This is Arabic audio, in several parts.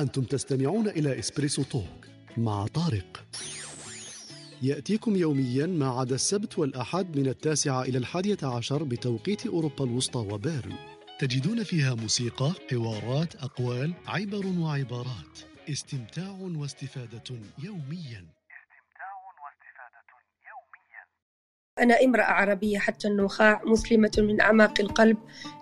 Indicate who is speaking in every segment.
Speaker 1: أنتم تستمعون إلى إسبريسو توك مع طارق. يأتيكم يوميا ما عدا السبت والأحد من التاسعة إلى الحادية عشر بتوقيت أوروبا الوسطى وبيرن. تجدون فيها موسيقى، حوارات، أقوال، عبر وعبارات. استمتاع واستفادة يوميا.
Speaker 2: أنا امرأة عربية حتى النخاع مسلمة من أعماق القلب.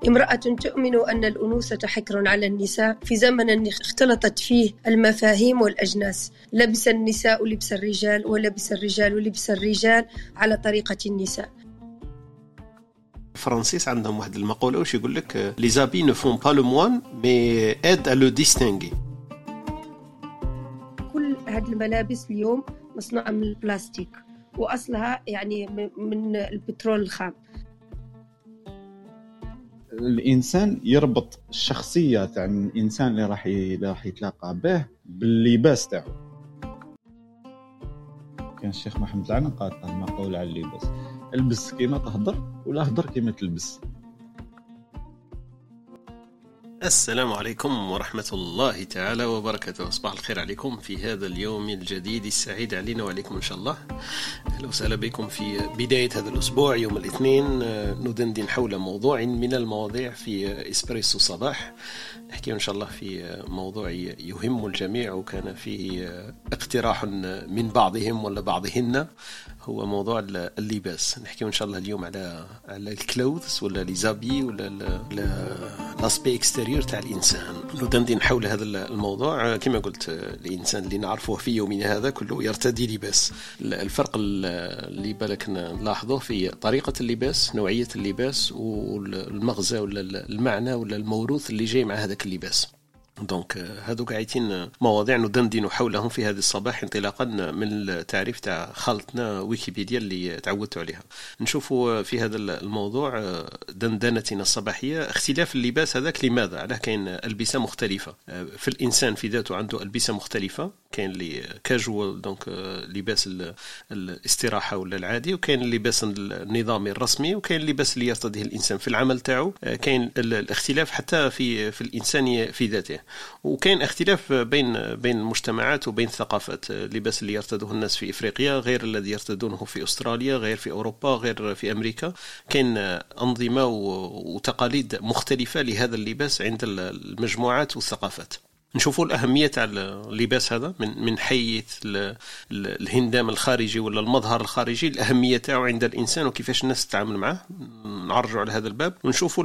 Speaker 2: امرأة تؤمن أن الأنوثة حكر على النساء. في زمن اختلطت فيه المفاهيم والأجناس. لبس النساء لبس الرجال ولبس الرجال لبس الرجال على طريقة النساء.
Speaker 3: الفرنسيس عندهم واحد المقولة واش يقول لك؟ les habits ne font pas le moine mais aident à le distinguer
Speaker 2: كل هذه الملابس اليوم مصنوعة من البلاستيك. وأصلها يعني من البترول الخام.
Speaker 4: الإنسان يربط الشخصيه تاع الإنسان اللي راح راح يتلاقى به باللباس تاعو. كان الشيخ محمد العنق قال مقول على اللباس. البس كيما تهضر ولا هضر كيما تلبس.
Speaker 3: السلام عليكم ورحمة الله تعالى وبركاته. صباح الخير عليكم في هذا اليوم الجديد السعيد علينا وعليكم إن شاء الله. أهلا وسهلا بكم في بداية هذا الأسبوع يوم الاثنين. ندندن حول موضوع من المواضيع في إسبريسو صباح. نحكي إن شاء الله في موضوع يهم الجميع وكان فيه اقتراح من بعضهم ولا بعضهن. هو موضوع اللباس. نحكي إن شاء الله اليوم على على الكلوثز ولا لي زابي ولا لأسبي تاع الإنسان. ندندن حول هذا الموضوع. كما قلت الإنسان اللي نعرفه في يومنا هذا كله يرتدي لباس. الفرق اللي بالك نلاحظه في طريقة اللباس نوعية اللباس والمغزى ولا المعنى ولا الموروث اللي جاي مع هذاك اللباس. donc هذوك عايتين مواضيع ندندن حولهم في هذا الصباح انطلاقا من التعريف تاع خالتنا ويكيبيديا اللي تعودت عليها. نشوفوا في هذا الموضوع دندنتنا الصباحية. اختلاف اللباس هذاك لماذا؟ علاه كاين ألبسة مختلفة. في الإنسان في ذاته عنده ألبسة مختلفة. كاين اللي casual donc لباس الاستراحة ولا العادي وكاين اللباس النظامي الرسمي وكاين اللباس اللي يرتديه الإنسان في العمل تاعو. كاين الاختلاف حتى في في الانسان في ذاته. وكاين اختلاف بين بين المجتمعات وبين الثقافات اللباس اللي يرتدوه الناس في إفريقيا غير الذي يرتدونه في أستراليا غير في أوروبا غير في أمريكا. كاين أنظمة وتقاليد مختلفة لهذا اللباس عند المجموعات والثقافات. نشوفوا الأهمية تاع اللباس هذا من من حيث الهندام الخارجي ولا المظهر الخارجي الأهمية تاعو عند الإنسان وكيفاش الناس تتعامل معه نعرجوا على هذا الباب ونشوفوا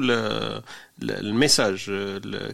Speaker 3: الميساج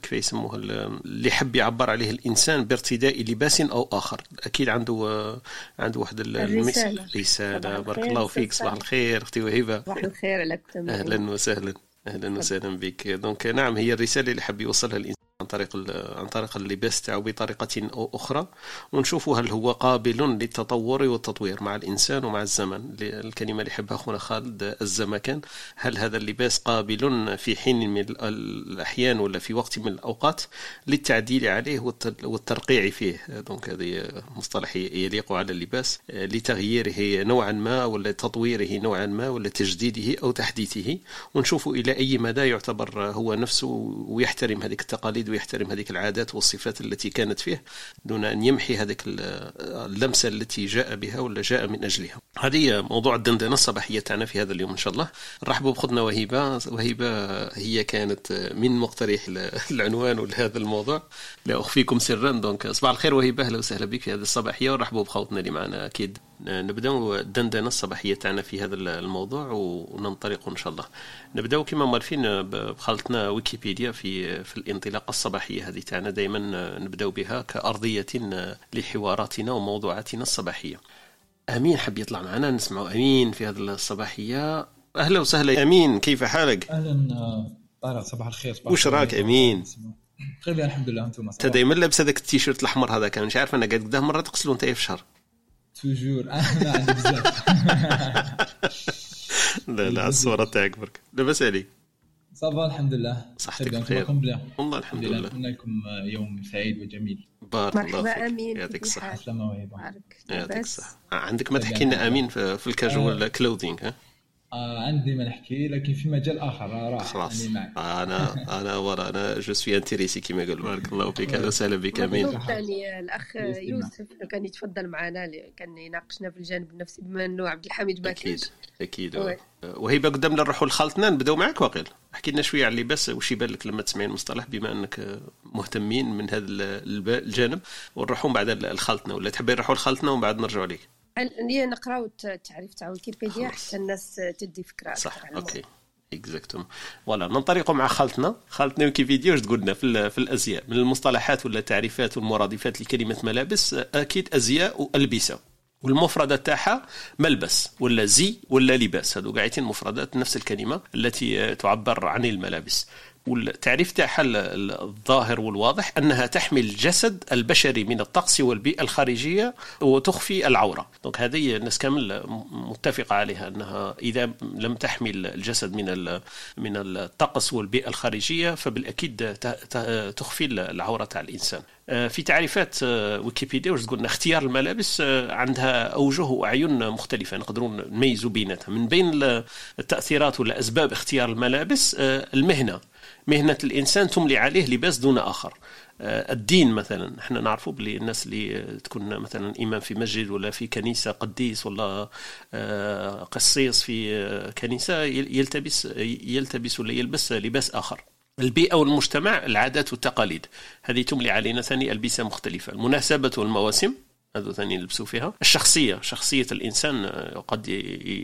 Speaker 3: كيف يسموه اللي حب يعبر عليه الإنسان بارتداء لباس أو آخر. أكيد عنده عنده واحد
Speaker 2: الرسالة.
Speaker 3: رسالة بارك الله فيك صباح الخير أختي وهبة.
Speaker 2: صباح الخير لك
Speaker 3: أهلا وسهلا. أهلا وسهلا بك. donc نعم هي الرسالة اللي حب يوصلها الإنسان. عن طريق عن طريق اللباس تاعو بطريقة أخرى ونشوفوا هل هو قابل للتطور والتطوير مع الإنسان ومع الزمن. الكلمة اللي يحبها أخونا خالد الزمكان. هل هذا اللباس قابل في حين من الأحيان ولا في وقت من الأوقات للتعديل عليه والترقيع فيه؟ donc هذه مصطلح يليق على اللباس لتغييره نوعا ما ولا تطويره نوعا ما ولا تجديده أو تحديثه. ونشوفوا إلى أي مدى يعتبر هو نفسه ويحترم هذه التقاليد ويحترم هذه العادات والصفات التي كانت فيه دون أن يمحي هذه اللمسة التي جاء بها ولا جاء من أجلها. هذه موضوع الدندنة الصباحية تاعنا في هذا اليوم إن شاء الله. نرحبوا بخدنا وهبة وهبة هي كانت من مقترح العنوان لهذا الموضوع. لا أخفيكم سرا. دونك صباح الخير وهبة أهلا وسهلا بك في هذه الصباحية. ونرحبوا بخوتنا اللي معنا أكيد. نبداو الدندنة الصباحية تاعنا في هذا الموضوع وننطلق إن شاء الله. نبداو كما معرفين بخالتنا ويكيبيديا في في الانطلاقة الصباحية هذه تاعنا. دائما نبداو بها كأرضية لحواراتنا وموضوعاتنا الصباحية. أمين حب يطلع معنا. نسمعوا أمين في هذه الصباحية. أهلا وسهلا. أمين كيف حالك؟
Speaker 5: أهلا طارق صباح الخير صباح
Speaker 3: وش راك أمين؟
Speaker 5: بخير الحمد لله أنتم
Speaker 3: أنت دائما لابس هذاك التيشيرت الأحمر هذا كان مش عارف أنا قد قدام مرة تغسلوا أنت في شهر.
Speaker 5: توجور أنا عندي بزاف
Speaker 3: لا لا الصورة تاعك برك. لاباس عليك
Speaker 5: ça va الحمد لله
Speaker 3: صحتك بخير. والله الحمد لله.
Speaker 5: نتمنى لكم يوم سعيد وجميل
Speaker 3: بارك الله
Speaker 2: مرحبا
Speaker 3: فيك.
Speaker 2: أمين.
Speaker 3: يعطيك
Speaker 5: وهبة
Speaker 3: يعطيك الصحة. عندك ما تحكي لنا أمين في ال casual clothing ها؟
Speaker 5: آه عندي ما نحكي لكن في مجال آخر راح
Speaker 3: خلاص.
Speaker 5: يعني معك.
Speaker 3: أنا أنا ورا أنا je suis intéressé كما قالوا بارك الله فيك. أهلا وسهلا بك
Speaker 2: آمين.
Speaker 5: الأخ.
Speaker 2: يوسف كان يتفضل معنا كان يناقشنا في الجانب النفسي بما أنه عبد الحميد ما أكيد
Speaker 3: أكيد.
Speaker 2: oui.
Speaker 3: وهيبه قدامنا نروحوا لخالتنا نبداو معك واقيل احكي لنا شوية على اللباس وش يبان لك لما تسمعين المصطلح بما أنك مهتمين من هذا الجانب. ونروحوا من بعد لخالتنا ولا تحبين نروحوا لخالتنا ومن بعد نرجعوا لك
Speaker 2: ليه نقراو الت- التعريف تاع ويكيبيديا. حتى الناس تدي فكرة
Speaker 3: صح
Speaker 2: على.
Speaker 3: أوكي. اكزاكتوم فوالا ننطلق مع خالتنا. خالتنا ويكيبيديا واش تقول لنا في, في الأزياء؟ من المصطلحات ولا التعريفات والمرادفات لكلمة ملابس أكيد أزياء وألبسة. والمفردات تاعها ملبس ولا زي ولا لباس. هذو قاعدين مفردات نفس الكلمة التي تعبر عن الملابس. والتعريف تاعها ال- ال- الظاهر والواضح أنها تحمي الجسد البشري من الطقس والبيئة الخارجية وتخفي العورة. دونك هذه الناس كامل متفقة عليها أنها إذا لم تحمي الجسد من من الطقس والبيئة الخارجية فبالأكيد تخفي العورة تاع الإنسان. آه، في تعريفات آه، ويكيبيديا واش تقولنا اختيار الملابس آه، عندها أوجه واعين مختلفة. نقدروا نميزوا بيناتها. من بين ال- التأثيرات ولا اسباب اختيار الملابس المهنة. مهنة الإنسان تملي عليه لباس دون آخر. آه، الدين مثلا إحنا نعرفوا بلي الناس اللي تكون مثلا إمام في مسجد ولا في كنيسة قديس ولا آه، قسيس في آه، كنيسة يل- يلتبس يلتبس ولا يلبس لباس آخر. البيئة والمجتمع العادات والتقاليد. هذه تملي علينا ثاني ألبسة مختلفة. المناسبة والمواسم. هذو ثاني نلبسوا فيها. الشخصية شخصية الإنسان آه، قد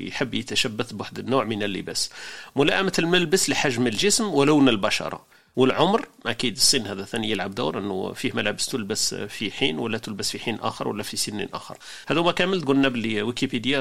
Speaker 3: يحب يتشبث بواحد النوع من اللباس. ملائمة الملبس لحجم الجسم ولون البشرة. والعمر أكيد السن هذا ثاني يلعب دور إنه فيه ملابس تلبس في حين ولا تلبس في حين آخر ولا في سن آخر. هذوما كامل قلنا باللي ويكيبيديا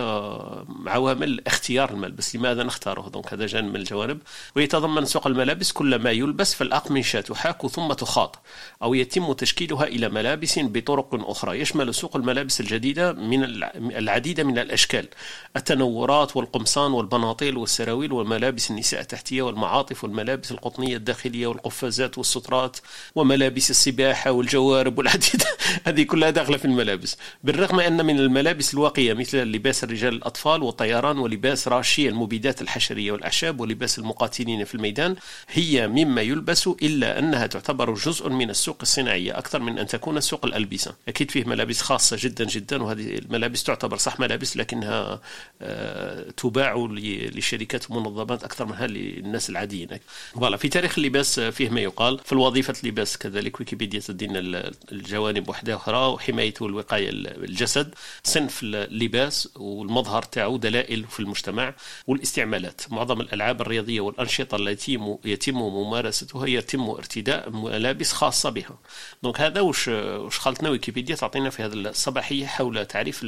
Speaker 3: عوامل اختيار الملبس لماذا نختاره؟ دونك هذا جانب من الجوانب. ويتضمن سوق الملابس كل ما يلبس فالأقمشة تحاك ثم تخاط أو يتم تشكيلها إلى ملابس بطرق أخرى. يشمل سوق الملابس الجديدة من الع- العديد من الأشكال التنورات والقمصان والبناطيل والسراويل وملابس النساء التحتية والمعاطف والملابس القطنية الداخلية والقفازات والسترات وملابس السباحة والجوارب والعديد. هذه كلها داخلة في الملابس. بالرغم أن من الملابس الواقية مثل لباس الرجال الأطفال والطيران ولباس راشي المبيدات الحشرية والأعشاب ولباس المقاتلين في الميدان هي مما يلبس إلا أنها تعتبر جزء من السوق الصناعية أكثر من أن تكون سوق الألبسة. أكيد فيه ملابس خاصة جدا جدا وهذه الملابس تعتبر صح ملابس لكنها آه، تباع لشركات ومنظمات أكثر منها للناس العاديين. فوالا في تاريخ اللباس آه، فيه ما يقال. في الوظيفة اللباس كذلك ويكيبيديا تدينا ال- الجوانب وحده أخرى وحمايته والوقايه ال- الجسد صنف اللباس والمظهر تاعو دلائل في المجتمع والاستعمالات. معظم الألعاب الرياضية والأنشطة التي يتم ممارستها يتم ارتداء ملابس خاصة بها. donc هذا وش وش خلطنا ويكيبيديا تعطينا في هذه الصباحية حول تعريف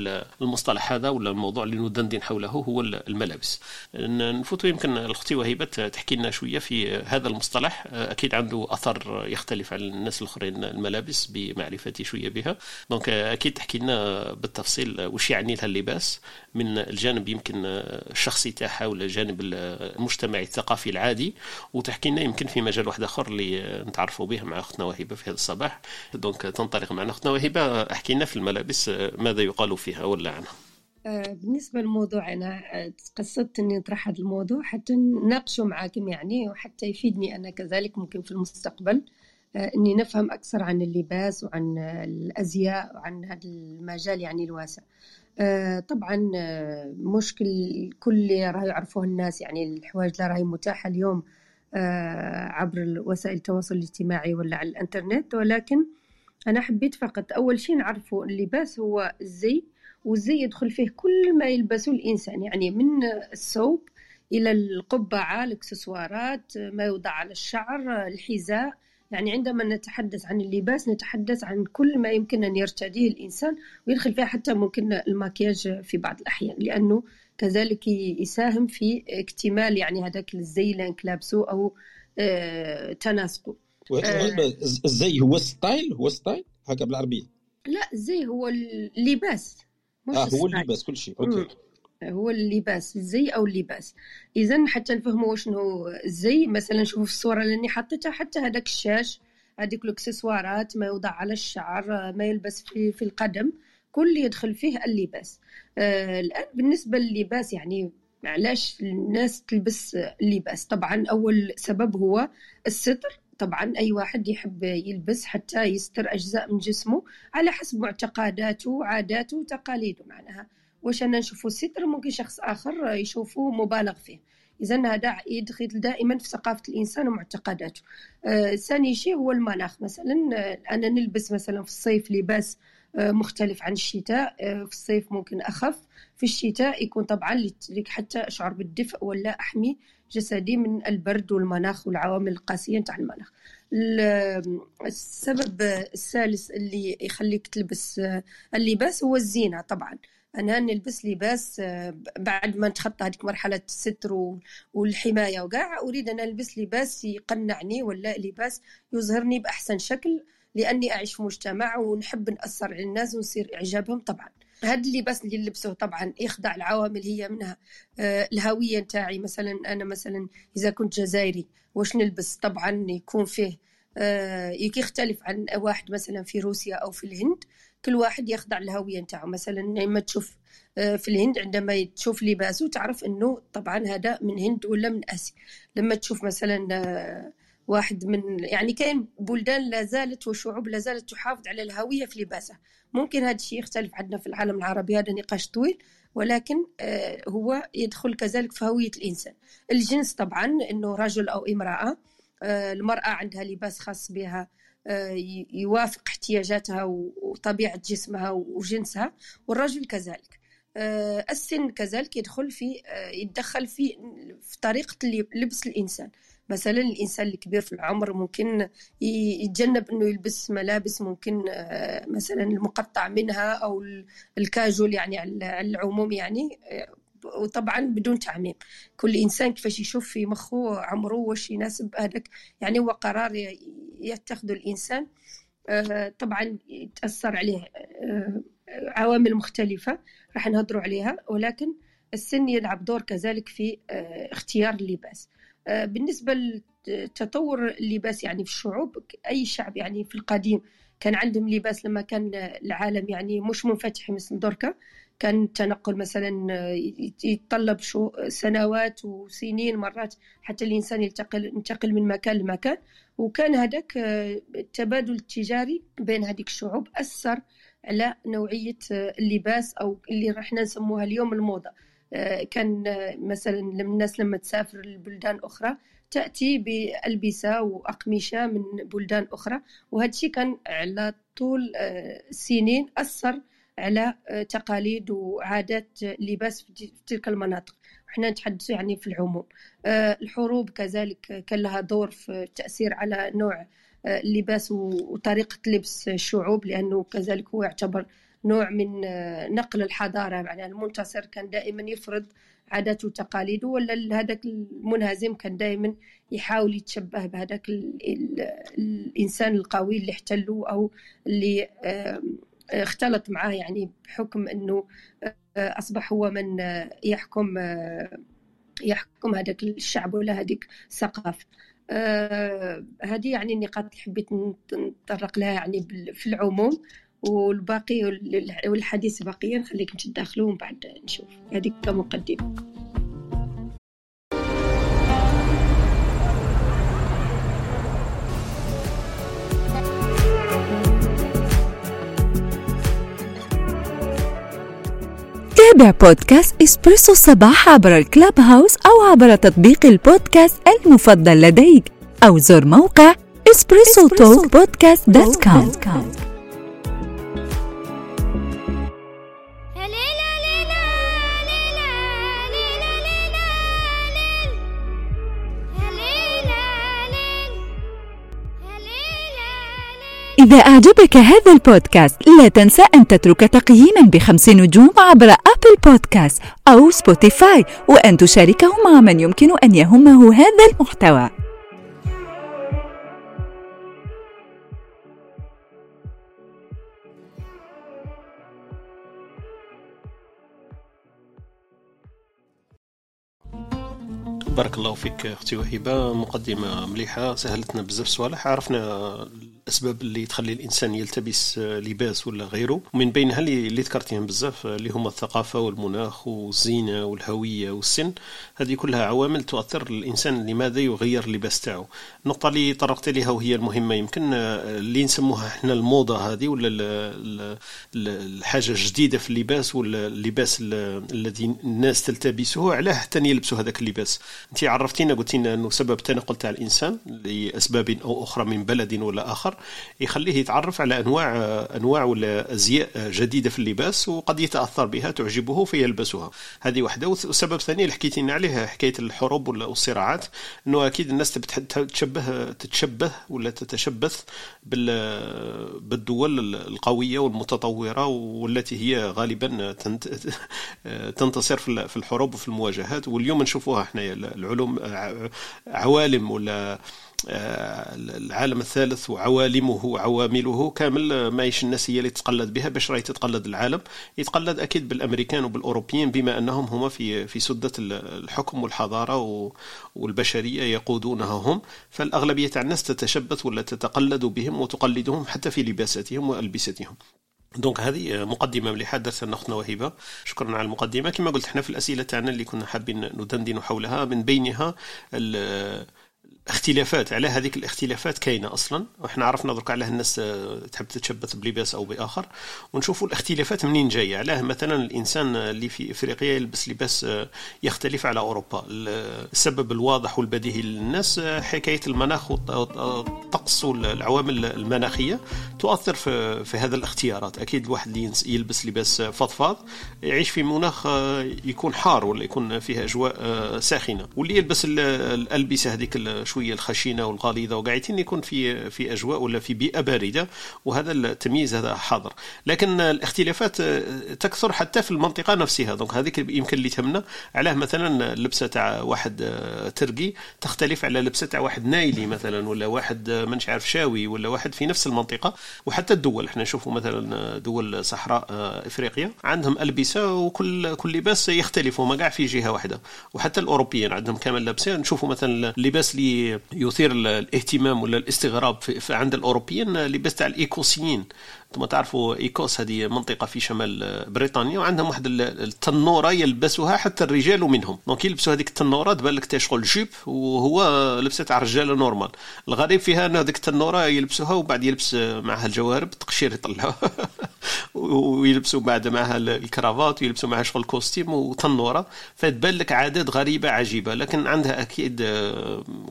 Speaker 3: المصطلح هذا ولا الموضوع اللي ندندن حوله هو الملابس. نفوت يمكن الأختي وهيبة تحكي لنا شوية في هذا المصطلح أكيد عنده أثر يختلف عن الناس الآخرين الملابس بمعرفتي شوية بها. donc أكيد تحكي لنا بالتفصيل وش يعني لها اللباس. من الجانب يمكن الشخصي تاعها ولا الجانب المجتمعي الثقافي العادي. وتحكي لنا يمكن في مجال واحد آخر اللي نتعرفوا به مع اختنا وهبه في هذا الصباح. دونك تنطلق معنا. اختنا وهبه أحكي لنا في الملابس ماذا يقال فيها ولا عنها.
Speaker 2: بالنسبة للموضوع أنا آه، قصدت أني نطرح هذا الموضوع حتى نناقشه معاكم يعني وحتى يفيدني أنا كذلك ممكن في المستقبل آه، أني نفهم أكثر عن اللباس وعن آه، الأزياء وعن هذا المجال يعني الواسع. آه، طبعا آه، مشكل كل اللي راه يعرفوه الناس يعني الحوايج اللي راهي متاحة اليوم آه، عبر وسائل التواصل الاجتماعي ولا على الإنترنت ولكن أنا حبيت فقط أول شيء نعرفوا اللباس هو الزي والزي يدخل فيه كل ما يلبسه الإنسان يعني من الثوب إلى القبعة الإكسسوارات ما يوضع على الشعر الحذاء. يعني عندما نتحدث عن اللباس نتحدث عن كل ما يمكن أن يرتديه الإنسان ويدخل فيها حتى ممكن المكياج في بعض الأحيان لأنه كذلك يساهم في اكتمال يعني هذاك الزي اللي إنك لابسه أو آه، تناسقه.
Speaker 6: الزي هو style هو style؟ هكا بالعربية.
Speaker 2: لا الزي هو اللباس. مش
Speaker 6: آه هو. اللباس كل شيء. OK.
Speaker 2: هو اللباس الزي أو اللباس اذا حتى نفهموا شنو الزي مثلا شوفوا في الصورة اللي حطيتها حتى هذاك الشاش هذيك الأكسسوارات ما يوضع على الشعر ما يلبس في في القدم كل يدخل فيه اللباس آه الآن بالنسبة لللباس يعني علاش الناس تلبس اللباس طبعا أول سبب هو الستر. طبعا أي واحد يحب يلبس حتى يستر أجزاء من جسمه على حسب معتقداته وعاداته وتقاليده معناها. واش أنا نشوفه الستر ممكن شخص آخر يشوفه مبالغ فيه. إذا هذا يدخل دائما في ثقافة الإنسان ومعتقداته. آه، ثاني شيء هو المناخ. مثلا آه، أنا نلبس مثلا في الصيف لباس آه، مختلف عن الشتاء. في الصيف ممكن أخف. في الشتاء يكون طبعا حتى أشعر بالدفء ولا أحمي. جسدي من البرد والمناخ والعوامل القاسية نتاع المناخ. السبب الثالث اللي يخليك تلبس اللباس هو الزينة طبعا. أنا نلبس لباس بعد ما نتخطى هذيك مرحلة الستر والحماية وكاع أريد أن ألبس لباس يقنعني ولا لباس يظهرني بأحسن شكل لأني أعيش في مجتمع ونحب نأثر على الناس ونصير إعجابهم طبعا. هذا اللباس اللي نلبسه طبعا يخضع العوامل هي منها. آه، الهوية نتاعي مثلا أنا مثلا إذا كنت جزائري واش نلبس؟ طبعا يكون فيه آه، يختلف عن واحد مثلا في روسيا أو في الهند. كل واحد يخضع للهوية نتاعو. مثلا لما تشوف آه، في الهند عندما تشوف لباسه تعرف إنه طبعا هذا من هند ولا من آسيا. لما تشوف مثلا واحد من يعني كاين بلدان لا زالت وشعوب لا زالت تحافظ على الهوية في لباسها. ممكن هذا الشيء يختلف عندنا في العالم العربي هذا نقاش طويل ولكن آه، هو يدخل كذلك في هوية الإنسان. الجنس طبعا إنه رجل أو امرأة آه، المرأة عندها لباس خاص بها آه، يوافق احتياجاتها وطبيعة جسمها وجنسها والرجل كذلك. السن كذلك يدخل في يتدخل في في طريقة لبس الإنسان. مثلا الإنسان الكبير في العمر ممكن يتجنب إنه يلبس ملابس ممكن آه، مثلا المقطع منها أو الكاجول يعني على العموم يعني آه، وطبعا بدون تعميم. كل إنسان كيفاش يشوف في مخه عمره واش يناسب هذاك يعني هو قرار يتخذه الإنسان. آه، طبعا يتأثر عليه عوامل مختلفة راح نهضروا عليها ولكن السن يلعب دور كذلك في اختيار اللباس. بالنسبة لتطور اللباس يعني في الشعوب أي شعب يعني في القديم كان عندهم لباس لما كان العالم يعني مش منفتح مثل دركا كان التنقل مثلا يتطلب شو سنوات وسنين مرات حتى الإنسان ينتقل ينتقل من مكان لمكان. وكان هذاك آه، التبادل التجاري بين هذيك الشعوب أثر على نوعية اللباس أو اللي راح نسموها اليوم الموضة. آه، كان مثلا الناس لما تسافر لبلدان أخرى تأتي بألبسة وأقمشة من بلدان أخرى وهذا الشيء كان على طول السنين آه، أثر على آه، تقاليد وعادات لباس في تلك المناطق. إحنا نتحدث يعني في العموم. الحروب كذلك كان لها دور في التأثير على نوع اللباس وطريقة لبس الشعوب لأنه كذلك هو يعتبر نوع من آه، نقل الحضارة. يعني المنتصر كان دائما يفرض عاداته وتقاليده ولا هذاك المنهزم كان دائما يحاول يتشبه بهذاك الإنسان القوي اللي احتله أو اللي اختلط معاه. يعني بحكم أنه آه، أصبح هو من آه، يحكم يحكم هذاك الشعب ولا هذيك الثقافة هذه يعني النقاط اللي حبيت نتطرق لها يعني في العموم. والباقي والحديث بقية نخليكم تدخلوا ومن بعد نشوف. هذيك كمقدمة.
Speaker 7: تابع بودكاست إسبريسو الصباح عبر الكلاب هاوس أو عبر تطبيق البودكاست المفضل لديك أو زر موقع إسبريسو توك بودكاست dot com. إذا أعجبك هذا البودكاست لا تنسى أن تترك تقييما بخمس نجوم عبر أبل بودكاست أو سبوتيفاي وأن تشاركه مع من يمكن أن يهمه هذا المحتوى.
Speaker 3: بارك الله فيك أختي وهبه مقدمة مليحة سهلتنا بزاف صوالح عرفنا الأسباب اللي تخلي الإنسان يلتبس آه، لباس ولا غيره. ومن بينها اللي ذكرتيهم بزاف آه، اللي هما الثقافة والمناخ والزينة والهوية والسن. هذه كلها عوامل تؤثر الانسان لماذا يغير اللباس تاعو. النقطة اللي طرقت لها وهي المهمة. يمكن آه، اللي نسموها إحنا الموضة هذه ولا ال- ال- ال- الحاجة الجديدة في اللباس ولا اللباس ال- الذي الناس تلتبسه علاه حتى يلبسوا هذاك اللباس. انت عرفتينا قلت لنا أنه سبب التنقل تاع الإنسان لأسباب أو أخرى من بلد ولا اخر يخليه يتعرف على أنواع أنواع ولا أزياء جديدة في اللباس وقد يتأثر بها تعجبه فيلبسها. هذه واحدة والسبب الثاني اللي حكيت لنا عليه حكاية الحروب ولا الصراعات إنه أكيد الناس تبي تشبه تتشبه ولا تتشبث بال بالدول القوية والمتطورة والتي هي غالبا تنت تنتصر في الحروب وفي المواجهات. واليوم نشوفوها إحنا العلوم عوالم ولا العالم الثالث وعوالمه وعوامله كامل ماهيش الناس هي اللي تتقلد بها باش راهي تتقلد العالم. يتقلد أكيد بالأمريكان وبالأوروبيين بما أنهم هما في في سدة الحكم والحضارة والبشرية يقودونها هم. فالأغلبية تاع الناس تتشبث ولا تتقلد بهم وتقلدهم حتى في لباساتهم وألبستهم. دونك هذه مقدمة مليحه درسها اختنا وهبه شكرا على المقدمة. كما قلت إحنا في الأسئلة تاعنا اللي كنا حابين ندندن حولها من بينها اختلافات على هذيك الاختلافات كاينة أصلا وحنا عرفنا درك علاه الناس تحب تتشبث بلباس أو بآخر. ونشوفوا الاختلافات منين جاية. علاه مثلا الإنسان اللي في إفريقيا يلبس لباس يختلف على أوروبا. السبب الواضح والبديهي للناس حكاية المناخ والطقس والعوامل المناخية تؤثر في, في هذا الاختيارات. أكيد الواحد اللي يلبس لباس فضفاض يعيش في مناخ يكون حار ولا يكون فيه أجواء ساخنة. واللي يلبس الألبسة هذيك شوية الخشينة والغليظة وقاعدين يكون في في أجواء ولا في بيئة باردة وهذا التمييز هذا حاضر. لكن الاختلافات تكثر حتى في المنطقة نفسها. donc هذيك يمكن اللي تهمنا علاه مثلا اللبسه تاع واحد تركي تختلف على لبسة تاع واحد نايلي مثلا ولا واحد مانيش عارف شاوي ولا واحد في نفس المنطقة. وحتى الدول إحنا نشوفوا مثلا دول صحراء إفريقيا عندهم ألبسة وكل كل لباس يختلف هما كاع في جهة واحدة. وحتى الأوروبيين عندهم كامل لابسين نشوفوا مثلا اللباس اللي يثير الاهتمام ولا الاستغراب في, عند الأوروبيين لباس تاع الإيكوسيين. أنتم تعرفوا إيكوس هذه منطقة في شمال بريطانيا وعندهم واحد التنورة يلبسوها حتى الرجال منهم. donc يلبسوا هذيك التنورة تبان لك تشغل jupe وهو لبسه تاع رجاله normal. الغريب فيها أن هذيك التنورة يلبسوها وبعد يلبس معها الجوارب تقشير يطلعوا ويلبسوا بعد معها ال cravate ويلبسوا معها شغل costume وتنورة. فتبان لك عادات غريبة عجيبة. لكن عندها أكيد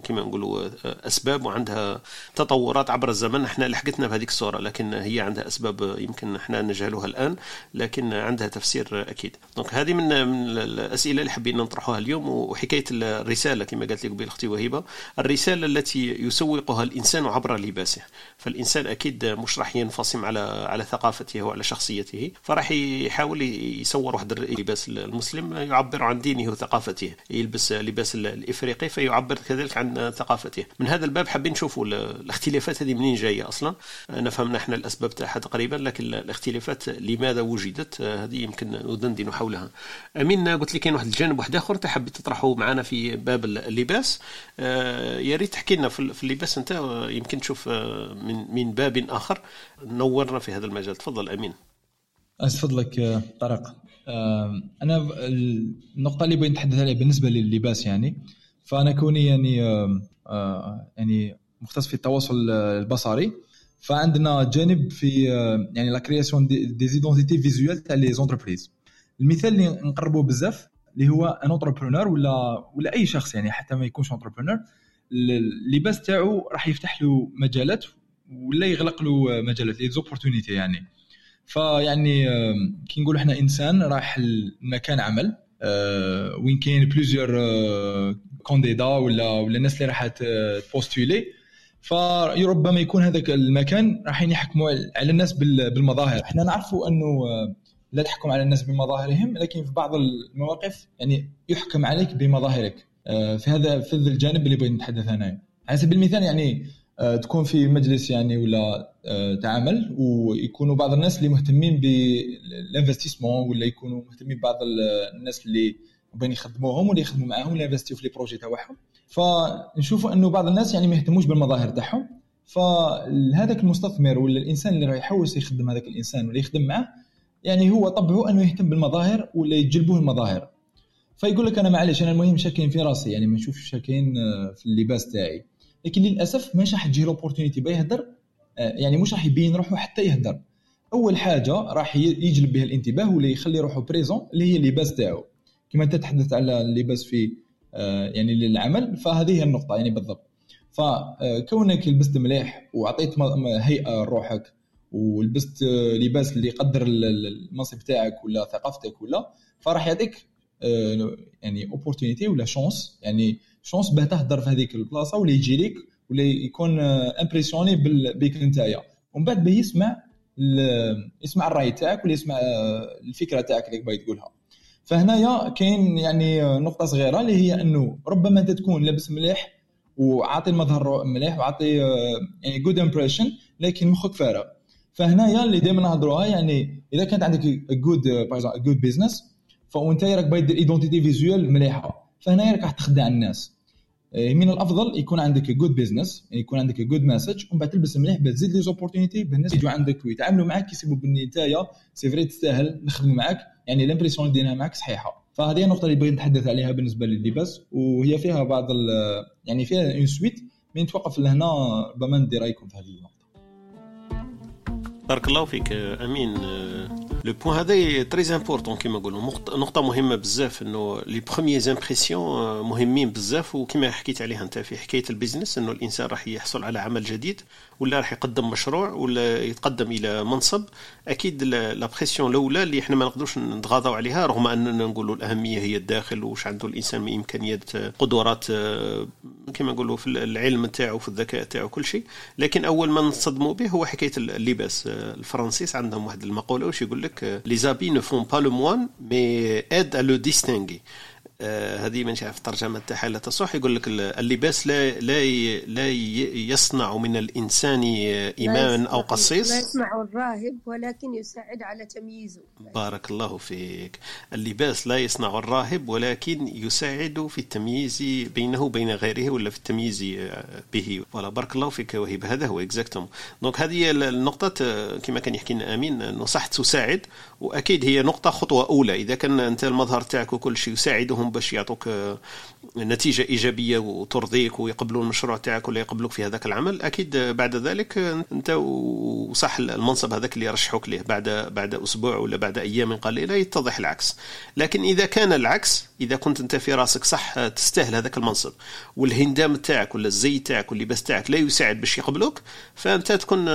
Speaker 3: كما نقولوا أسباب وعندها تطورات عبر الزمن. إحنا لحقتنا بهذيك الصورة لكن هي عندها أسباب يمكن إحنا نجهلها الآن لكن عندها تفسير أكيد. دونك هذه من الأسئلة اللي حابين نطرحها اليوم وحكاية الرسالة كما قالت لك قبيل أختي وهبه الرسالة التي يسوقها الإنسان عبر لباسه. فالإنسان أكيد مش راح ينفصم على على ثقافته وعلى شخصيته فراح يحاول يصور واحد اللباس المسلم يعبر عن دينه وثقافته. يلبس لباس الإفريقي فيعبر كذلك عن ثقافته. من هذا الباب حابين نشوفوا الاختلافات هذه منين جاية أصلا؟ نفهمنا إحنا الأسباب تاعها. تقريبا لكن الاختلافات لماذا وجدت هذه يمكن ندندن حولها. امين قلت لي كاين واحد الجانب واحد آخر تحب تطرحه معنا في باب اللباس. يا ريت تحكي لنا في اللباس أنت يمكن تشوف من من باب آخر. نورنا في هذا المجال. تفضل أمين.
Speaker 5: فضلك طارق. أنا النقطة اللي بغيت نتحدث عليها بالنسبة لللباس يعني فأنا كوني يعني يعني مختص في التواصل البصري فعندنا جانب في يعني la création des identités visuelles تاع les entreprises المثال اللي نقربوه بزاف اللي هو ان entrepreneur ولا ولا أي شخص يعني حتى ما يكونش entrepreneur اللباس تاعو راح يفتح له مجالات ولا يغلق له مجالات les opportunités يعني. فيعني كي نقول إحنا إنسان راح لمكان عمل وين كاين plusieurs candidats ولا ولا الناس اللي راح ت postuler فربما يكون هذاك المكان راح يحكموا على الناس بالمظاهر. إحنا نعرفوا أنه لا تحكم على الناس بمظاهرهم لكن في بعض المواقف يعني يحكم عليك بمظاهرك. في هذا في هذا الجانب اللي بغيت نتحدث أنا. على سبيل المثال يعني تكون في مجلس يعني ولا تعامل ويكونوا بعض الناس اللي مهتمين بالانفستيسمون ولا يكونوا مهتمين ببعض الناس اللي بين يخدموهم ولا يخدموا معاهم ولا في لي بروجي تاعهم. فنشوفوا أنه بعض الناس يعني ما يهتموش بالمظاهر تاعهم. فهذاك المستثمر ولا الإنسان اللي راه يحوس يخدم هذاك الإنسان ولا يخدم معه يعني هو طبعه أنه يهتم بالمظاهر ولا يجلبوه المظاهر. فيقول لك أنا معلش أنا المهم شاكين في راسي يعني ما نشوفش شاكين في اللباس تاعي. لكن للأسف مش راح تجي l'opportunité باه يهدر آه، يعني مش راح يبين روحه حتى يهدر. أول حاجة راح يجلب بها الانتباه ولا يخلي روحه présent اللي هي اللباس تاعو. كما أنت تحدث على اللباس في آه، يعني للعمل فهذه هي النقطة يعني بالضبط. فكونك لبست مليح وعطيت هيئة لروحك ولبست لباس اللي يقدر المنصب تاعك ولا ثقافتك ولا فراح يعطيك آه، يعني opportunité ولا chance يعني chance باه تهدر في هذيك البلاصة ولا يجي لك ولا يكون impressionné بك نتايا ومن بعد يسمع يسمع الرأي تاعك ولا يسمع آه، الفكرة تاعك اللي باغي تقولها. فهنايا كاين يعني نقطة صغيرة اللي هي أنه ربما أنت تكون لابس مليح وعاطي المظهر مليح وعاطي آه، يعني good impression لكن مخك فارغ. فهنايا اللي دائما نهضروها يعني إذا كانت عندك good good business فأنت راك باغي دير identité visuelle مليحة. فهنايا راك راح تخدع الناس. آه، من الأفضل يكون عندك good business يعني يكون عندك good message ومن بعد تلبس مليح باش تزيد les opportunités بالناس يجوا عندك ويتعاملوا معك يسيبوا بني نتايا. c'est vrai تستاهل نخدموا معك يعني ال impression معك صحيحة. فهذه النقطة اللي بغيت نتحدث عليها بالنسبة لللباس وهي فيها بعض يعني فيها ensuite من نتوقف لهنا ربما ندير رأيكم في هذه النقطة.
Speaker 3: بارك الله فيك أمين le point هذا très important كيما نقولوا نقطه مهمه بزاف انه les premières impressions مهمين بزاف وكما حكيت عليها انت في حكايه ال business انه الانسان راح يحصل على عمل جديد ولا راح يقدم مشروع ولا يتقدم إلى منصب أكيد l'impression الاولى اللي إحنا ما نقدروش نتغاضوا عليها رغم اننا نقولوا الاهميه هي الداخل وش عنده الانسان من امكانيات قدرات كما نقولوا في العلم تاعو في الذكاء تاعو كل شيء لكن اول ما نصدموا به هو حكايه اللباس الفرنسيس عندهم واحد المقوله واش يقول لك les habits ne font pas le moine mais aident à le distinguer آه، هذه من شاف الترجمه تاعها لا تصح يقول لك اللباس لا لا لا يصنع من الإنسان إماما أو قسيس.
Speaker 2: لا يصنع الراهب ولكن يساعد على تمييزه.
Speaker 3: بارك الله فيك. اللباس لا يصنع الراهب ولكن يساعد في التمييز بينه وبين غيره ولا في التمييز به. ولا بارك الله فيك وهب هذا هو exactement donc هذه النقطة كما كان يحكي لنا آمين انه صح تساعد وأكيد هي نقطة خطوة أولى. إذا كان أنت المظهر تاعك وكل شيء يساعدهم لهم باش يعطوك آه، نتيجة إيجابية وترضيك ويقبلوا المشروع تاعك ولا يقبلوك في هذاك العمل أكيد بعد ذلك أنت وصح المنصب هذاك اللي يرشحوك ليه بعد بعد أسبوع ولا بعد أيام قليلة يتضح العكس. لكن إذا كان العكس إذا كنت أنت في راسك صح تستاهل هذاك المنصب والهندام تاعك ولا الزي تاعك واللباس تاعك لا يساعد باش يقبلوك فأنت تكون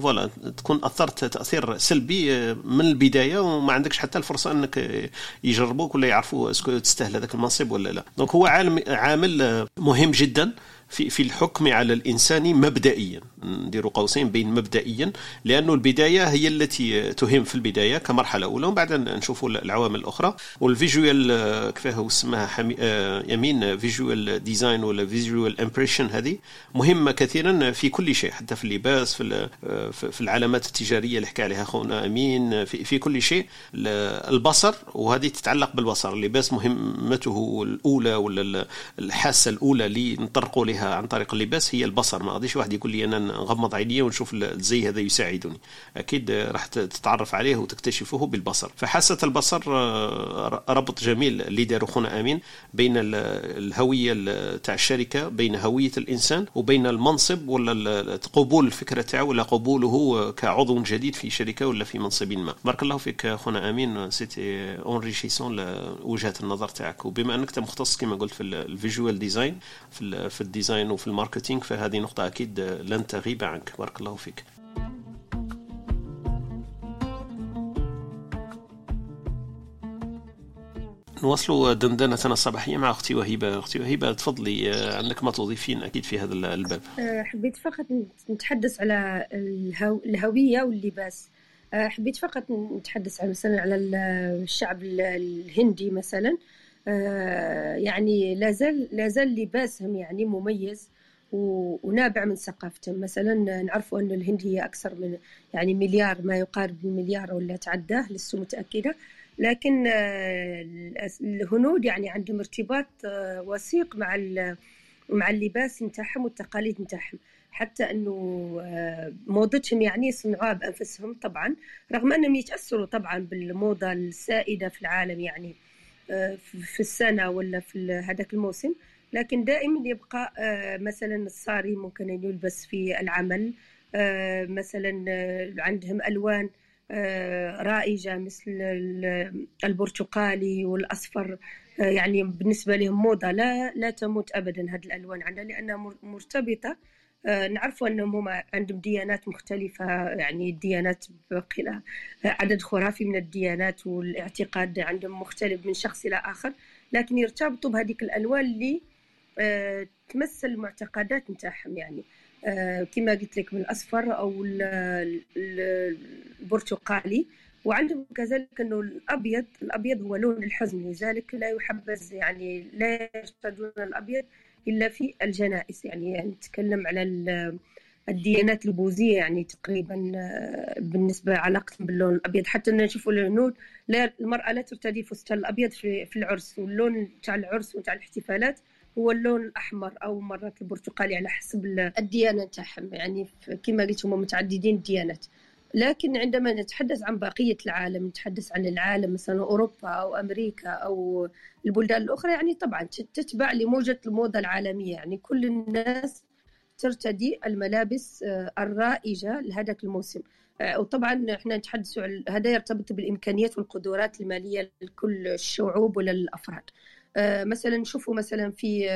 Speaker 3: voilà تكون أثرت تأثير سلبي من البداية وما عندكش حتى الفرصة أنك يجربوك ولا يعرفوا est-ce que تستاهل هذاك المنصب ولا لا. donc هو عامل مهم جدا. في في الحكم على الإنسان مبدئيا. ندير قوسين بين مبدئيا لأنه البداية هي التي تهم في البداية كمرحلة أولى ومن بعد نشوفوا العوامل الأخرى. وال visual كيفاه اسمها أمين visual design ولا visual impression هذه مهمة كثيرا في كل شيء حتى في اللباس في في العلامات التجارية اللي حكى عليها اخونا أمين في, في كل شيء. البصر وهذه تتعلق بالبصر. اللباس مهمته الأولى ولا الحاسة الأولى اللي نطرقوا لها عليها عن طريق اللباس هي البصر. ما غاديش واحد يقول لي أنا نغمض عيني ونشوف الزي هذا يساعدني. أكيد راح تتعرف عليه وتكتشفه بالبصر. فحاسة البصر آه، ربط جميل اللي داروا خونا أمين بين الهوية تاع الشركة بين هوية الإنسان وبين المنصب ولا قبول الفكرة تاعو ولا قبوله كعضو جديد في شركة ولا في منصب ما. بارك الله فيك خونا أمين. c'était enrichissant وجهة النظر تاعك. وبما أنك مختص كما قلت في ال visual design في ال design ال design وفي ال marketing فهذه نقطة أكيد لن تغيب عنك. بارك الله فيك. نواصلوا دندنتنا الصباحية مع أختي وهبة أختي وهبة تفضلي عندك ما تضيفين أكيد في هذا الباب.
Speaker 2: أه، حبيت فقط نتحدث على الهو... الهوية واللباس. أه، حبيت فقط نتحدث على مثلا على الشعب الهندي مثلا. يعني لازال لازال لباسهم يعني مميز ونابع من ثقافتهم. مثلا نعرف أن الهند هي أكثر من يعني مليار ما يقارب المليار ولا تعداه لست متأكدة. لكن آه، الهنود يعني عندهم ارتباط آه، وثيق مع ومع اللباس نتاعهم والتقاليد نتاعهم. حتى أنه آه، موضتهم يعني يصنعوها بأنفسهم طبعا رغم أنهم يتأثروا طبعا بالموضة السائدة في العالم يعني. آه، في السنة ولا في هذاك الموسم. لكن دائما يبقى آه، مثلا الصاري ممكن أن يلبس في العمل مثلا عندهم ألوان رائجة مثل البرتقالي والأصفر يعني بالنسبة لهم موضة. لا لا تموت ابدا هذه الألوان عندها لأنها مرتبطة آه، نعرف انهم هم عندهم ديانات مختلفة يعني الديانات بقي عدد خرافي من الديانات والاعتقاد عندهم مختلف من شخص إلى آخر. لكن يرتبطوا بهذيك الألوان اللي آه، تمثل المعتقدات نتاعهم يعني. آه، كما قلت لك من الأصفر أو البرتقالي. وعندهم كذلك إنه الأبيض الأبيض هو لون الحزن لذلك لا يحبذ يعني لا يرتدون الأبيض. إلا في الجنائز. يعني, يعني نتكلم على الديانات البوذية يعني تقريبا آه، بالنسبة علاقتهم باللون الأبيض. حتى نشوفوا الهنود لا المرأة لا ترتدي فستان الأبيض في, في العرس. واللون تاع العرس وتاع الاحتفالات هو اللون الأحمر أو مرات البرتقالي على حسب الديانة تاعهم. يعني كما قلت هم متعددين الديانات. لكن عندما نتحدث عن بقية العالم نتحدث عن العالم مثلا أوروبا أو أمريكا أو البلدان الأخرى يعني طبعا تتبع لموجة الموضة العالمية. يعني كل الناس ترتدي الملابس آه، الرائجة لهذاك الموسم. آه، وطبعا إحنا نتحدث هذا يرتبط بالإمكانيات والقدرات المالية لكل الشعوب ولا آه، مثلا نشوفوا مثلا في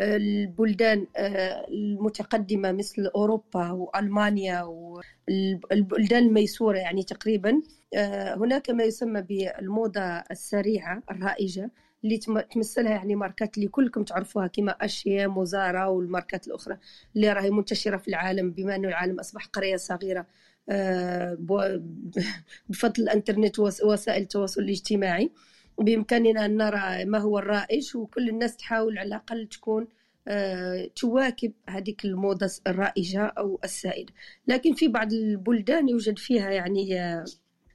Speaker 2: البلدان آه، المتقدمة مثل أوروبا وألمانيا والبلدان الميسورة يعني تقريبا آه، هناك ما يسمى بالموضة السريعة الرائجة اللي تمثلها يعني ماركات اللي كلكم تعرفوها كما أشياء وزارا والماركات الأخرى اللي راهي منتشرة في العالم بما أنه العالم أصبح قرية صغيرة آه، بفضل الإنترنت ووسائل التواصل الاجتماعي. بإمكاننا أن نرى ما هو الرائج وكل الناس تحاول على الأقل تكون آه، تواكب هذيك الموضة الرائجة أو السائدة. لكن في بعض البلدان يوجد فيها يعني آه،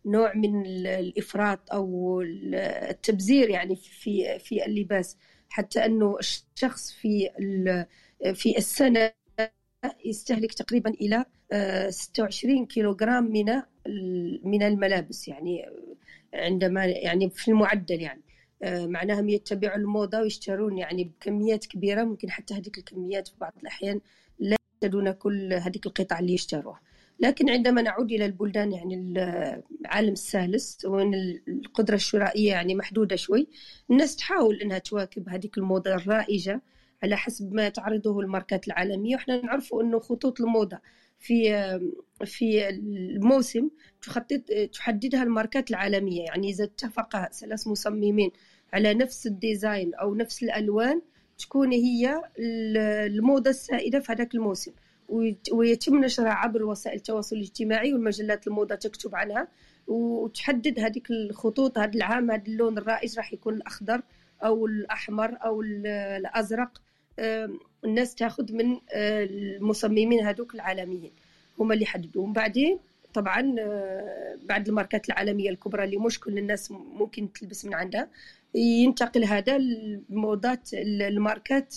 Speaker 2: نوع من الإفراط أو التبذير يعني في في اللباس. حتى أنه الشخص في في السنة يستهلك تقريبا إلى 26 آه، كيلوغرام من من الملابس. يعني عندما يعني في المعدل يعني. آه، معناهم يتبعوا الموضة ويشترون يعني بكميات كبيرة ممكن حتى هذيك الكميات في بعض الأحيان لا يشترون كل هذيك القطع اللي يشتروها. لكن عندما نعود إلى البلدان يعني العالم الثالث وين القدرة الشرائية يعني محدودة شوي الناس تحاول أنها تواكب هذيك الموضة الرائجة على حسب ما تعرضه الماركات العالمية. وإحنا نعرفوا أنه خطوط الموضة في في الموسم تخطط تحددها الماركات العالمية. يعني إذا اتفق ثلاث مصممين على نفس ال design أو نفس الألوان تكون هي الموضة السائدة في هذاك الموسم. ويتم نشرها عبر وسائل التواصل الاجتماعي والمجلات الموضة تكتب عنها. وتحدد هذيك الخطوط هذا العام هذا اللون الرائج راح يكون الأخضر أو الأحمر أو الأزرق. الناس تاخذ من آه، المصممين هذوك العالميين. هما اللي حددوهم بعدين طبعا آه، بعد الماركات العالمية الكبرى اللي مش كل الناس ممكن تلبس من عندها ينتقل هذا الموضات الماركات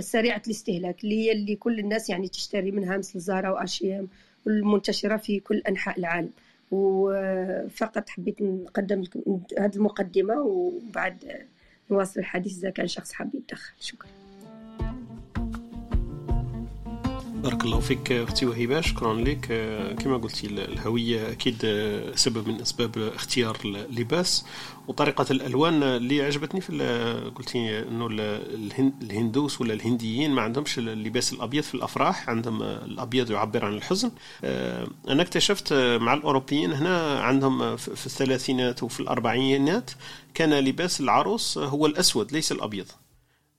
Speaker 2: سريعة الاستهلاك اللي هي اللي كل الناس يعني تشتري منها مثل زارا واشيام المنتشره في كل أنحاء العالم. وفقط حبيت نقدم هذه المقدمة وبعد نواصل الحديث إذا كان شخص حاب يتدخل. شكرا.
Speaker 3: بارك الله فيك أختي وهبة. شكرا لك. كما قلتي الهوية أكيد سبب من أسباب اختيار اللباس. وطريقة الألوان اللي عجبتني في قلتي إنه الهندوس ولا الهنديين ما عندهمش اللباس الأبيض في الأفراح عندهم الأبيض يعبر عن الحزن. أنا اكتشفت مع الأوروبيين هنا عندهم في الثلاثينات وفي الأربعينات كان لباس العروس هو الأسود ليس الأبيض.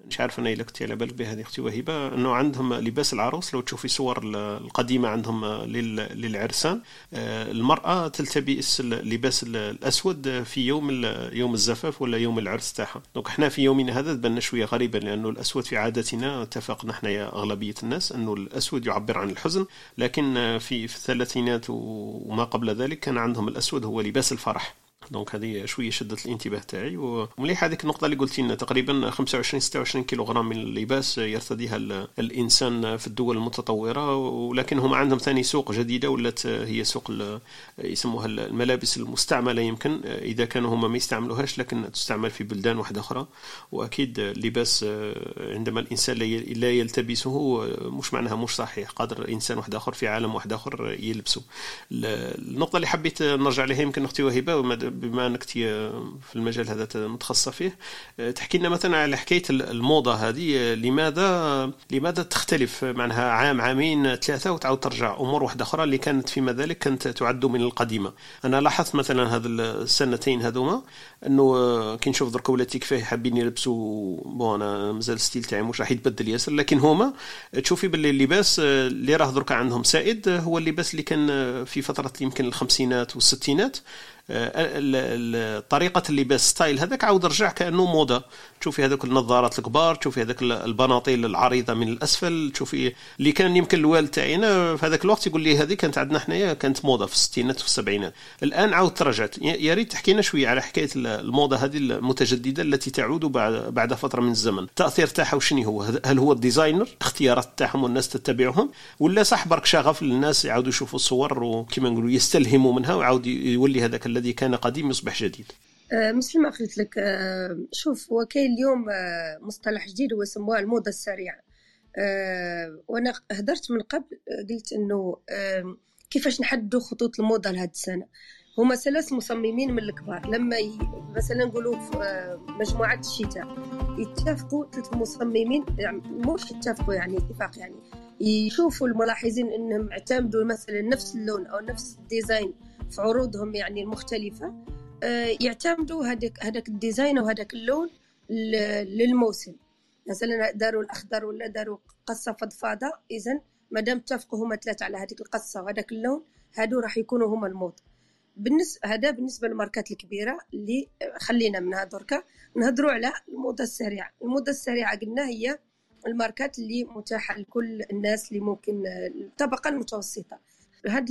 Speaker 3: مش عارف أنا كنت على بالك بهذه أختي وهبه إنه عندهم لباس العروس لو تشوفي صور القديمة عندهم للعرسان آه، المرأة تلتبس اللباس الأسود في يوم يوم الزفاف ولا يوم العرس تاعها. دونك إحنا في يومنا هذا تبان شوية غريبا لأنه الأسود في عاداتنا اتفقنا إحنا يا أغلبية الناس إنه الأسود يعبر عن الحزن لكن في في الثلاثينات وما قبل ذلك كان عندهم الأسود هو لباس الفرح. دونك هذه شوية شدت الانتباه تاعي ومليح هذيك النقطة اللي قلتي لنا تقريبا 25 26 كيلوغرام من اللباس يرتديها الإنسان في الدول المتطورة ولكن هم عندهم ثاني سوق جديدة ولات هي سوق يسموها الملابس المستعملة يمكن إذا كانوا هم ما يستعملوهاش لكن تستعمل في بلدان واحدة أخرى وأكيد اللباس عندما الإنسان لا يلتبسه مش معناها مش صحيح قادر إنسان واحد آخر في عالم واحد آخر يلبسه. النقطة اللي حبيت نرجع لها يمكن أختي وهبه بما انك في المجال هذا متخصصه فيه تحكي لنا مثلا على حكاية الموضة هذه لماذا لماذا تختلف معناها عام عامين ثلاثة وتعاود ترجع أمور واحدة أخرى اللي كانت فيما ذلك كانت تعد من القديمة. أنا لاحظت مثلا هذا السنتين هذوما أنه كي نشوف درك ولادي كيفاه حابين يلبسوا bon أنا مازال ال style تاعي مش راح يتبدل ياسر لكن هما تشوفي باللي اللباس اللي راه درك عندهم سائد هو اللباس اللي كان في فترة يمكن الخمسينات والستينات. طريقة اللباس style هذاك عاود رجع كأنه موضه تشوفي هذوك النظارات الكبار تشوفي هذاك البناطيل العريضة من الأسفل تشوفي اللي كان يمكن الوالد تاعنا في هذاك الوقت يقول لي هذه كانت عندنا حنايا كانت موضه في الستينات وفي السبعينات. الآن عاود ترجعت. يا ريت تحكي لنا شوية على حكاية الموضه هذه المتجددة التي تعود بعد بعد فترة من الزمن. التاثير تاعها وشنو هو؟ هل هو ال designer؟ اختيارات تاعهم والناس تتبعهم؟ ولا صح برك شغف للناس يعاودوا يشوفوا الصور وكما نقولوا يستلهموا منها ويعاود يولي هذاك الذي كان قديم يصبح جديد.
Speaker 2: آه، مثل ما قلت لك آه، شوف هو كاين اليوم آه، مصطلح جديد هو يسموه الموضة السريعة. وأنا هدرت من قبل قلت إنه كيفاش نحددوا خطوط الموضة لهذه السنة. هما ثلاث مصممين من الكبار. لما ي... مثلا نقولوا في مجموعة الشتاء يتفقوا ثلاث مصممين يعني مش يتفقوا يعني اتفاق يعني يشوفوا الملاحظين إنهم اعتمدوا مثلا نفس اللون أو نفس ال design في عروضهم يعني المختلفة آه، يعتمدوا هذاك هذاك ال design وهذاك اللون للموسم. مثلا داروا الأخضر ولا داروا قصة فضفاضة إذا ما دام اتفقوا هما ثلاثة على هذيك القصة وهذاك اللون هادو راح يكونوا هما الموضة بالنسبة هذا بالنسبة للماركات الكبيرة اللي خلينا منها دركا نهضروا على الموضة السريعة. الموضة السريعة قلنا هي الماركات اللي متاحة لكل الناس اللي ممكن الطبقة المتوسطة هاد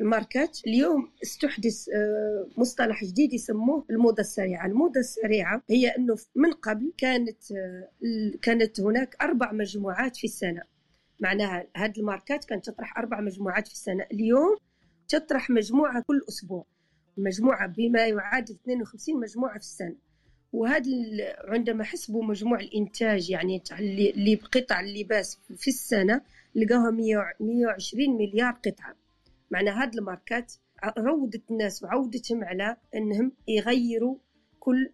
Speaker 2: الماركات اليوم استحدث آه، مصطلح جديد يسموه الموضة السريعة. الموضة السريعة هي أنه من قبل كانت آه، كانت هناك أربع مجموعات في السنة. معناها هاد الماركات كانت تطرح أربع مجموعات في السنة. اليوم تطرح مجموعة كل أسبوع. مجموعة بما يعادل 52 مجموعة في السنة. وهذا عندما حسبوا مجموع الإنتاج يعني اللي بقطع اللباس في السنة لقاها 120 مليار قطعة. معنى هاد الماركات روضت الناس وعودتهم على أنهم يغيروا كل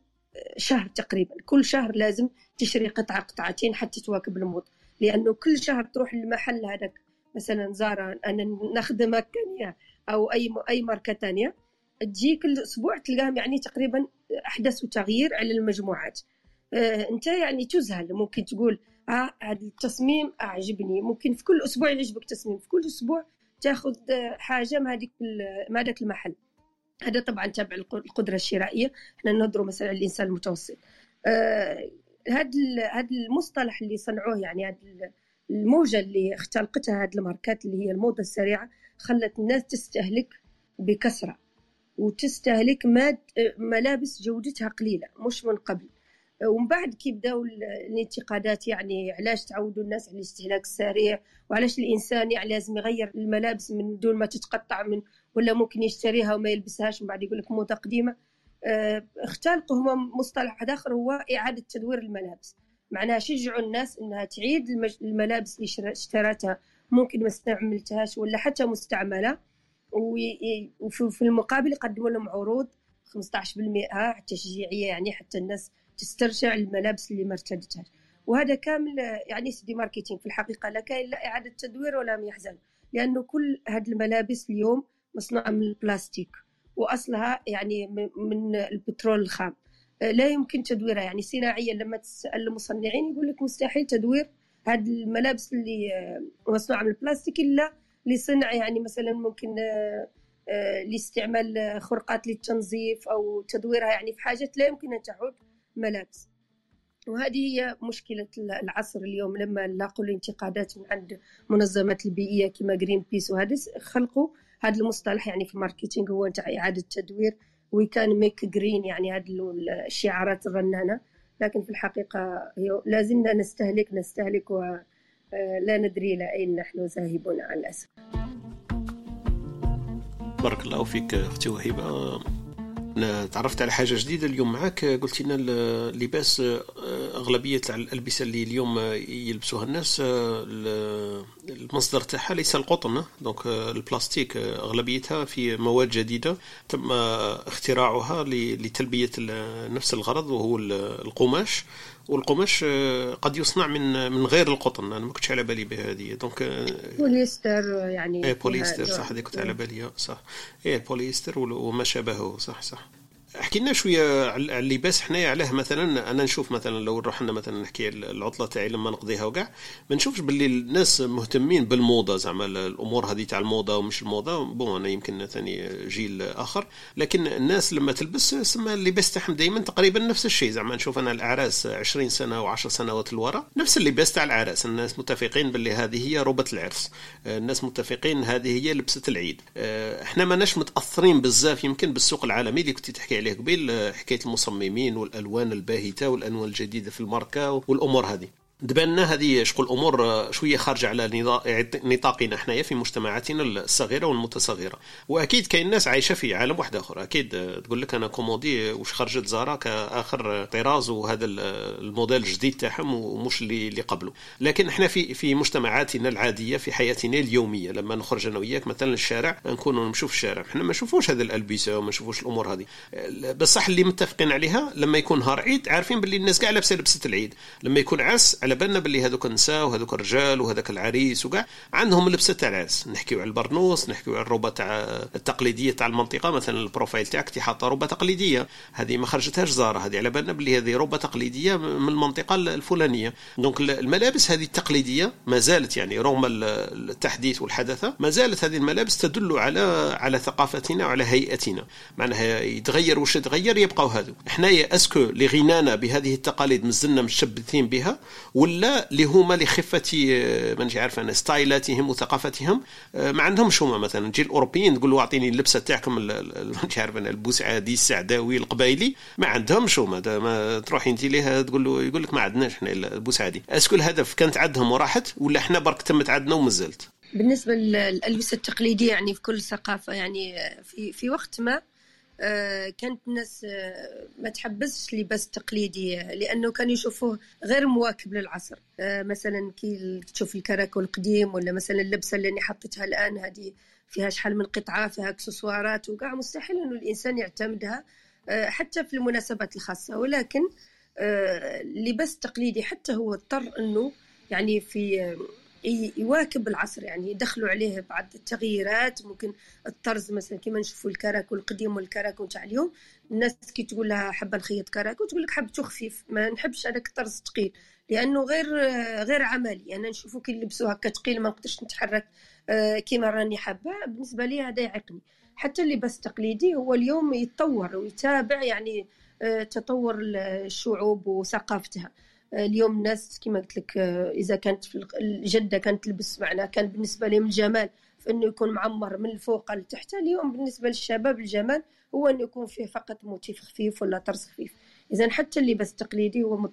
Speaker 2: شهر تقريبا. كل شهر لازم تشري قطعة قطعتين حتى تواكب الموضة لأنه كل شهر تروح للمحل هذاك مثلا زارا أنا نخدم كانيا أو أي أي ماركة تانية. تجي كل أسبوع تلقاهم يعني تقريبا أحدثوا تغيير على المجموعات. آه أنت يعني تذهل ممكن تقول آه هذا التصميم اعجبني. ممكن في كل أسبوع يعجبك تصميم. في كل أسبوع تاخذ حاجة ما هذيك ما هذاك المحل. هذا طبعا تابع القدرة الشرائية. إحنا نهضروا مثلا الإنسان المتوسط. آه هذا هذا المصطلح اللي صنعوه يعني هذا الموجة اللي اختلقتها هذه الماركات اللي هي الموضة السريعة خلت الناس تستهلك بكثره وتستهلك ماد ملابس جودتها قليلة مش من قبل. ومن بعد كي بداو الانتقادات يعني علاش تعودوا الناس على الاستهلاك السريع؟ وعلاش الإنسان يعني لازم يغير الملابس من دون ما تتقطع من ولا ممكن يشتريها وما يلبسهاش ومن بعد يقول لك موضه قديمه آه، اختلقوا هما مصطلح آخر هو إعادة تدوير الملابس. معناها شجعوا الناس إنها تعيد الملابس اللي اشترتها. ممكن ما استعملتهاش ولا حتى مستعملة. وفي المقابل يقدموا لهم عروض 15% تشجيعية يعني حتى الناس تسترجع الملابس اللي ما ارتدتهاش وهذا كامل يعني سيدي ماركتينغ في الحقيقة لا كاين لا إعادة تدوير ولا يحزن لأنه كل هذه الملابس اليوم مصنوعة من البلاستيك وأصلها يعني من البترول الخام. لا يمكن تدويرها يعني صناعيا لما تسأل المصنعين يقول لك مستحيل تدوير هذه الملابس اللي مصنوعة من البلاستيك إلا لصنع يعني مثلا ممكن آه، آه، لاستعمال خرقات للتنظيف أو تدويرها يعني في حاجات لا يمكن أن تعود. ملابس. وهذه هي مشكلة العصر اليوم لما لاقوا الانتقادات من عند منظمات البيئية كما Greenpeace وهذا خلقوا هذا المصطلح يعني في ال marketing هو نتاع إعادة تدوير we can make green يعني هذه الشعارات الرنانة. لكن في الحقيقة لازلنا نستهلك نستهلك ولا ندري إلى أين نحن ذاهبون على الأسف.
Speaker 3: بارك الله فيك أختي وهبه أنا تعرفت على حاجة جديدة اليوم معك قلت لنا اللباس أغلبية الألبسة اللي اليوم يلبسوها الناس المصدر تاعها ليس القطن donc البلاستيك أغلبيتها في مواد جديدة تم اختراعها لتلبية نفس الغرض وهو القماش. والقماش قد يصنع من من غير القطن. أنا ما كنتش على بالي بهذه. donc
Speaker 2: بوليستر يعني
Speaker 3: إيه بوليستر صح هذه كنت على بالي صح. إيه البوليستر وما شابهه صح صح. احكي لنا شوية على اللباس حنايا علاه. مثلا أنا نشوف مثلا لو رحنا مثلا نحكي العطلة تاعي لما نقضيها وكاع ما نشوفش باللي الناس مهتمين بالموضة. زعما الأمور هذه تاع الموضة ومش الموضة bon أنا يمكن ثاني جيل آخر. لكن الناس لما تلبس سما اللباس تاعهم دائما تقريبا نفس الشيء. زعما نشوف أنا الأعراس 20 سنة و10 سنوات لورا نفس اللباس تاع العراس الناس متفقين باللي هذه هي ربة العرس. الناس متفقين هذه هي لبسة العيد. إحنا ماناش متأثرين بزاف يمكن بالسوق العالمي اللي كنت تحكي عليه قبيل حكاية المصممين والألوان الباهتة والألوان الجديدة في الماركة والأمور هذه. دبالنا هذه شغل الأمور شوية خارجة على نطاقنا حنايا في مجتمعاتنا الصغيرة والمتصغره وأكيد كاين ناس عايشة في عالم واحد آخر. أكيد تقول لك أنا كومودي واش خرجت زارا كآخر طراز وهذا الموديل الجديد تاعهم ومش اللي اللي قبله. لكن إحنا في في مجتمعاتنا العادية في حياتنا اليومية لما نخرج أنا وياك مثلا للشارع نكونوا نمشوا في الشارع. إحنا ما نشوفوش هذه الألبسة وما نشوفوش الأمور هذه. بصح اللي متفقين عليها لما يكون نهار عيد عارفين باللي الناس كاع لابسه لبسه العيد. لما يكون عرس على بالنا باللي هذوك النساء وهذوك الرجال وهذاك العريس وكاع عندهم لبسة تاع العرس. نحكيو على البرنوس نحكيو على الروبة تاع التقليدية تاع المنطقة. مثلا ال profile تاعك تي حاطه روبة تقليدية. هذه ما خرجتهاش زارة. هذه على بالنا باللي هذه روبة تقليدية من المنطقة الفلانية. donc الملابس هذه التقليدية ما زالت يعني رغم التحديث والحداثة ما زالت هذه الملابس تدل على على ثقافتنا وعلى هيئتنا. معناها يتغير واش يتغير يبقاو هذو. حنايا est-ce que لغنانا بهذه التقاليد مازلنا متشبثين بها ولا اللي هما لخفه مانيش عارف أنا ستايلاتهم وثقافتهم ما عندهمش هما مثلا. تجي الأوروبيين تقول له أعطيني اللبسة تاعكم مانيش عارف أنا البوسعادي السعداوي القبايلي ما عندهمش هما. ما تروحي انت ليه تقول له يقول لك ما عندناش إحنا البوسعادي. est-ce que الهدف كانت عندهم وراحت ولا إحنا برك تمت عندنا ومازالت
Speaker 2: بالنسبة للألبسة التقليدية يعني في كل ثقافة يعني في في وقت ما كانت الناس ما تحبسش لباس تقليدي لأنه كانوا يشوفوه غير مواكب للعصر. مثلا كي تشوف الكراكو القديم ولا مثلا اللبسة اللي أنا حطيتها الآن هذه فيها شحال من قطعة فيها اكسسوارات وكاع. مستحيل إنه الإنسان يعتمدها حتى في المناسبات الخاصة. ولكن اللباس التقليدي حتى هو اضطر إنه يعني في يواكب العصر يعني يدخلوا عليه بعض التغييرات. ممكن الطرز مثلا كما نشوفوا الكراكو القديم والكراكو تاع اليوم الناس كي تقول لها حابة نخيط كراكو تقول لك حبته خفيف. ما نحبش هذاك الطرز ثقيل لأنه غير غير عملي. أنا نشوفوا كي يلبسوا هكا ثقيل ما نقدرش نتحرك كيما راني حابة. بالنسبة لي هذا يعيقني حتى اللباس التقليدي هو اليوم يتطور ويتابع يعني تطور الشعوب وثقافتها. اليوم الناس كما قلت لك إذا كانت الجدة كانت تلبس معنا كان بالنسبة لهم الجمال في انه يكون معمر من الفوق لتحت. اليوم بالنسبة للشباب الجمال هو انه يكون فيه فقط motif خفيف ولا طرز خفيف. اذا حتى اللباس التقليدي هو مت...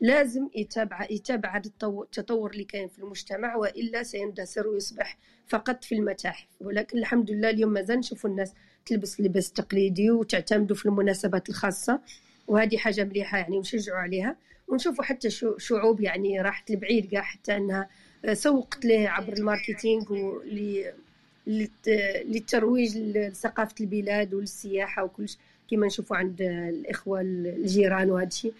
Speaker 2: لازم يتابع يتابع هذا التطور اللي كاين في المجتمع وإلا سيندثر ويصبح فقط في المتاحف. ولكن الحمد لله اليوم مازال نشوفوا الناس تلبس اللباس التقليدي وتعتمدوا في المناسبات الخاصة وهذه حاجة مليحة يعني ونشجعوا عليها. ونشوفوا حتى شعوب يعني راحت لبعيد كاع حتى أنها سوقت له عبر ال marketing للترويج لثقافة البلاد وللسياحة وكل كما نشوفوا عند الإخوة الجيران وهذا الشيء.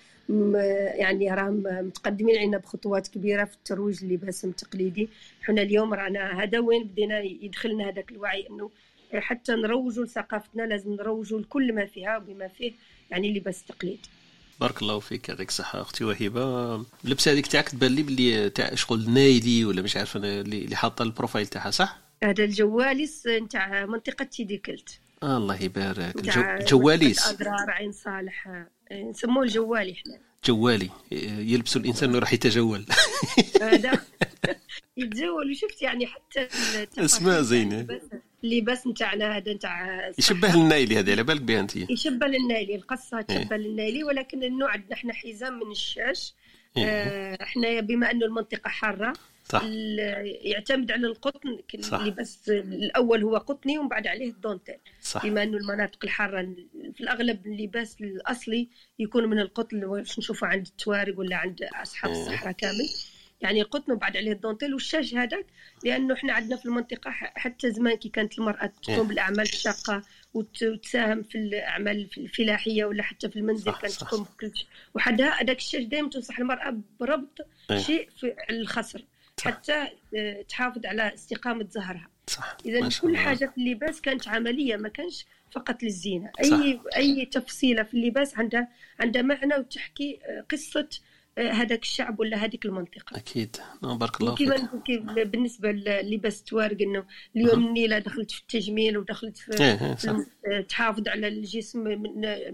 Speaker 2: يعني راهم متقدمين علينا بخطوات كبيرة في الترويج للباسم التقليدي حنا اليوم رانا هذا وين بدينا يدخلنا هذاك الوعي إنه حتى نروجوا لثقافتنا لازم نروجوا لكل ما فيها وبما فيه يعني اللباس التقليدي
Speaker 3: بارك الله فيك يعطيك الصحة أختي وهبة. اللبسة هذيك تاعك تبان لي بلي تاع شغل نايلي ولا مش عارف أنا اللي حاطة ال profile تاعها صح؟
Speaker 2: هذا الجواليس نتاع منطقة تيديكلت.
Speaker 3: آه الله يبارك. الجو... جواليس
Speaker 2: أدرار عين صالح. نسموه الجوالي إحنا.
Speaker 3: جوالي. يلبسوا الإنسان انه راح يتجول.
Speaker 2: هذا يتجول. وشفت يعني حتى
Speaker 3: أسماء زينة.
Speaker 2: اللباس نتاعنا هذا نتاع
Speaker 3: يشبه النايلي هذه على بالك بها أنت.
Speaker 2: يشبه للنايلي القصة
Speaker 3: إيه.
Speaker 2: تشبه للنايلي ولكن النوع عندنا إحنا حزام من الشاش.
Speaker 3: إيه.
Speaker 2: آه، إحنا بما أنه المنطقة حارة
Speaker 3: صح
Speaker 2: يعتمد على القطن
Speaker 3: صح.
Speaker 2: اللباس الأول هو قطني ومن بعد عليه الدونتيل
Speaker 3: صح
Speaker 2: بما إنه المناطق الحارة في الأغلب اللباس الأصلي يكون من القطن واش نشوفه عند التوارق ولا عند اصحاب
Speaker 3: إيه.
Speaker 2: الصحراء كامل يعني قطن وبعد عليه الدونتيل والشاش هذاك لأنه إحنا عندنا في المنطقة حتى زمان كي كانت المرأة
Speaker 3: إيه.
Speaker 2: تقوم بالأعمال الشاقة وت- وتساهم في الأعمال الفلاحية ولا حتى في المنزل
Speaker 3: صح،
Speaker 2: كانت
Speaker 3: صح.
Speaker 2: تقوم بكل شيء وحدها هذاك الشاش دائما تنصح المرأة بربط
Speaker 3: إيه.
Speaker 2: شيء في الخصر
Speaker 3: صح.
Speaker 2: حتى آه، تحافظ على استقامة زهرها
Speaker 3: صح إذا
Speaker 2: كل. حاجة في اللباس كانت عملية ما كانش فقط للزينة
Speaker 3: صح.
Speaker 2: اي أي تفصيلة في اللباس عندها عندها معنى وتحكي آه، قصة هذاك الشعب ولا هذيك المنطقة
Speaker 3: أكيد نعم، بارك الله فيك
Speaker 2: كيف بالنسبة للباس توارق إنه اليوم النيله دخلت في التجميل ودخلت في
Speaker 3: إيه، إيه،.
Speaker 2: في- تحافظ على الجسم من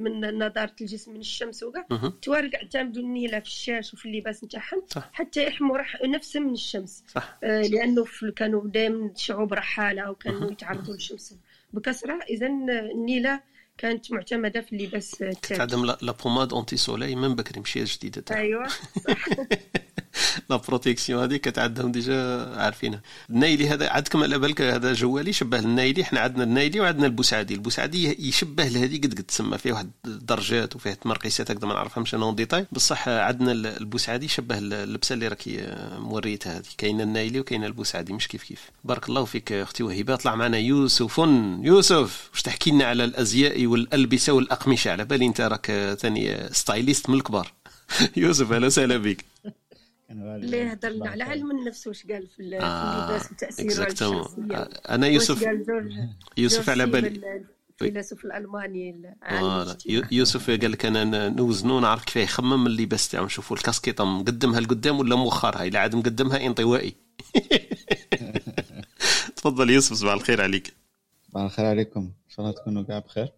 Speaker 2: من نضاره الجسم من الشمس وكاع
Speaker 3: مهم.
Speaker 2: توارق اعتمدوا النيلة في الشاش وفي اللباس نتاعهم. حتى يحموا نفسهم من الشمس
Speaker 3: صح
Speaker 2: آه، لأنه في- كانوا دائما شعوب
Speaker 3: رحالة.
Speaker 2: وكانوا يتعرضوا للشمس بكثرة اذا النيلة كانت معتمدة في اللباس تاعها
Speaker 3: تعدم la pommade anti-soleil من بكري ماشي جديدة تاعها
Speaker 2: أيوه
Speaker 3: la protection هذه كتعدهم déjà عارفينها. النايلي هذا عندكم على بالك هذا جوالي شبه النايلي؟ إحنا عندنا النايلي وعندنا البوسعدي. البوسعدي يشبه لهذه قد قد تسمى فيه واحد الدرجات وفيه تمرقيسات هكذا ما نعرفهمش أنا en détail بصح عندنا البوسعدي شبه اللبسة اللي راكي موريتها هذه كاينة النايلي وكاينة البوسعدي مش كيف كيف. بارك الله فيك أختي وهبه طلع معنا يوسف يوسف واش تحكي لنا على الأزياء والألبسة والأقمشة. على بالي أنت راك ثاني stylist من الكبار. يوسف أهلا وسهلا بك.
Speaker 2: اللي يهضر لنا. على علم النفس واش قال في
Speaker 3: آه،
Speaker 2: اللباس
Speaker 3: وتأثيره.
Speaker 2: الشخصية.
Speaker 3: أنا
Speaker 2: واش
Speaker 3: يوسف يوسف على بالي.
Speaker 2: الفيلسوف
Speaker 3: الألماني يوسف قال لك أنا نوزنو نعرف كيف يخمم اللباس تاعو. نشوفوا الكاسكيطة مقدمها لقدام ولا مؤخرها؟ إلا عاد مقدمها انطوائي. تفضل يوسف صباح الخير عليك.
Speaker 4: صباح الخير عليكم. إن شاء الله تكونوا كاع بخير. آه،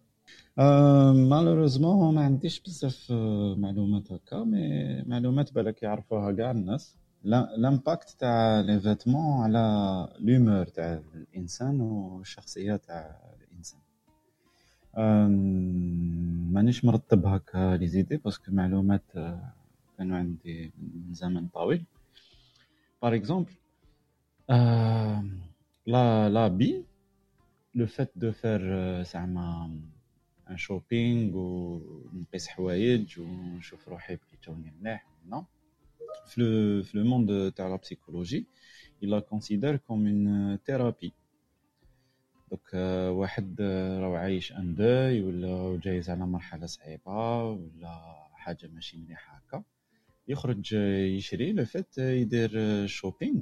Speaker 4: malheureusement ما عنديش بزاف معلومات هكا mais معلومات بالك يعرفوها كاع الناس. la- l'impact تاع les vêtements على l'humeur تاع الإنسان والشخصية تاع الإنسان. آم، مانيش مرتب هكا les idées parce que معلومات آه، كانوا عندي من زمن طويل. par exemple la la بي le fait de faire زعما un shopping ونقيس حوايج ونشوف روحي بلي توني مليح nous في في le monde تاع la psychologie la considère comme une thérapie. دوك واحد آه، راه عايش un deuil ولا جايز على مرحلة صعيبة ولا حاجة ماشي مليحة هكا يخرج آه، يشري le fait آه، يدير shopping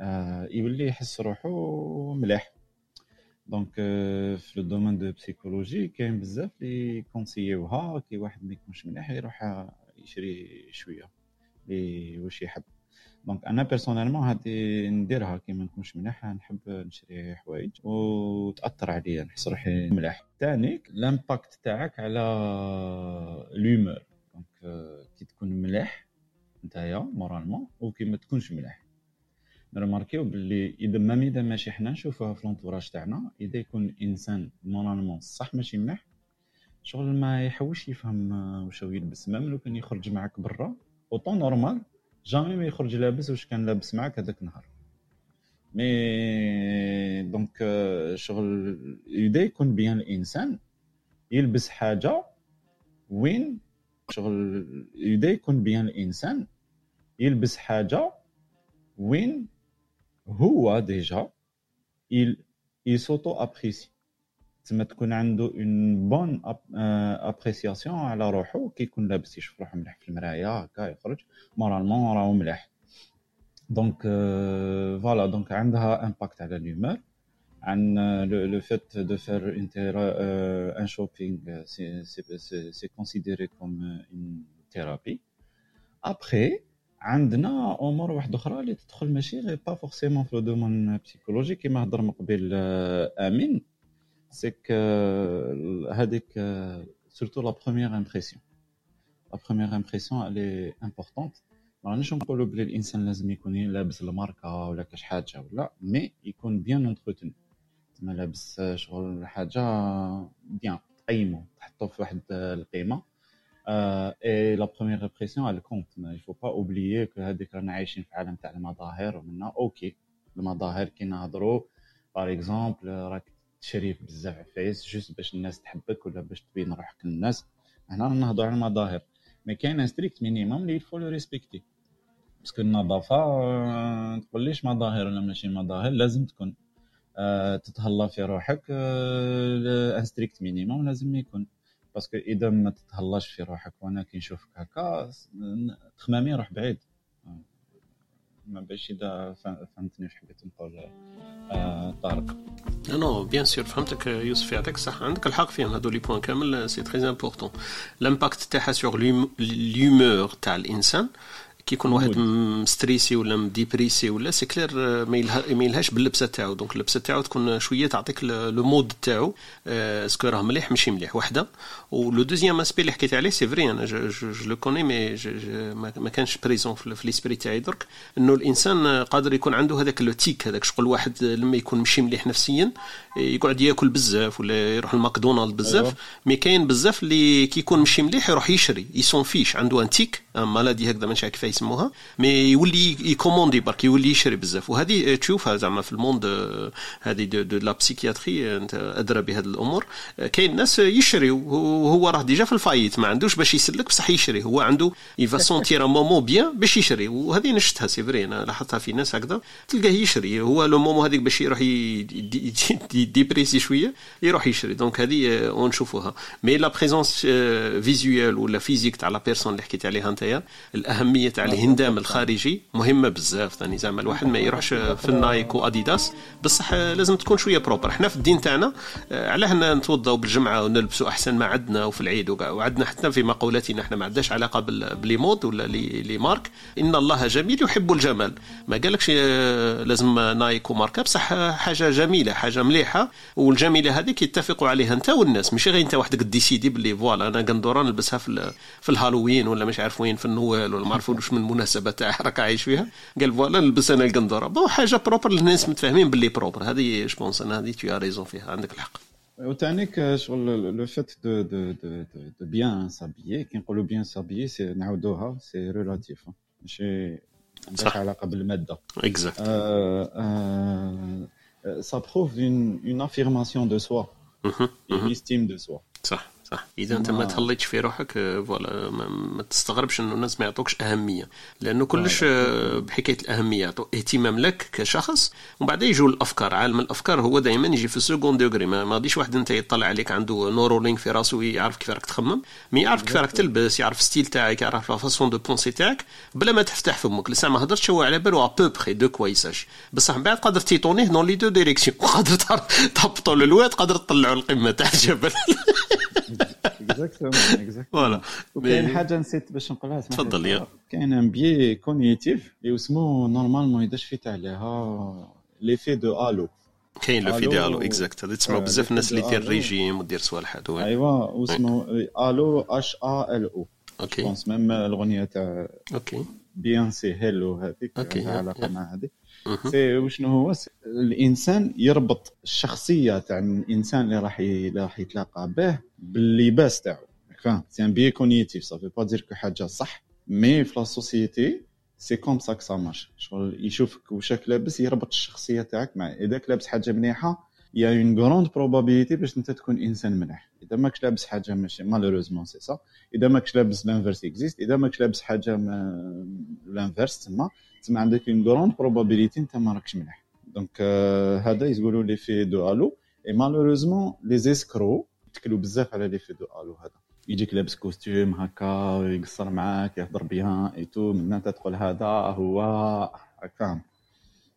Speaker 4: آه، يولي يحس روحو مليح. donc آه، في le domaine de psychologie كاين بزاف اللي كونسيوها كي واحد ما يكونش مليح يروح يشري شوية لي واش يحب. donc أنا personnellement هادي نديرها كي ما نكونش مليح نحب نشري حوايج وتاثر عليا نحس روحي مليح ثاني ال impact تاعك على l'humeur donc آه، كي تكون مليح نتايا moralement وكي ما تكونش مليح نرماركيو باللي إذا ما اذا ماشي حنا نشوفوها في l'entourage تاعنا إذا يكون إنسان moralement صح ماشي مليح شغل ما يحوش يفهم واش هو يلبس. même لو كان يخرج معاك برا en temps normal jamais ما يخرج لابس واش كان لابس معاك هذاك النهار. mais donc آه، شغل إذا يكون bien الإنسان يلبس حاجة وين شغل إذا يكون bien الإنسان يلبس حاجة وين هو déjà il il s'auto apprécie تما تكون عنده une bonne appréciation على روحو كي يكون لابس يشوف روحو مليح في المرايه هكا يخرج moralement راهو مليح. donc voilà donc عندها impact على l'humeur عن le fait de faire un shopping c'est considéré comme une thérapie après عندنا أمور واحدة أخرى اللي تدخل ماشي غير pas forcément في le domaine psychologique كيما هضر من قبل آه، آمين. c'est que هذيك surtout la première impression la première impression elle est importante ما رانيش نقولوا بلي الإنسان لازم يكون لابس الماركة ولا كاش حاجة ولا mais يكون bien entretenu ما لابس شغل حاجة bien تقيمو تحطو في واحد القيمة. et la première impression elle compte mais il faut pas oublier que هذيك رانا عايشين في عالم تاع المظاهر ومنا OK. المظاهر كي نهضروا par exemple راك تشري بزاف عفايس juste باش الناس تحبك ولا باش تبين روحك للناس. هنا نهضروا على المظاهر. mais كاين un strict minimum اللي il faut le respecter parce que النظافة آه، تقوليش مظاهر ولا ماشي مظاهر لازم تكون. آه، تتهلا في روحك un strict minimum لازم يكون. parce que اذا ما تتهلاش في روحك وأنا كي نشوفك هكا تخمامي روح بعيد. ما باش اذا فهمتني واش حبيت نقول آه، طارق.
Speaker 3: non bien sûr فهمتك يوسف يعطيك الصحة. عندك الحق فيهم هذو les points كامل c'est très important l'impact تاعها sur l'humeur تاع الإنسان كي يكون واحد م stressé ولا م dépressé ولا c'est clair آه، ما يلهاش باللبسة تاعو. donc اللبسة تاعو تكون شوية تعطيك le mood تاعو. est-ce que راه مليح ماشي مليح وحدة. و le deuxième aspect اللي حكيت عليه c'est vrai أنا je le connais mais ما كانش présent في l'esprit تاعي درك. إنه الإنسان قادر يكون عنده هذاك le tic هذاك شغل واحد لما يكون ماشي مليح نفسيا يقعد ياكل بزاف ولا يروح الماكدونالد بزاف. mais كاين بزاف اللي كي يكون ماشي مليح يروح يشري يسون فيش عنده un tic maladie هكذا مش عارف كيف يسموها mais يولي ي commander برك يولي يشري بزاف. وهذه تشوفها زعما في ال monde هذه de, de la psychiatrie انت أدرى بهذه الأمور. كاين ناس يشري وهو راه déjà في ال faillite ما عندوش باش يسلك بصح يشري. هو عنده il va se sentir vraiment bien باش يشري. وهذه نشتها c'est vrai أنا لاحظتها في ناس هكذا. تلقاه يشري. هو le moment هذيك باش يروح dépressé شوية يروح يشري. donc هذه ونشوفوها mais la présence visuelle ولا physique تاع la personne اللي حكيت عليها انت الأهمية تاع الهندام الخارجي مهمة بزاف ثاني زعما الواحد ما يروحش في ال Nike و Adidas. بصح لازم تكون شوية propre إحنا في الدين تاعنا علاه نتوضاو بالجمعة ونلبسوا أحسن ما عندنا وفي العيد وعندنا حتى في مقولاتنا إحنا ما عندناش علاقة ب les modes ولا les marques إن الله جميل يحب الجمال. ما قالكش لازم Nike وماركه بصح حاجة جميلة حاجة مليحة. والجميلة هذيك يتفقوا عليها انت والناس. ماشي غير انت وحدك décidé باللي voilà أنا قندورة نلبسها في في الهالوين ولا مش عارف وين في النوال ولا ما عرفوا واش من المناسبه تاع راك عايش فيها. قال voilà نلبس أنا القندوره bon حاجة propre الناس متفاهمين باللي propre هذه je pense أنا هذه t'as raison فيها. عندك الحق.
Speaker 4: وتعنيك شغل le fait de de de de bien s'habiller كي نقولوا bien s'habiller c'est نعاودوها c'est relatif ماشي عندهاش علاقة
Speaker 3: بالمادة.
Speaker 4: exact prouve une, une affirmation de soi, une estime de soi.
Speaker 3: صح. صح. إذا أنت ما تهليتش في روحك voilà ما تستغربش إنه الناس ما يعطوكش أهمية. لأنه كلش بحكاية الأهمية يعطوا اهتمام لك كشخص ومن بعد يجوا الأفكار. عالم الأفكار هو دائما يجي في ال second degré ما غاديش واحد أنت يطلع عليك عنده Neuralink في راسه يعرف كيف راك تخمم mais يعرف كيف راك تلبس يعرف style تاعك يعرف la façon de penser تاعك بلا ما تفتح فمك. لسه ما هضرتش هو على بالو à peu près de quoi il s'agit بصح من بعد قادر t'étonner dans les deux directions قادر تهبطوا للواد قادر تطلعوا القمة تاع الجبل
Speaker 4: exactement voilà وكاين حاجة نسيت باش نقولها
Speaker 3: تفضل il y a
Speaker 4: كاين un biais cognitif اللي اسمه normalement يداش فيه عليها l'effet de halo
Speaker 3: كاين l'effet de halo exact هذا تسمعوا بزاف الناس اللي دير ريجيم ودير صوالح هذو
Speaker 4: ايوا واسمه halo H A L O
Speaker 3: OK.
Speaker 4: pense même الاغنيه تاع
Speaker 3: OK.
Speaker 4: Beyoncé Halo هذيك
Speaker 3: OK
Speaker 4: علاقة مع هذيك وشنو هو؟ الإنسان يربط الشخصيه تاع الإنسان اللي راح راح يتلاقى به باللباس تاعو. فاهم c'est un biais cognitif ça veut pas dire que حاجة صح. mais في la société c'est comme ça ça marche شغل يشوفك وشك لابس يربط الشخصية تاعك مع اذا لابس حاجة مليحة il y a une grande probabilité باش أنت تكون إنسان مليح. إذا ماكش لابس حاجة ماشي malheureusement c'est ça إذا ماكش لابس l'inverse existe إذا ماكش لابس حاجة l'inverse تما تما عندك une grande probabilité إنت ما راكش مليح. donc هذا يقولوا l'effet de halo. et malheureusement les escrocs يتكلوا بزاف على l'effet de halo هذا. يجيك لابس costume هكا يقصر معاك يهضر bien et tout من تقول هذا هو هكا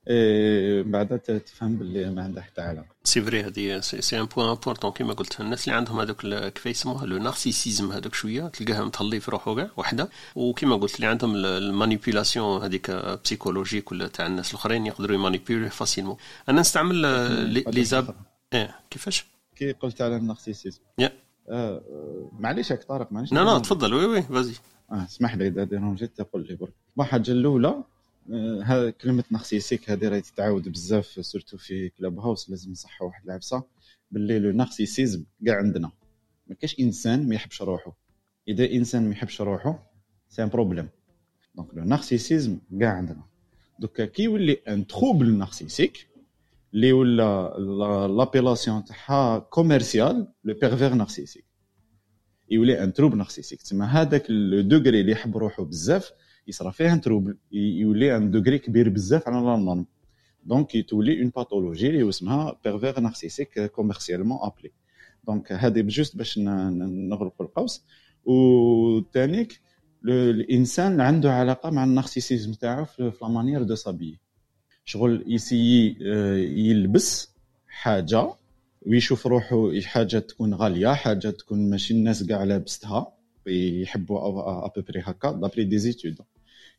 Speaker 4: إيه بعد تفهم باللي ما عنده حتى علاقة.
Speaker 3: c'est vrai هذه c'est un point important كيما قلت. الناس اللي عندهم هذوك كيف يسموها le narcissisme هذوك شوية تلقاها متهلي في روحه كاع وحدة. وكيما قلت اللي عندهم ال manipulation هذيك psychologique ولا تاع الناس الأخرين يقدروا ي manipuler facilement أنا نستعمل لي زاب إيه كيفاش؟
Speaker 4: كي قلت على ال narcissisme
Speaker 3: yeah.
Speaker 4: آه معليش هاك طارق معليش.
Speaker 3: لا لا تفضل. oui oui vas-y
Speaker 4: آه اسمح لي إذا dérangé يت تقول لي برك. الحاجة الاولى آه، هذا كلمه narcissique هذه راهي تتعاود بزاف surtout في Clubhouse لازم نصحوا واحد العفسة باللي le narcissisme كاع عندنا. ما كاش إنسان ما يحبش روحه إذا إنسان ما يحبش روحه c'est un problème donc le narcissisme كاع عندنا. دوكا كي يولي un trouble narcissique اللي ولا l'appellation تاعها commerciale le pervers narcissique يولي un trouble narcissique تسمى هذاك le degré اللي يحب روحو بزاف يصرا فيه un trouble يولي un degré كبير بزاف على la norme donc تولي une pathologie اللي اسمها pervers narcissique commercialement appelée donc هذه ب juste باش نغلقوا القوس وثانيك الانسان عنده علاقه مع ال narcissisme تاعو في la manière de s'habiller شغل ي essayer يلبس حاجة ويشوف روحه حاجة تكون غاليه حاجة تكون ماشي الناس كاع لابستها يحبوا à peu près هكا d'après des études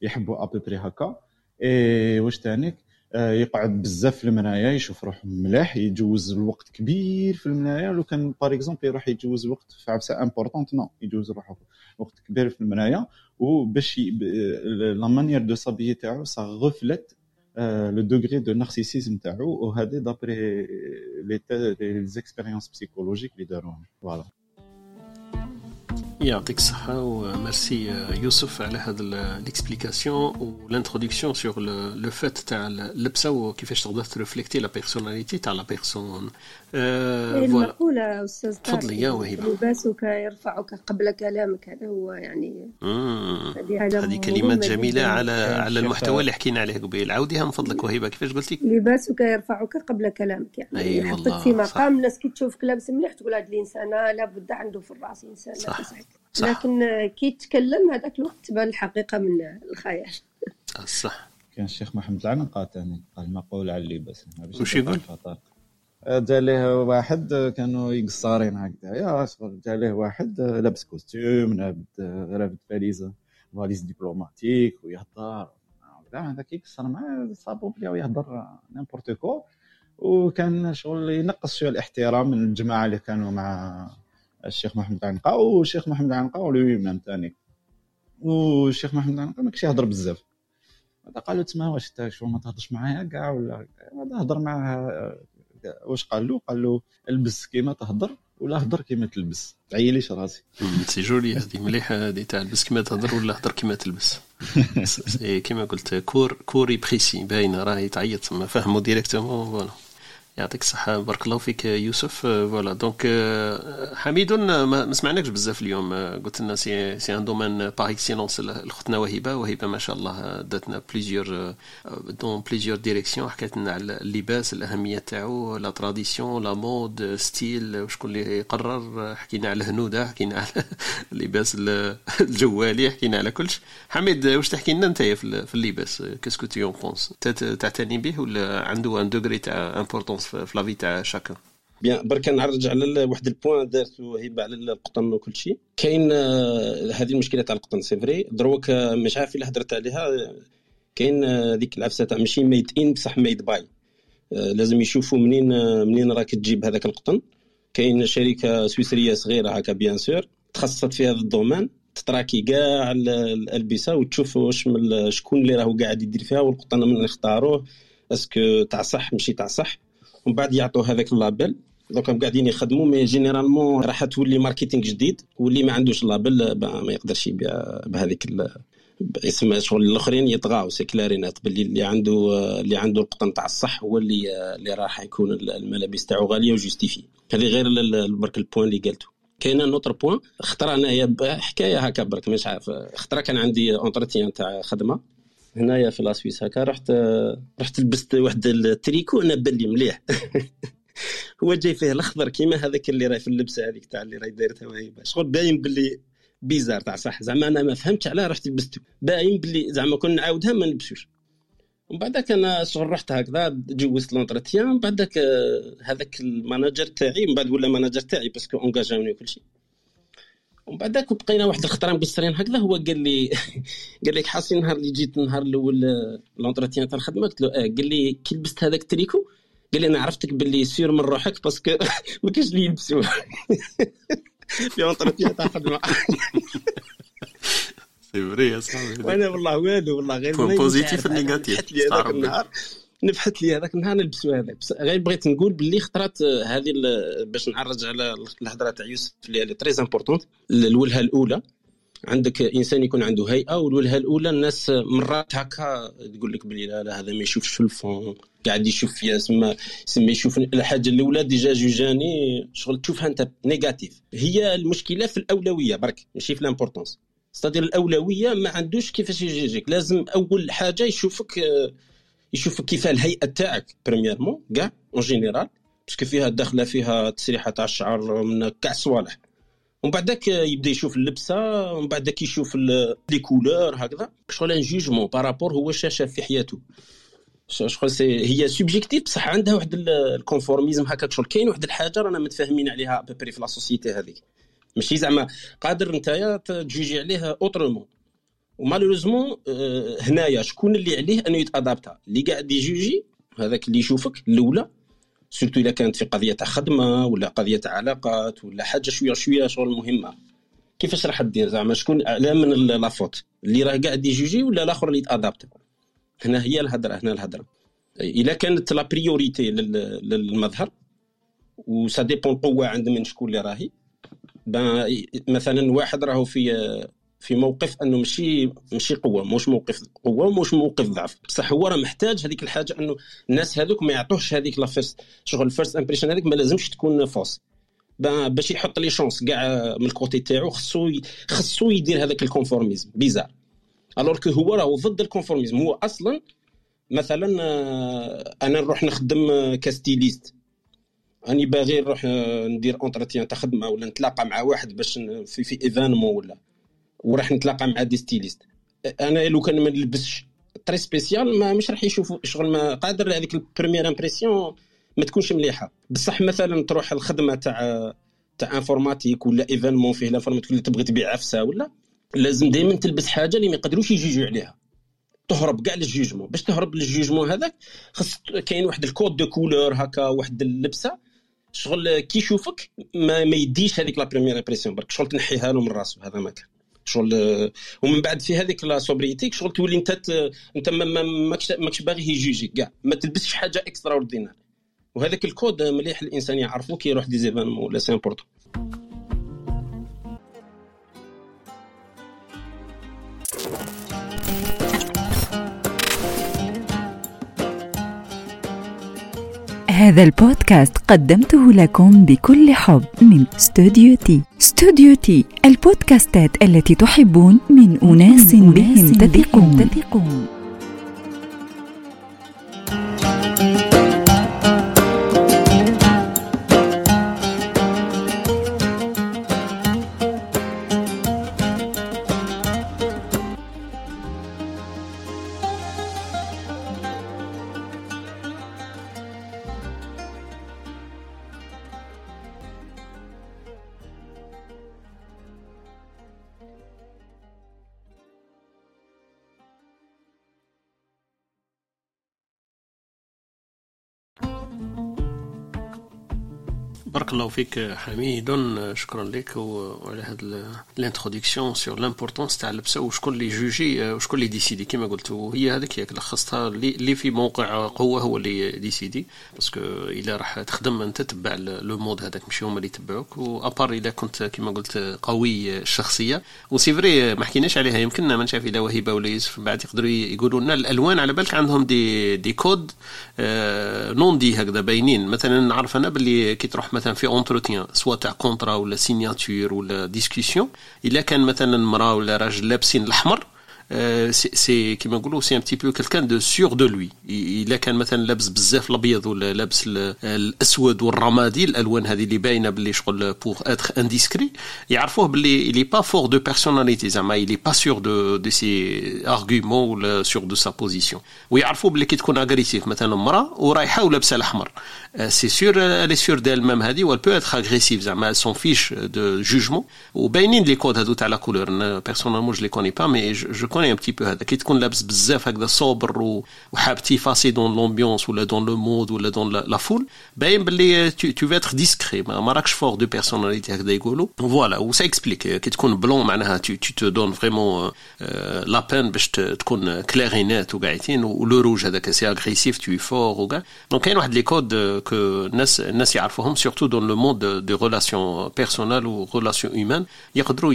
Speaker 4: يحبوا à peu près هكا اي واش تانيك يقعد بزاف في المرايه يشوف روحه ملاح يجوز الوقت كبير في المرايه لو كان par exemple يروح يجوز وقت في عفسه importante non يجوز روحه وقت كبير في المرايه وباش la manière de s'habiller تاعو ça reflète le degré de narcissisme تاعو وهذه d'après les expériences psychologiques اللي داروهم voilà
Speaker 3: يعطيك الصحة وميرسي يوسف على هذا ال explication وال introduction sur le fait تاع اللبسة وكيفاش تقدر ت refléter la personnalité تاع la personne
Speaker 2: المقولة أستاذ
Speaker 3: تفضلي يا وهبة
Speaker 2: لباسك يرفعك قبل كلامك هذا هو يعني
Speaker 3: هذه كلمات جميلة على على المحتوى اللي حكينا عليه قبيل. عاوديها من فضلك وهبة كيفاش قلتي؟
Speaker 2: لباسك يرفعك قبل كلامك يعني
Speaker 3: أي
Speaker 2: يحطك في مقام الناس كي تشوفك لابس مليح تقول هذا الإنسان لابد عنده في الرأس إنسان
Speaker 3: صح.
Speaker 2: صح.
Speaker 3: صح.
Speaker 2: لكن كي تكلم هذاك الوقت تبان الحقيقة من الخيال.
Speaker 3: صح.
Speaker 4: كان الشيخ محمد العنقا تاني قال مقول على اللباس
Speaker 3: وش يقول؟
Speaker 4: جا ليه واحد كانوا يقصارين هكذا. يا شغل جا ليه واحد لابس costume لابد رافد فاليزة valise diplomatique ويهضر. هذاك يقصر معاه صابو بلي ويهضر n'importe quoi. وكان شغل ينقص شوية الاحترام من الجماعة اللي كانوا مع الشيخ محمد عنقا والشيخ محمد عنقا و lui-même ثاني. والشيخ محمد عنقا ما كانش يهضر بزاف. هذا قال له تسمى واش انت شو ما تهضرش معايا كاع ولا هذا هضر معاه واش قال له قال له البس كيما تهضر ولا هضر كيما تلبس. تعيليش راسي.
Speaker 3: c'est joli هذه مليحة هذه تاع البس كيما تهضر ولا هضر كيما تلبس. c'est كيما قلت court court et précis باينة راهي تعيط ما فهموا directement voilà يعطيك الصحة. بارك الله فيك يوسف. voilà. donc حميد ما ما سمعناكش بزاف اليوم. آه، قلت لنا c'est c'est un domaine par excellence اختنا وهبة وهبة ما شاء الله داتنا plusieurs dans plusieurs directions حكيت لنا على اللباس الأهمية تاعو la tradition la mode style وشكون اللي يقرر. حكينا على الهنودة حكينا على اللباس ال- الجوالي حكينا على كلش. حميد واش تحكي لنا أنت في اللباس؟ qu'est-ce que t'en penses تعتني به ولا عنده un degré تاع importance في في la vie تاع chacun
Speaker 6: bien برك نرجع على واحد ال point دارتو هبه على القطن وكل شيء. كاين آه، هذه المشكلة تاع القطن c'est vrai دروك آه، مش عارف إلا هضرت عليها. آه، كاين ذيك العفسة تاع ماشي made in بصح made by لازم يشوفوا منين منين راك تجيب هذاك القطن. كاين شركة سويسرية صغيرة هكا bien sûr تخصصت في هذا ال domaine. ت traquer كاع ال- الألبسة وتشوف واش شكون اللي راهو قاعد يدير فيها والقطن من يختاروه est-ce que تاع صح ماشي تاع صح. ومن بعد يعطوا هذاك ال label دوك هم قاعدين يخدموا mais généralement راح تولي marketing جديد واللي ما عندوش label ما يقدرش يبيع بهذيك ال- اسم شغل الأخرين يطغاو. c'est clair et net باللي اللي عنده اللي عنده القطن تاع الصح هو اللي اللي راح يكون الملابس تاعو غالية و justifiée هذه غير برك ال point اللي قالته كاين un autre point خطره انايا حكاية هكا برك مش عارف. خطره كان عندي entretien تاع خدمة. هنايا في la Suisse هكا رحت رحت لبست واحد التريكو أنا بالي مليح. هو جاي فيه الأخضر كيما هذاك اللي راهي في اللبسه هذيك تاع اللي راهي دايرتها وهيبه شغل باين باللي bizarre تاع صح. زعما أنا ما فهمتش علاه رحت لبسته. باين باللي زعما كون نعاودها ما نلبسوش. ومن بعدك أنا شغل رحت هكذا جوزت l'entretien من بعدك آه، هذاك ال manager تاعي من بعد ولا manager تاعي parce que engagé وني وكل شيء ومن بعدك بقينا واحد الخطره مقصرين هكذا هو قال لي قال لك حاسين النهار اللي جيت النهار الأول آه، l'entretien تاع الخدمة قلت له آه قال لي كي لبست هذاك التريكو قال لي أنا عرفتك باللي sûr من روحك parce que ما كاينش اللي يلبسوه في entretien تاع الخدمه
Speaker 3: c'est vrai يا صاحبي
Speaker 6: وأنا والله والو والله غير positif. négatif.
Speaker 3: تعرف
Speaker 6: النهار. نفحت لي هذاك النهار نلبسوا هذاك غير بغيت نقول باللي خطرات آه، هذه ال- باش نعرج على الهضرة تاع يوسف اللي très importante الوجهه الأولى. عندك إنسان يكون عنده هيئة والوجهه الأولى الناس مرات هكا تقول لك بلي لا لا هذا ما يشوفش في ال fond قاعد يشوف فيها سما سما يشوف الحاجة الأولى déjà جوجاني شغل تشوفها أنت négative. هي المشكلة في الأولوية برك ماشي في ال importance c'est-à-dire الأولوية ما عندوش كيفاش يجيك لازم أول حاجة يشوفك يشوفك كيف الهيئة تاعك. premièrement كاع en général parce que فيها داخلة فيها تسريحة تاع الشعر من كاع الصوالح ومن بعدك يبدأ يشوف اللبسة ومن بعدك يشوف les couleurs هكذا. شغل un jugement par rapport هو شاشه في حياته. شغل هي subjective بصح عندها واحد ال- ال conformisme هكاك شغل كاين واحد الحاجة رانا متفاهمين عليها à peu près في la société هذيك. ماشي زعما قادر نتايا تجوجي عليه autrement و malheureusement آه، هنايا شكون اللي عليه أنه يتأدابتا؟ اللي قاعد يجوجي هذاك اللي يشوفك الأولى surtout اذا كانت في قضية تاع خدمة ولا قضية تاع علاقات ولا حاجة شوية شوية شغل مهمة. كيفاش راح دير زعما؟ شكون على من la faute اللي راه قاعد يجوجي ولا الآخر اللي يتأدابتا؟ هنا هي الهضره هنا الهضره اذا كانت la priorité لل- للمظهر و ça dépend القوه عند من شكون اللي راهي. مثلا واحد راهو في في موقف أنه ماشي ماشي قوة مش موقف قوة مش موقف ضعف. بصح هو راه محتاج هذيك الحاجة أنه الناس هذوك ما يعطوهش هذيك la first شغل ال first impression هذيك ما لازمش تكون fausse باش يحط les chances كاع من ال côté تاعو خصو خصو يدير هذاك ال conformisme bizarre alors que هو راهو ضد ال conformisme هو أصلا مثلا آه، أنا نروح نخدم آه، ك styliste راني باغي نروح آه، ندير entretien تاع خدمه ولا نتلاقى مع واحد باش في في événement ولا. وراح نتلاقى مع des stylistes. أنا لو كان ما نلبسش très spécial ما مش راح يشوفوا شغل ما قادر هذيك ال première impression ما تكونش مليحة. بصح مثلا تروح الخدمة تاع تاع informatique ولا événement فيه l'informatique ولا تبغي تبيع عفسة ولا لازم دائما تلبس حاجة اللي ما يقدروش يجيجوا عليها. تهرب كاع لل jugement. باش تهرب لل jugement هذاك خاص كاين واحد ال code de couleurs هكا واحد اللبسة. شغل كي يشوفك ما, ما يديش هذيك la première impression برك شغل تنحيها له من راسه هذا ما كان. شغل آه، ومن بعد في هذيك la sobriété شغل تولي انت انت ما- ما- ماكش ماكش باغي يجيجيك كاع. ما تلبسش حاجة extraordinaire وهذاك الكود مليح الإنسان يعرفه كي يروح des événements ولا c'est
Speaker 7: هذا البودكاست قدمته لكم بكل حب من استوديو تي استوديو تي البودكاستات التي تحبون من أناس بهم تثقون.
Speaker 3: بارك الله فيك حميد. شكرا لك وعلى هذا ال introduction sur l'importance تاع اللبسة وشكون اللي جوجي وشكون اللي décidé كما قلت وهي هذيك ياك لخصتها اللي في موقع قوة هو اللي décidé parce que إلا راح تخدم أنت تتبع le mode هذاك ماشي هما اللي يتبعوك. و à part إلا كنت كما قلت قوي الشخصيه و c'est vrai ما حكيناش عليها. يمكن ما نشاف إلا وهيبة ولا يوسف. من بعد يقدروا يقولوا لنا الألوان. على بالك عندهم des des codes non des هكذا باينين. مثلا نعرف أنا باللي كي تروح مثلا في entretien soit تاع contrat ولا signature ولا discussion الا كان مثلا مراه ولا راجل لابسين الاحمر c'est كيما نقولوا c'est un petit peu quelqu'un de sûr de lui الا كان مثلا لابس بزاف الابيض ولا لابس ال- الاسود والرمادي الالوان هذه اللي باينه باللي شغل pour être un discret يعرفوه باللي il est pas fort de personnalité زعما il est pas sûr de de ses arguments ولا sûr de sa position. ويعرفوا باللي كي تكون agressive مثلا مراه ورايحه ولابسه الاحمر c'est sûr elle est sûre d'elle-même هذه و elle peut être agressive زعما elle s'en fiche de jugement. وباينين les codes هذو تاع la couleur personnellement je les connais pas mais je, je connais ثواني un petit peu هذا كي تكون لابس بزاف هكذا sobre وحاب t'effacer dans l'ambiance ولا dans le monde ولا dans la foule باين باللي tu veux être discret ما راكش fort de personnalité هكذا يقولوا voilà و ça explique كي تكون blanc معناها tu te donnes vraiment la peine باش تكون كلارينات وقاعدين و le rouge هذاك c'est agressif tout fort وكاع donc كاين واحد les codes que الناس يعرفوهم surtout dans le monde des relations personnelles و relations humaines يقدروا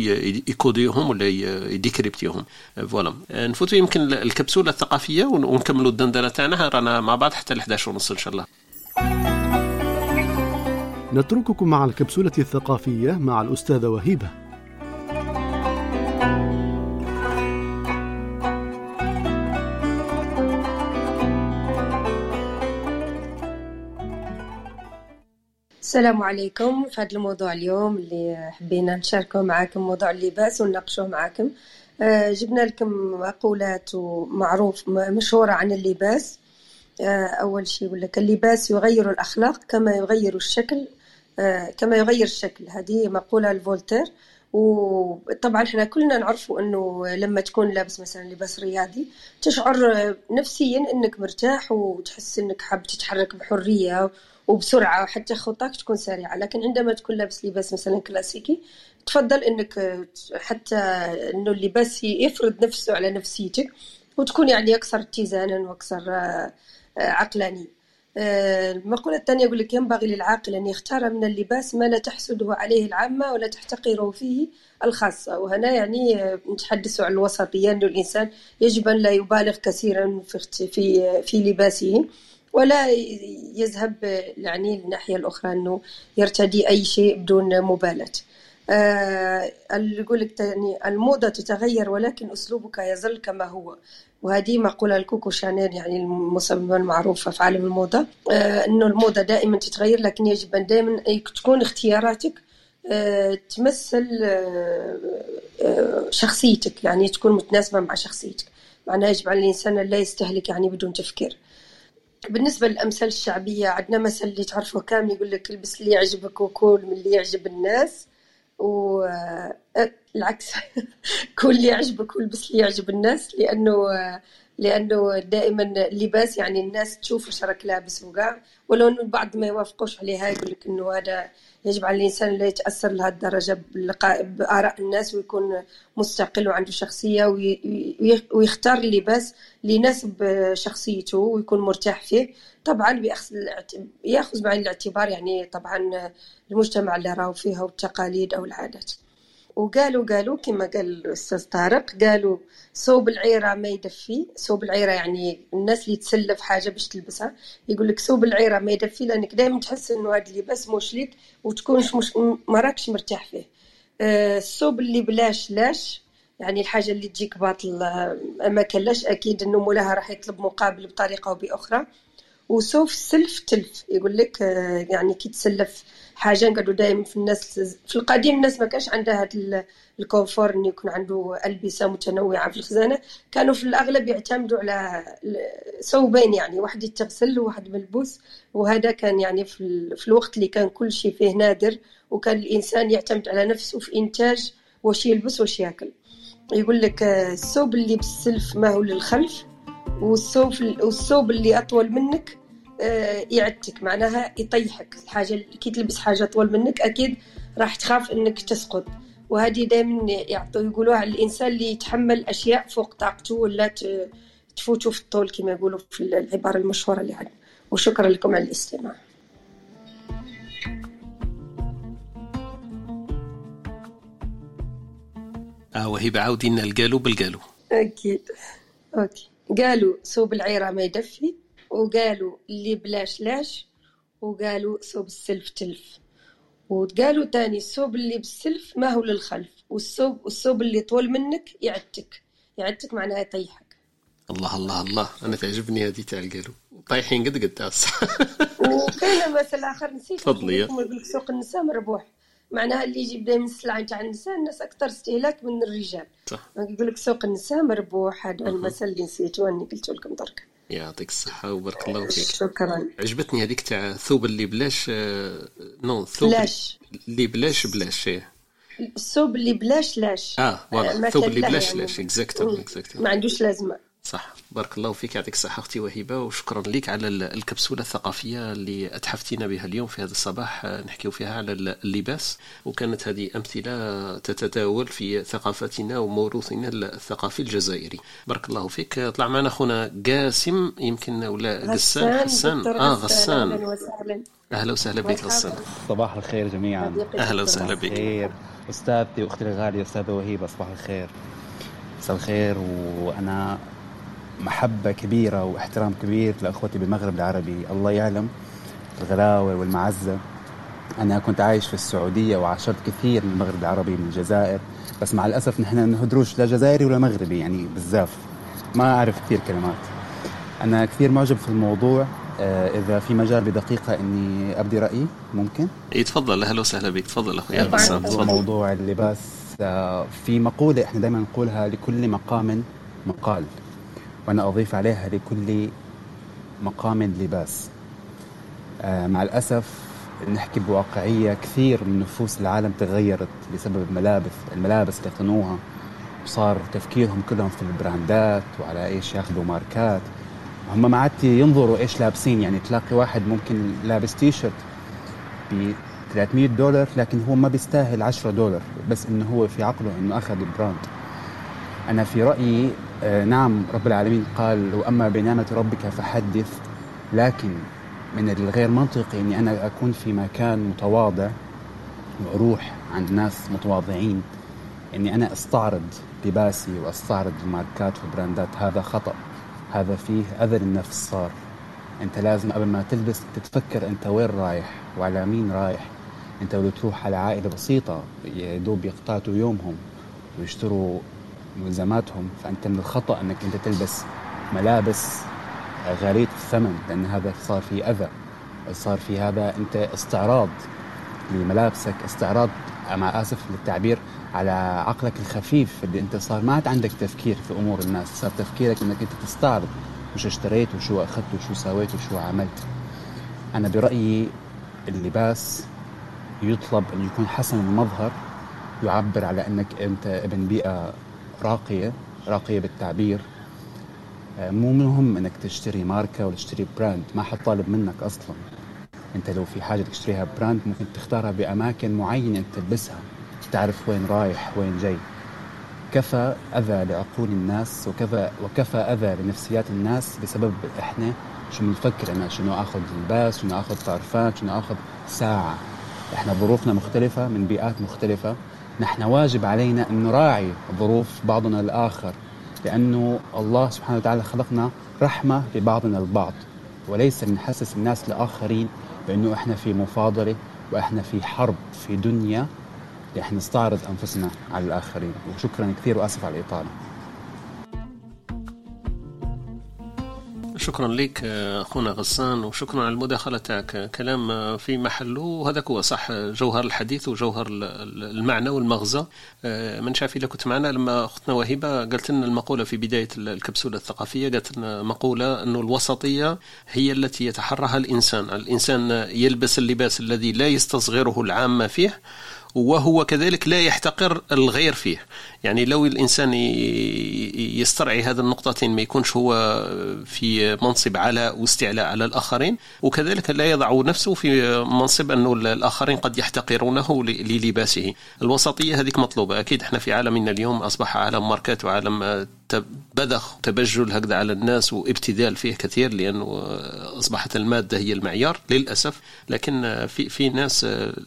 Speaker 3: يكوديوهم ولا يديكريبتيوهم voilà نفوتوا يمكن الكبسوله الثقافيه ونكملوا الدندنه تاعنا رانا مع بعض حتى ل 11 ونص ان شاء الله
Speaker 1: نترككم مع الكبسولة الثقافية مع الأستاذة وهيبة.
Speaker 2: السلام عليكم في هذا الموضوع اليوم اللي حبينا نشاركه معاكم موضوع اللباس ونناقشوه معاكم. آه، جبنا لكم مقولات ومعروف مشهورة عن اللباس آه، أول شيء يقول لك اللباس يغير الأخلاق كما يغير الشكل آه، كما يغير الشكل. هذه مقولة لفولتير. وطبعا إحنا كلنا نعرفوا إنه لما تكون لابس مثلا لباس رياضي تشعر نفسيا إنك مرتاح وتحس إنك حاب تتحرك بحرية وبسرعة وحتى خطاك تكون سريعة. لكن عندما تكون لابس لباس مثلا كلاسيكي تفضل إنك حتى إنه اللباس يفرض نفسه على نفسيتك وتكون يعني أكثر اتزانا وأكثر آه، عقلانيه آه، المقولة الثانية يقول لك ينبغي للعاقل أن يختار من اللباس ما لا تحسده عليه العامة ولا تحتقره فيه الخاصة وهنا يعني آه، نتحدث عن الوسطية أن الإنسان يجب أن لا يبالغ كثيرا في في في لباسه. ولا يذهب يعني الناحية الأخرى أنه يرتدي أي شيء بدون مبالاة. آه يقول لك الموضة تتغير ولكن أسلوبك يظل كما هو. وهذه مقولة لكوكو شانيل يعني المصممة المعروفة في عالم الموضة. آه أنه الموضة دائما تتغير لكن يجب أن دائما تكون اختياراتك آه تمثل شخصيتك يعني تكون متناسبة مع شخصيتك. معناها يجب على الإنسان لا يستهلك يعني بدون تفكير. بالنسبة للأمثال الشعبية عندنا مثل اللي تعرفه كامل يقول لك البس اللي يعجبك وكل من اللي يعجب الناس والعكس كل اللي يعجبك والبس اللي يعجب الناس لأنه لأنه دائما اللباس يعني الناس تشوف إيش راك لابس وكاع ولو إنه البعض ما يوافقوش عليها يقول لك إنه هذا يجب على الإنسان لا يتأثر لهذه الدرجة بآراء الناس ويكون مستقل وعنده شخصية ويختار اللباس اللي يناسب شخصيته ويكون مرتاح فيه. طبعا يأخذ بعين الاعتبار يعني طبعا المجتمع اللي راهو فيها والتقاليد أو العادات. وقالوا قالوا كما قال الأستاذ طارق قالوا ثوب العيرة ما يدفي. ثوب العيرة يعني الناس اللي تسلف حاجة باش تلبسها يقول لك ثوب العيرة ما يدفي لأنك دائما تحس إنه هذا اللباس مش ليك وتكونش مش ما راكش مرتاح فيه. آه، الثوب اللي بلاش لاش يعني الحاجة اللي تجيك باطل آه، ما كلاش أكيد إنه مولاها راح يطلب مقابل بطريقة أو بأخرى. وسوف سلف تلف يقول لك آه، يعني كي تسلف حاجة نقعدوا دائما في الناس في القديم الناس ما كانش عندها هذا الكونفور انه يكون عنده ألبسة متنوعة في الخزانة. كانوا في الأغلب يعتمدوا على ثوبين يعني واحد يتغسل وواحد ملبوس. وهذا كان يعني في, في الوقت اللي كان كل شيء فيه نادر. وكان الإنسان يعتمد على نفسه في إنتاج واش يلبس واش يأكل. يقول لك آه، الثوب اللي بالسلف ما هو للخلف والثوب والثوب اللي أطول منك آه، يعتك معناها يطيحك. الحاجة كي تلبس حاجة اطول منك أكيد راح تخاف إنك تسقط. وهذه دائما يعطوا يقولوها الإنسان اللي يتحمل أشياء فوق طاقته ولا تفوتوا في الطول كما يقولوا في العبارة المشهورة اللي عندنا. وشكرا لكم على الاستماع.
Speaker 3: آه وهي بعاودين القالوا بالقالوا
Speaker 2: أكيد. أوكي. قالوا صوب العيرة ما يدفي. وقالوا اللي بلاش لاش وقالوا صوب السلف تلف. وقالوا تاني الثوب اللي بالسلف ما هو للخلف والثوب والثوب اللي طول منك يعتك يعتك معناها يطيحك.
Speaker 3: الله الله الله. أنا تعجبني هذه تاع القالوا طايحين قد قد
Speaker 2: وكاين مثل آخر نسيت
Speaker 3: تفضلي.
Speaker 2: يقول لك سوق النساء مربوح. معناها اللي يجيب دائما السلعه تاع النساء الناس أكثر استهلاك من الرجال. صح. يقول لك سوق النساء مربوح هذا المثل اللي نسيته أني قلت لكم درك.
Speaker 3: يعطيك الصحة وبارك الله فيك.
Speaker 2: شكرا.
Speaker 3: عجبتني هذيك تاع ثوب اللي بلاش نو ثوب
Speaker 2: بلاش.
Speaker 3: اللي بلاش بلاش
Speaker 2: الثوب اللي بلاش لاش.
Speaker 3: آه
Speaker 2: ما
Speaker 3: الثوب اللي
Speaker 2: كان له
Speaker 3: بلاش
Speaker 2: يعني.
Speaker 3: لاش
Speaker 2: exactement.
Speaker 3: exactement
Speaker 2: ما عندوش لازمة.
Speaker 3: صح. بارك الله فيك يعطيك الصحة أختي وهبة وشكرا لك على ال- الكبسولة الثقافية اللي أتحفتينا بها اليوم في هذا الصباح. نحكيو فيها على ال- اللباس وكانت هذه أمثلة تتداول في ثقافتنا وموروثنا الثقافي الجزائري. بارك الله فيك. طلع معنا أخونا قاسم يمكن ولا حسان
Speaker 2: دكتور
Speaker 3: آه غسان.
Speaker 2: وسهلا.
Speaker 3: أهلا وسهلا بك غسان.
Speaker 8: صباح الخير جميعا.
Speaker 3: أهلا. وسهلا بك.
Speaker 8: خير. أستاذتي وأختي الغالية أستاذة وهيبة صباح الخير. مساء الخير وأنا محبة كبيرة واحترام كبير لإخوتي بالمغرب العربي. الله يعلم الغلاوه والمعزة. أنا كنت عايش في السعودية وعاشرت كثير من المغرب العربي من الجزائر بس مع الأسف نحن نهدروش لا جزائري ولا مغربي يعني بزاف ما أعرف كثير كلمات. أنا كثير معجب في الموضوع. آه، إذا في مجال بدقيقة إني أبدي رأيي ممكن؟
Speaker 3: إيه تفضل. أهلا وسهلا بك. تفضل أخوي. غسان تفضل.
Speaker 8: موضوع اللباس. آه، في مقولة إحنا دائما نقولها لكل مقام مقال. وأنا أضيف عليها لكل مقام لباس. آه، مع الأسف نحكي بواقعية كثير من نفوس العالم تغيرت بسبب الملابس الملابس اللي قنوها وصار تفكيرهم كلهم في البراندات وعلى إيش ياخذوا ماركات. هم ما عاد ينظروا إيش لابسين. يعني تلاقي واحد ممكن لابس تي شيرت ب 300 دولار لكن هو ما بيستاهل 10 دولار. بس إنه هو في عقله إنه أخذ ال brand. أنا في رأيي نعم رب العالمين قال واما بنعمة ربك فحدث. لكن من الغير منطقي إني أنا أكون في مكان متواضع وأروح عند ناس متواضعين. إني أنا أستعرض لباسي وأستعرض الماركات والبراندات هذا خطأ. هذا فيه أذى للنفس صار. أنت لازم قبل ما تلبس تتفكر أنت وين رايح وعلى مين رايح. أنت لو تروح على عائلة بسيطة يا دوب يقتاتوا يومهم ويشتروا ملزماتهم فأنت من الخطأ إنك أنت تلبس ملابس غاليه الثمن لأن هذا صار في أذى صار في هذا أنت استعراض لملابسك استعراض مع آسف للتعبير على عقلك الخفيف اللي أنت صار ما عاد عندك تفكير في أمور الناس صار تفكيرك إنك أنت تستعرض وش اشتريت وشو أخذت وشو سويت وشو عملت. أنا برأيي اللباس يطلب أن يكون حسن المظهر يعبر على إنك أنت ابن بيئة راقية راقية بالتعبير. آه، مو مهم إنك تشتري ماركة ولا تشتري brand ما حد طالب منك أصلا. أنت لو في حاجة تشتريها brand ممكن تختارها بأماكن معينة تلبسها. تعرف وين رايح وين جاي. كفى أذى لعقول الناس وكفى وكفى أذى لنفسيات الناس بسبب إحنا شو بنفكر أنا شنو آخذ لباس شنو آخذ طرفات شنو آخذ ساعة. إحنا ظروفنا مختلفة من بيئات مختلفة. نحن واجب علينا أن نراعي ظروف بعضنا الآخر لأنه الله سبحانه وتعالى خلقنا رحمة لبعضنا البعض وليس نحسس الناس الآخرين بأنه إحنا في مفاضلة وإحنا في حرب في دنيا رح نستعرض أنفسنا على الآخرين. وشكرا كثير وأسف على الإطالة.
Speaker 3: شكرا لك آه، أخونا غسان وشكرا على المداخلة تاعك. كلام آه، في محله. وهذاك هو صح جوهر الحديث وجوهر ال- ال- المعنى والمغزى. آه، من شاف اذا كنت معنا لما اختنا وهبه قالت لنا المقولة في بداية ال- الكبسولة الثقافية. قالت لنا مقولة انه الوسطية هي التي يتحرها الإنسان. الإنسان يلبس اللباس الذي لا يستصغره العامه فيه وهو كذلك لا يحتقر الغير فيه. يعني لو الإنسان يسترعي هذه النقطتين ما يكونش هو في منصب علاء واستعلاء على الآخرين وكذلك لا يضع نفسه في منصب أنه الآخرين قد يحتقرونه للباسه. الوسطية هذيك مطلوبة. أكيد إحنا في عالمنا اليوم أصبح عالم ماركات وعالم بذخ وتبجل هكذا على الناس وابتذال فيه كثير لأنه أصبحت المادة هي المعيار للأسف. لكن في في ناس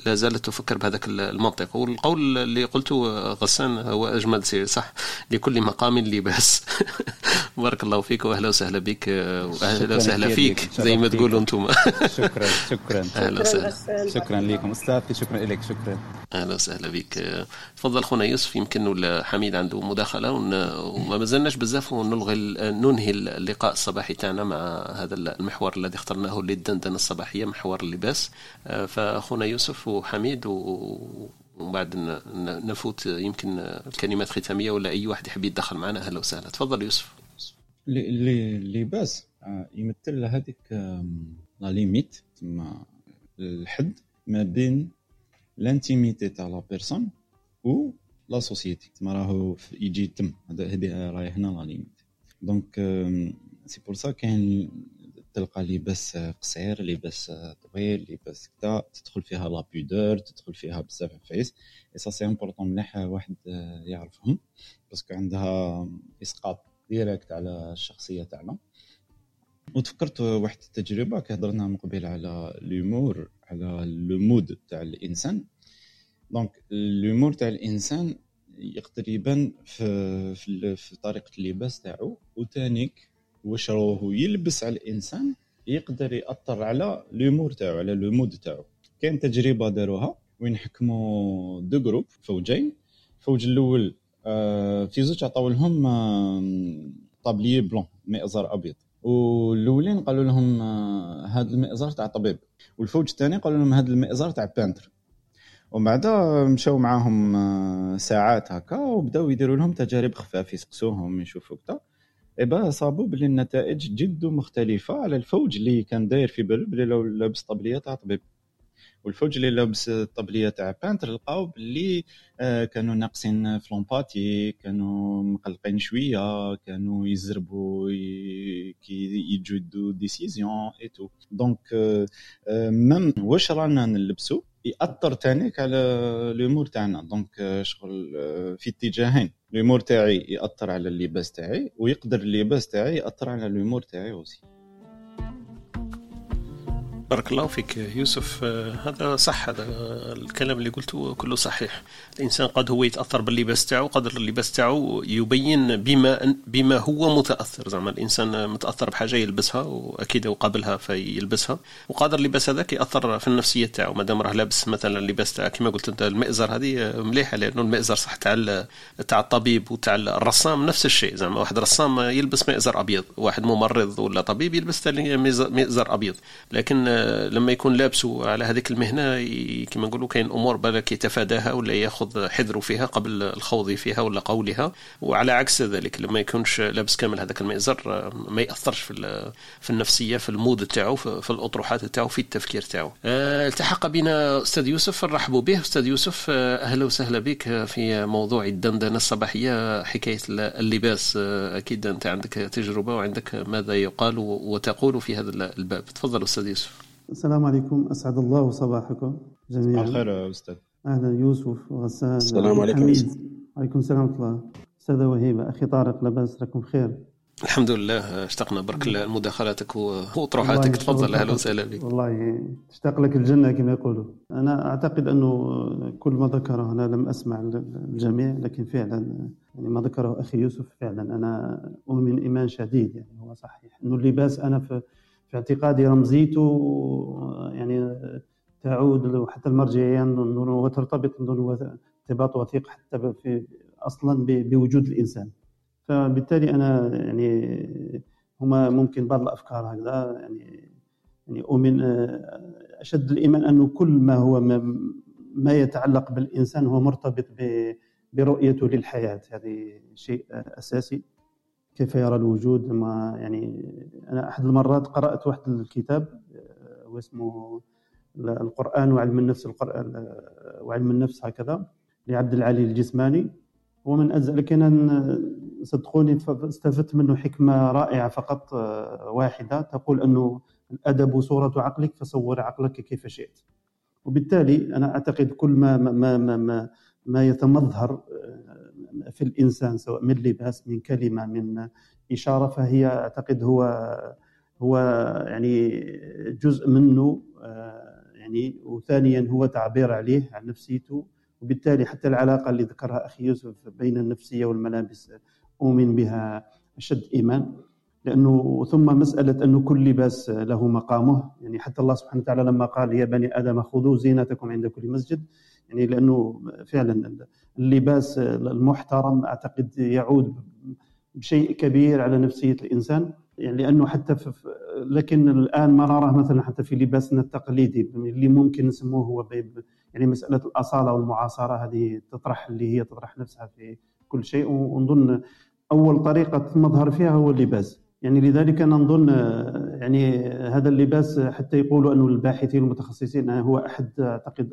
Speaker 3: لا زالت تفكر بهذاك المنطق. والقول اللي قلته غسان هو أجمل شيء صح؟ لكل مقام لباس بارك الله فيك وأهلا وسهلا بك وأهلا
Speaker 8: شكراً
Speaker 3: وسهلا فيك. زي ما. تقولوا أنتم.
Speaker 8: شكرا شكرا.
Speaker 3: أهلا وسهلا.
Speaker 8: شكرا لكم استاذتي شكرا لك شكرا.
Speaker 3: أهلا وسهلا بك. تفضل خونا يوسف يمكن ولا حميد عنده مداخلة ون- وما مازلناش بزاف ونلغي ننهي اللقاء الصباحي تاعنا مع هذا المحور الذي اخترناه للدندنة الصباحية محور اللباس. آه، فاخونا يوسف وحميد و- وبعد ن- ن- نفوت يمكن الكلمات ختامية ولا أي واحد يحب يتدخل معنا. أهلا وسهلا. تفضل يوسف.
Speaker 4: اللي- اللي اللباس آه، يمثل هذيك la limite تما الحد ما بين l'intimité تاع la personne و la société تما راهو يجي تم هذه راهي هنا la limite. Donc c'est pour ça كاين تلقى لباس قصير لباس طويل لباس كدا تدخل فيها la pudeur تدخل فيها بزاف عفايس et ça c'est important مليح واحد يعرفهم parce que عندها إسقاط directe على الشخصية تاعنا. وتفكرت واحد التجربة كهضرنا من قبل على l'humeur على le mood تاع الإنسان. donc l'humeur تاع الإنسان يقدر يبان في في, في طريقة اللباس تاعو. وتانيك واش راهو يلبس على الإنسان يقدر يأثر على l'humeur تاعو على le mood تاعو. كاين تجربة داروها وين حكموا deux groupes فوجين. الفوج الأول آه، في زوج عطاو لهم tablier blanc مئزر أبيض. والأولين قالوا لهم هذا آه، المئزر تاع طبيب. والفوج الثاني قالوا لهم هذا المئزر تاع peintre. ومن بعد مشاو معاهم آه، ساعات هكا وبداو يديروا لهم تجارب خفاف يسقسوهم يشوفوا كذا et bah صابوا بلي النتائج جد مختلفة على الفوج اللي كان داير في بالو بلي لو لابس طبلية تاع طبيب. والفوج اللي لابس الطبليه تاع peintre لقاو باللي آه، كانوا ناقصين ف l'empathie كانوا مقلقين شوية كانوا يزربوا كي يدو décision et tout donc même واش رانا نلبسو؟ يأثر تانيك على l'humeur تاعنا. donc شغل آه، في اتجاهين. l'humeur تاعي يأثر على اللباس تاعي ويقدر اللباس تاعي يأثر على l'humeur تاعي aussi
Speaker 3: بارك الله فيك يوسف. آه، هذا صح هذا الكلام اللي قلته كله صحيح. الإنسان قد هو يتأثر باللباس تاعو قدر اللباس تاعو يبين بما بما هو متأثر. زعما الإنسان متأثر بحاجة يلبسها وأكيد وقابلها فيلبسها. وقادر اللباس هذاك ياثر في النفسية تاعو. مادام راه لابس مثلا اللباس تاع كما قلت أنت المئزر هذه مليحه لأنه المئزر صح تاع تاع الطبيب وتاع الرسام نفس الشيء. زعما واحد رسام يلبس مئزر أبيض واحد ممرض ولا طبيب يلبس مئزر أبيض. لكن لما يكون لابسه على هذيك المهنة كما نقولوا كاين أمور بالك يتفاداها ولا ياخذ حذره فيها قبل الخوض فيها ولا قولها. وعلى عكس ذلك لما يكونش لابس كامل هذاك المئزر ما يأثرش في في النفسية في المود تاعو في الأطروحات تاعو في التفكير تاعو. آه، التحق بنا أستاذ يوسف نرحبوا به. أستاذ يوسف آه، أهلا وسهلا بك في موضوع الدندنة الصباحية حكاية اللباس. آه، أكيد أنت عندك تجربة وعندك ماذا يقال وتقول في هذا الباب. تفضل أستاذ يوسف.
Speaker 9: السلام عليكم. أسعد الله صباحكم جميعا.
Speaker 4: صباح الخير أستاذ.
Speaker 9: أهلا يوسف وغسان
Speaker 6: السلام عليكم حميد
Speaker 9: عليكم السلام ورحمة الله. أستاذة وهيبة أخي طارق لاباس لكم بخير
Speaker 3: الحمد لله اشتقنا برك لمداخلاتك وطروحاتك. تفضل أهلا وسهلا بك
Speaker 9: والله تشتاق لك الجنة كما يقولوا. أنا أعتقد أنه كل ما ذكره أنا لم أسمع الجميع لكن فعلا يعني ما ذكره أخي يوسف فعلا أنا أؤمن ايمان شديد يعني هو صحيح. أنه اللباس أنا في في اعتقادي رمزيته يعني تعود حتى المرجعية وترتبط ارتباط وثيق حتى في أصلا بوجود الإنسان. فبالتالي أنا يعني هما ممكن بعض الأفكار هكذا يعني يعني أؤمن أشد الإيمان انه كل ما هو ما يتعلق بالإنسان هو مرتبط برؤيته للحياة. هذه شيء أساسي. كيف يرى الوجود ما يعني أنا أحد المرات قرأت واحد الكتاب آه، واسمه القرآن وعلم النفس القرآن آه، وعلم النفس هكذا لعبد العلي الجسماني. ومن أجل لكن صدقوني استفدت منه حكمة رائعة فقط آه، واحدة. تقول أنه الأدب صورة عقلك فصور عقلك كيف شئت. وبالتالي أنا أعتقد كل ما ما ما ما, ما يتمظهر في الإنسان سواء من لباس من كلمة من إشارة فهي أعتقد هو هو يعني جزء منه آه، يعني وثانيا هو تعبير عليه عن نفسيته وبالتالي حتى العلاقة اللي ذكرها أخي يوسف بين النفسية والملابس أؤمن بها أشد إيمان لأنه ثم مسألة انه كل لباس له مقامه يعني حتى الله سبحانه وتعالى لما قال يا بني آدم خذوا زينتكم عند كل مسجد يعني لأنه فعلا اللباس المحترم أعتقد يعود بشيء كبير على نفسية الإنسان. يعني لأنه حتى في لكن الآن ما نراه مثلا حتى في لباسنا التقليدي اللي ممكن نسموه هو يعني مسألة الأصالة والمعاصرة هذه تطرح اللي هي تطرح نفسها في كل شيء. ونظن أول طريقة مظهر فيها هو اللباس. يعني لذلك أنا نظن يعني هذا اللباس حتى يقولوا أنه الباحثين المتخصصين هو أحد أعتقد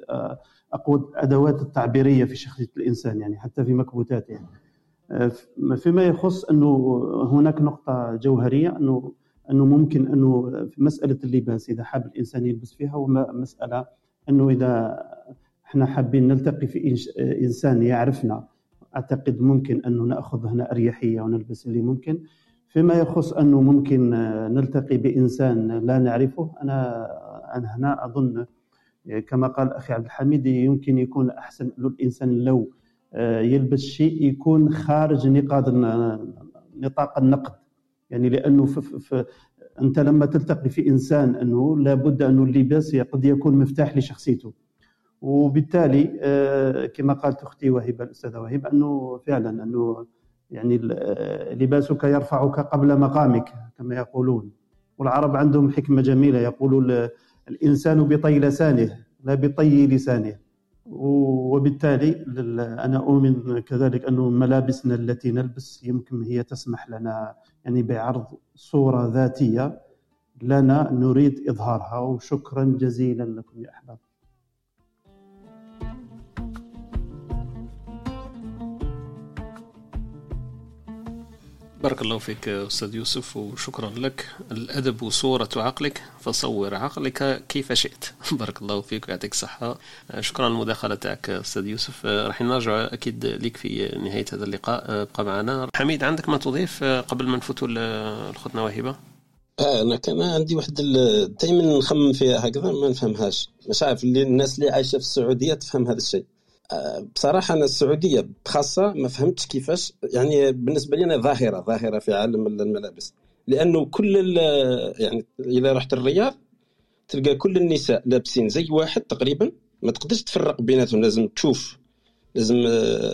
Speaker 9: أقوى الادوات التعبيرية في شخصية الإنسان يعني حتى في مكبوتاته يعني. فيما يخص أنه هناك نقطة جوهرية أنه أنه ممكن أنه في مسألة اللباس إذا حاب الإنسان يلبس فيها ومساله أنه إذا إحنا حابين نلتقي في إنسان يعرفنا أعتقد ممكن أنه نأخذ هنا أريحية ونلبس اللي ممكن فيما يخص أنه ممكن نلتقي بإنسان لا نعرفه أنا أنا هنا أظن كما قال أخي عبد الحميد يمكن يكون أحسن الإنسان لو يلبس شيء يكون خارج نقاط نطاق النقد. يعني لأنه في في أنت لما تلتقي في إنسان أنه لابد انه اللباس قد يكون مفتاح لشخصيته. وبالتالي آه، كما قالت أختي وهبه الأستاذة وهبه أنه فعلا أنه يعني لباسك يرفعك قبل مقامك كما يقولون. والعرب عندهم حكمة جميلة يقولون الإنسان بطي لسانه لا بطي لسانه. وبالتالي أنا أؤمن كذلك انه ملابسنا التي نلبس يمكن هي تسمح لنا يعني بعرض صورة ذاتية لنا نريد إظهارها. وشكرا جزيلا لكم يا أحباب.
Speaker 3: بارك الله فيك أستاذ يوسف وشكرا لك. الأدب صورة عقلك فصور عقلك كيف شئت. بارك الله فيك ويعطيك الصحة. شكرا على المداخلة تاعك أستاذ يوسف. راح نرجع أكيد لك في نهاية هذا اللقاء. ابقى معنا. حميد عندك ما تضيف قبل ما نفوتوا لأختنا وهبة؟
Speaker 6: آه أنا كان عندي واحد دائما نخمم فيها هكذا ما نفهمهاش. مش عارف اللي الناس اللي عايشة في السعودية تفهم هذا الشيء. بصراحة أنا السعودية بخاصه ما فهمتش كيفاش يعني بالنسبة لي أنا ظاهرة ظاهرة في عالم الملابس. لأنه كل يعني إذا رحت الرياض تلقى كل النساء لابسين زي واحد تقريبا. ما تقدرش تفرق بيناتهم لازم تشوف لازم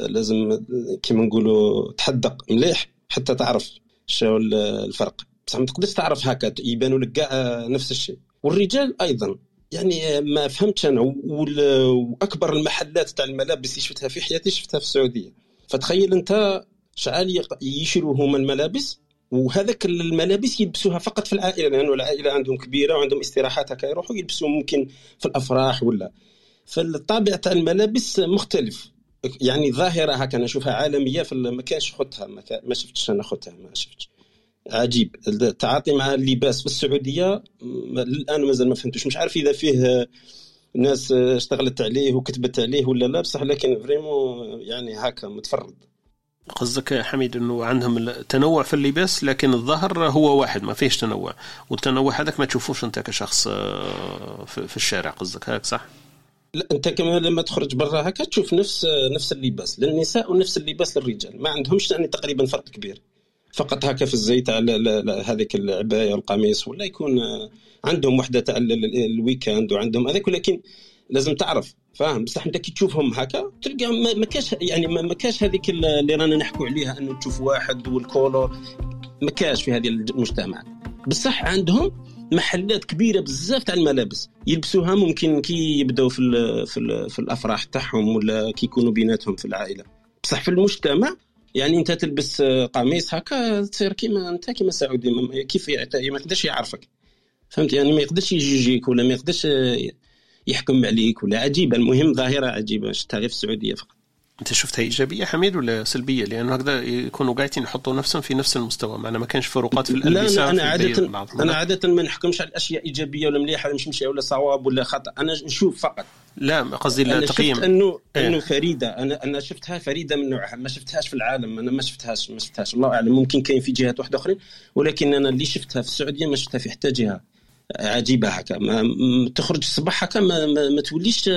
Speaker 6: لازم كيما نقولوا تحدق مليح حتى تعرف شو الفرق. بصح ما تقدرش تعرف هكا يبانوا لك كاع نفس الشيء. والرجال أيضا. يعني ما فهمتش أنا. وأكبر المحلات تاع الملابس اللي شفتها في حياتي شفتها في السعودية. فتخيل أنت شعال يشروا هما الملابس وهذاك الملابس يلبسوها فقط في العائلة لأنه العائلة عندهم كبيرة وعندهم استراحات هكا يروحوا يلبسوا ممكن في الأفراح ولا. فالطابع تاع الملابس مختلف. يعني ظاهرة هكا أنا اشوفها عالمية في ما كانش خدها ما شفتش أنا خدها ما شفتش. عجيب. التعاطي مع اللباس في السعودية الآن مازال ما فهمتوش. مش عارف إذا فيه ناس اشتغلت عليه وكتبت عليه ولا لا بصح لكن فريمون يعني هكا متفرد.
Speaker 3: قصدك حميد إنه عندهم التنوع في اللباس لكن الظهر هو واحد ما فيش تنوع. والتنوع هذاك ما تشوفوش أنت كشخص آه، في الشارع قصدك هيك صح؟
Speaker 6: لا أنت كمان لما تخرج برا هكا تشوف نفس نفس اللباس. للنساء ونفس اللباس للرجال. ما عندهمش يعني تقريبا فرق كبير. فقط هكا في الزيت على هذيك العباية والقميص ولا يكون عندهم وحدة تاع ال week-end وعندهم هذاك ولكن لازم تعرف فاهم؟ بصح انت كي تشوفهم هكا تلقى ما كاش يعني ما كاش هذيك اللي رانا نحكوا عليها انه تشوف واحد وال couleur ما كاش في هذه المجتمع. بصح عندهم محلات كبيرة بزاف تاع الملابس يلبسوها ممكن كي يبداو في ال في, ال في الأفراح تاعهم ولا كي يكونوا بيناتهم في العائلة. بصح في المجتمع يعني انت تلبس قميص هكا تصير كيما انت كيما سعودي كيف ما يقدرش يعرفك. فهمت؟ يعني ما يقدرش يجيجيك ولا ما يقدرش يحكم عليك ولا عجيبة المهم ظاهرة عجيبة شفتها غير في السعودية فقط.
Speaker 3: أنت شفتها إيجابية حميد ولا سلبية؟ لأنه هكذا يكونوا قاعدين يحطوا نفسهم في نفس المستوى معنا ما كانش فروقات في الالبسه
Speaker 6: لا أنا عاده أنا عادة ما نحكمش على الأشياء إيجابية ولا مليحة ولا مش مشي ولا صواب ولا خطأ. أنا نشوف فقط.
Speaker 3: لا قصدي التقييم
Speaker 6: شفت انه إيه. أنه فريدة. أنا أنا شفتها فريدة من نوعها. ما شفتهاش في العالم. أنا ما شفتهاش ما شفتهاش. الله أعلم. ممكن كاين في جهات واحدة أخرين. ولكن أنا اللي شفتها في السعودية ما شفتها في حتى جهة عجيبة هكا. ما تخرج الصباح هكا ما, ما, ما توليش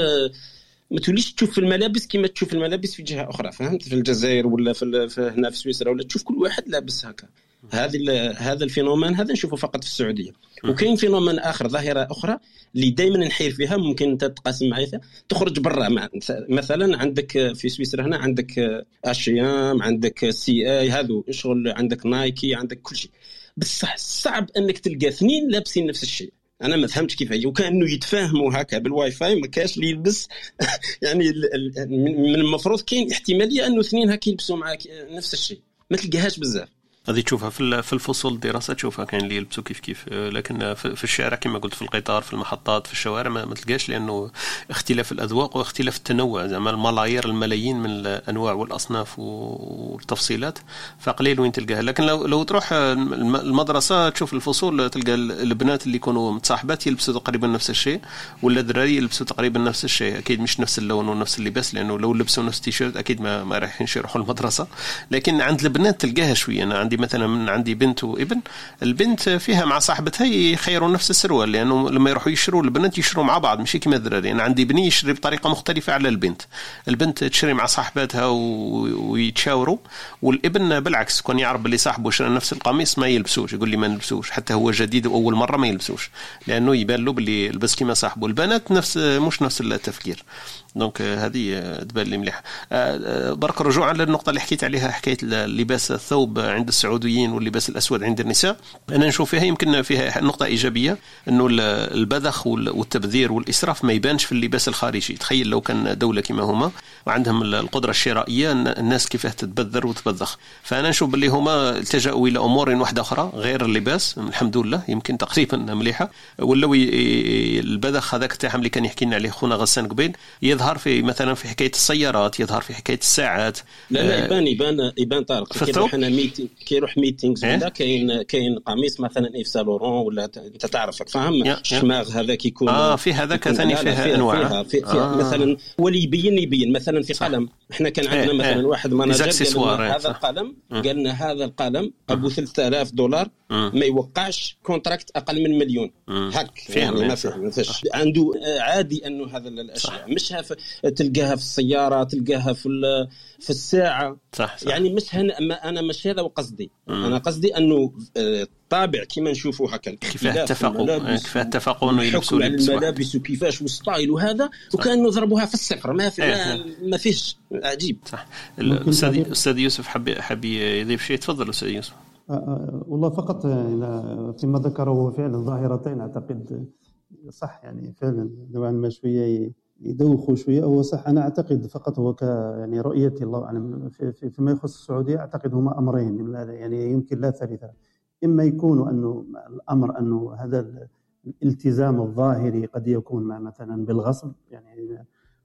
Speaker 6: ما توليش تشوف الملابس كما تشوف الملابس في جهة أخرى. فهمت؟ في الجزائر ولا في, في هنا في سويسرا ولا تشوف كل واحد لابس هكا. هذه هذا الفينومين هذا نشوفه فقط في السعودية. وكاين phénomène آخر ظاهرة أخرى اللي دائما نحير فيها ممكن انت تقاسم معي فيها تخرج برا مثلا عندك في سويسرا هنا عندك H&M عندك سي إي هذو شغل عندك Nike عندك كل شيء. بصح صعب إنك تلقى اثنين لابسين نفس الشيء. أنا ما فهمتش كيف هي. وكأنه يتفاهموا هكا بالواي فاي ما كاش اللي يلبس. يعني من المفروض كاين احتمالية إنه اثنين هكا يلبسوا معاك نفس الشيء. ما تلقاهاش بزاف.
Speaker 3: هذه تشوفها في في الفصول الدراسة تشوفها كاين اللي يلبسوا كيف كيف. لكن في الشارع كما قلت في القطار في المحطات في الشوارع ما تلقاش لأنه اختلاف الأذواق واختلاف التنوع. زعما الملايير الملايين من الأنواع والأصناف والتفصيلات فقليل وين تلقاها. لكن لو لو تروح المدرسة تشوف الفصول تلقى البنات اللي يكونوا متصاحبات يلبسوا تقريبا نفس الشيء ولا الدراري يلبسوا تقريبا نفس الشيء. أكيد مش نفس اللون ونفس اللباس لأنه لو لبسوا نفس التيشيرت أكيد ما, ما رايحينش يروحوا المدرسة. لكن عند البنات تلقاها شوية. أنا عندي مثلا من عندي بنت وابن البنت فيها مع صاحبتها يخيروا نفس السروال لأنه لما يروحوا يشروا البنات يشروا مع بعض ماشي كيما الدراري أنا عندي بني يشري بطريقة مختلفة على البنت. البنت تشري مع صاحباتها ويتشاوروا والابن بالعكس كون يعرف باللي صاحبه شرى نفس القميص ما يلبسوش يقول لي ما نلبسوش حتى هو جديد وأول مرة ما يلبسوش لأنه يبان له باللي لبس كيما صاحبه. البنات نفس مش نفس التفكير. donc هذه تبان لي مليحه برك رجوعا للنقطة اللي حكيت عليها حكايه لباس الثوب عند السعوديين واللباس الأسود عند النساء. أنا نشوف فيها يمكن فيها نقطة إيجابية أنه البذخ والتبذير والإسراف ما يبانش في اللباس الخارجي. تخيل لو كان دولة كما هما وعندهم القدرة الشرائية الناس كيفاه تتبذر وتبذخ. فأنا نشوف باللي هما التجأوا إلى أمور واحدة أخرى غير اللباس. الحمد لله يمكن تقريبا مليحة. ولاو البذخ هذاك تاعهم اللي كان يحكي لنا عليه خونا غسان قبيل يظهر في مثلا في حكاية السيارات يظهر في حكاية الساعات.
Speaker 6: لا لا يبان يبان يبان طارق. كي يروح أنا meeting كي يروح meetings ولا كاين كاين قميص مثلا Yves Saint Laurent ولا أنت تعرف فاهم؟ الشماغ هذاك يكون.
Speaker 3: آه في هذاك ثاني فيها أنواع.
Speaker 6: فيها, فيها, فيها. آه. مثلا ولي يبين يبين. مثلا في قلم. إحنا كان عندنا إيه. مثلا إيه واحد manager قال هذا القلم قال لنا هذا القلم أبو 3000 دولار ما يوقعش contract أقل من مليون. هك يعني ما فيش عنده عادي أنه هذا الأشياء. مش تلقاها في السيارة تلقاها في في الساعة.
Speaker 3: صح, صح.
Speaker 6: يعني مش هن... أنا مش هذا قصدي. أنا قصدي أنه الطابع كما نشوفوا هكا.
Speaker 3: كيف اتفقوا؟ كيف اتفقوا إنه
Speaker 6: يلبسوا على الملابس وكيفاش والستايل وهذا وكانوا ضربوها في الصفر ما في ما, ما فيش عجيب.
Speaker 3: صح. الأستاذ أستاذ يوسف حب حب يضيف شيء؟ تفضل أستاذ يوسف.
Speaker 9: والله فقط فيما ذكره فعلا ظاهرتين أعتقد صح يعني فعلا نوعا ما شوية يدوخوا شوية هو صح أنا أعتقد فقط هو ك يعني رؤيتي الله أعلم في في فيما يخص السعودية أعتقد هما أمرين يعني يمكن لا ثالثة إما يكون انه الأمر انه هذا الالتزام الظاهري قد يكون مع مثلا بالغصب يعني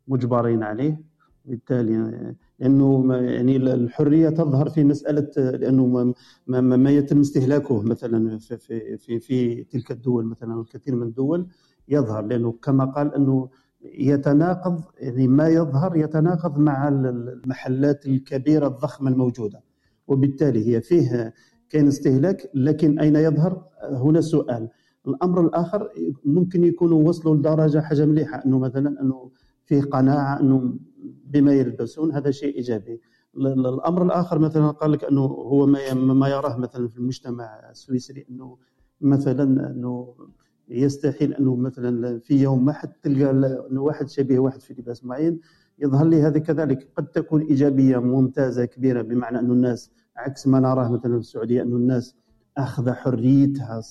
Speaker 9: مجبرين عليه بالتالي لأنه يعني الحرية تظهر في مسألة لأنه ما, ما, ما يتم استهلاكه مثلا في, في في في تلك الدول مثلا الكثير من الدول يظهر لأنه كما قال أنه يتناقض يعني ما يظهر يتناقض مع المحلات الكبيرة الضخمة الموجودة. وبالتالي هي فيه كاين استهلاك لكن أين يظهر؟ هنا سؤال. الأمر الآخر ممكن يكونوا وصلوا لدرجة حاجة مليحة أنه مثلا أنه فيه قناعة أنه بما يلبسون هذا شيء إيجابي. الأمر الآخر مثلا قال لك أنه هو ما يراه مثلا في المجتمع السويسري أنه مثلا أنه يستحيل أنه مثلا في يوم ما حد تلقى أنه واحد شبيه واحد في لباس معين يظهر لي هذه كذلك قد تكون إيجابية ممتازة كبيرة بمعنى انه الناس عكس ما نراه مثلا في السعودية انه الناس أخذ حريتها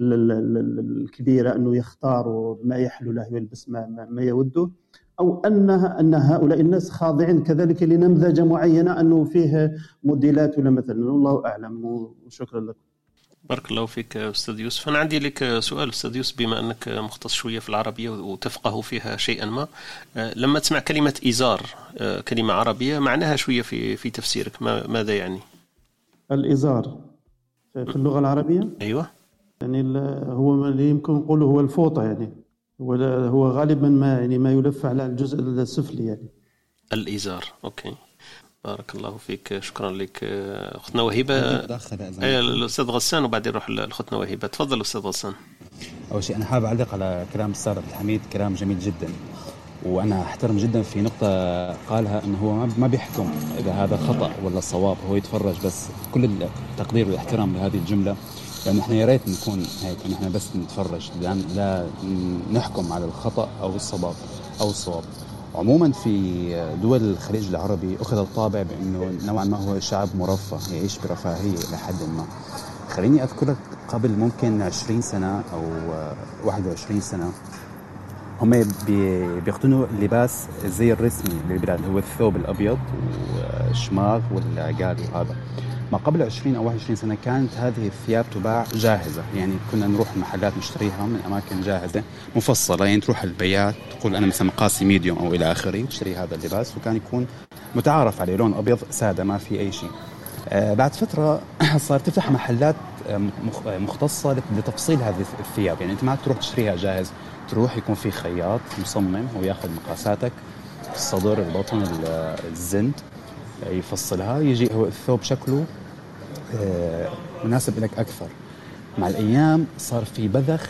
Speaker 9: الكبيرة أنه يختار ما يحلو له ويلبس ما, ما يوده أو انها أن هؤلاء الناس خاضعين كذلك لنمذجة معينة أنه فيه موديلات ولا مثلا والله أعلم وشكرا لكم.
Speaker 3: بارك الله فيك أستاذ يوسف. أنا عندي لك سؤال أستاذ يوسف بما أنك مختص شوية في العربية وتفقه فيها شيئا ما. لما تسمع كلمة إزار كلمة عربية معناها شوية في في تفسيرك ماذا يعني؟
Speaker 9: الإزار في اللغة العربية؟
Speaker 3: أيوه.
Speaker 9: يعني هو اللي يمكن نقوله هو الفوطة يعني. هو هو غالبا ما يعني ما يلف على الجزء السفلي يعني.
Speaker 3: الإزار أوكي. بارك الله فيك شكرا لك أختنا وهبه اي الأستاذ غسان وبعدين نروح لأختنا وهبه تفضل أستاذ غسان.
Speaker 8: أول شيء أنا حابب أعلق على كلام الاستاذ عبد الحميد كلام جميل جدا. وأنا أحترم جدا في نقطة قالها إنه هو ما بيحكم إذا هذا خطأ ولا صواب هو يتفرج بس كل التقدير والاحترام لهذه الجملة. لأنه إحنا يا ريت نكون هيك إحنا بس نتفرج لا نحكم على الخطأ أو الصواب أو الصواب. عموما في دول الخليج العربي أخذ الطابع بأنه نوعا ما هو شعب مرفه يعيش برفاهية إلى حد ما. خليني أذكرك قبل ممكن 20 سنة أو 21 سنة هم بيقتنوا اللباس الزي الرسمي للبلاد هو الثوب الأبيض والشماغ والعقال وهذا ما قبل 20 أو 21 سنة كانت هذه الثياب تباع جاهزة. يعني كنا نروح محلات نشتريها من أماكن جاهزة مفصلة يعني تروح البيات تقول أنا مثلا مقاسي ميديوم أو إلى آخره تشتري هذا اللباس وكان يكون متعارف عليه لون أبيض سادة ما في أي شيء. آه بعد فترة صار تفتح محلات آه، آه، مختصة لتفصيل هذه الثياب. يعني أنت ما تروح تشتريها جاهز تروح يكون في خياط مصمم وياخذ مقاساتك الصدر البطن الزند. يفصلها يجي هو الثوب شكله آه، مناسب لك أكثر. مع الأيام صار في بذخ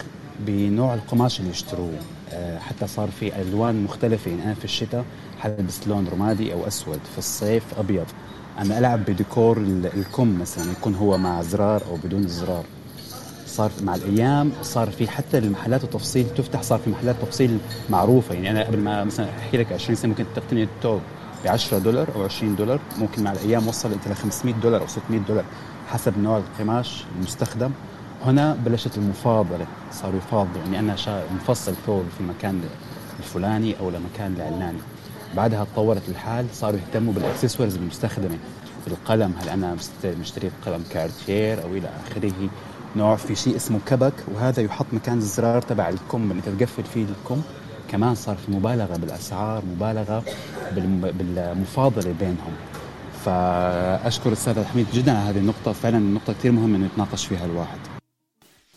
Speaker 8: بنوع القماش اللي يشتروه. آه، حتى صار في ألوان مختلفة يعني أنا في الشتاء حلبس لون رمادي أو أسود في الصيف أبيض. أنا ألعب بديكور الكم مثلا يكون هو مع زرار أو بدون زرار. صار مع الأيام صار في حتى المحلات التفصيل تفتح صار في محلات تفصيل معروفة. يعني أنا قبل ما مثلا أحكي لك 20 سنة ممكن تقتني التوب ب 10 دولار أو 20 دولار ممكن مع الأيام وصل انت ل 500 دولار أو 600 دولار حسب نوع القماش المستخدم. هنا بلشت المفاضلة صاروا يفاضلوا يعني أنا مفصل ثوب في المكان الفلاني أو لمكان العلاني. بعدها تطورت الحال صاروا يهتموا بالاكسسوارز المستخدمة القلم. هل أنا مشتري قلم Cartier أو إلى آخره؟ نوع في شيء اسمه كبك وهذا يحط مكان الزرار تبع الكم اللي تقفل فيه الكم. كمان صار في مبالغة بالأسعار مبالغة بالمفاضلة بينهم. فأشكر الاستاذ حميد جدا على هذه النقطة. فعلا النقطه كثير مهمة إنه يتناقش فيها الواحد.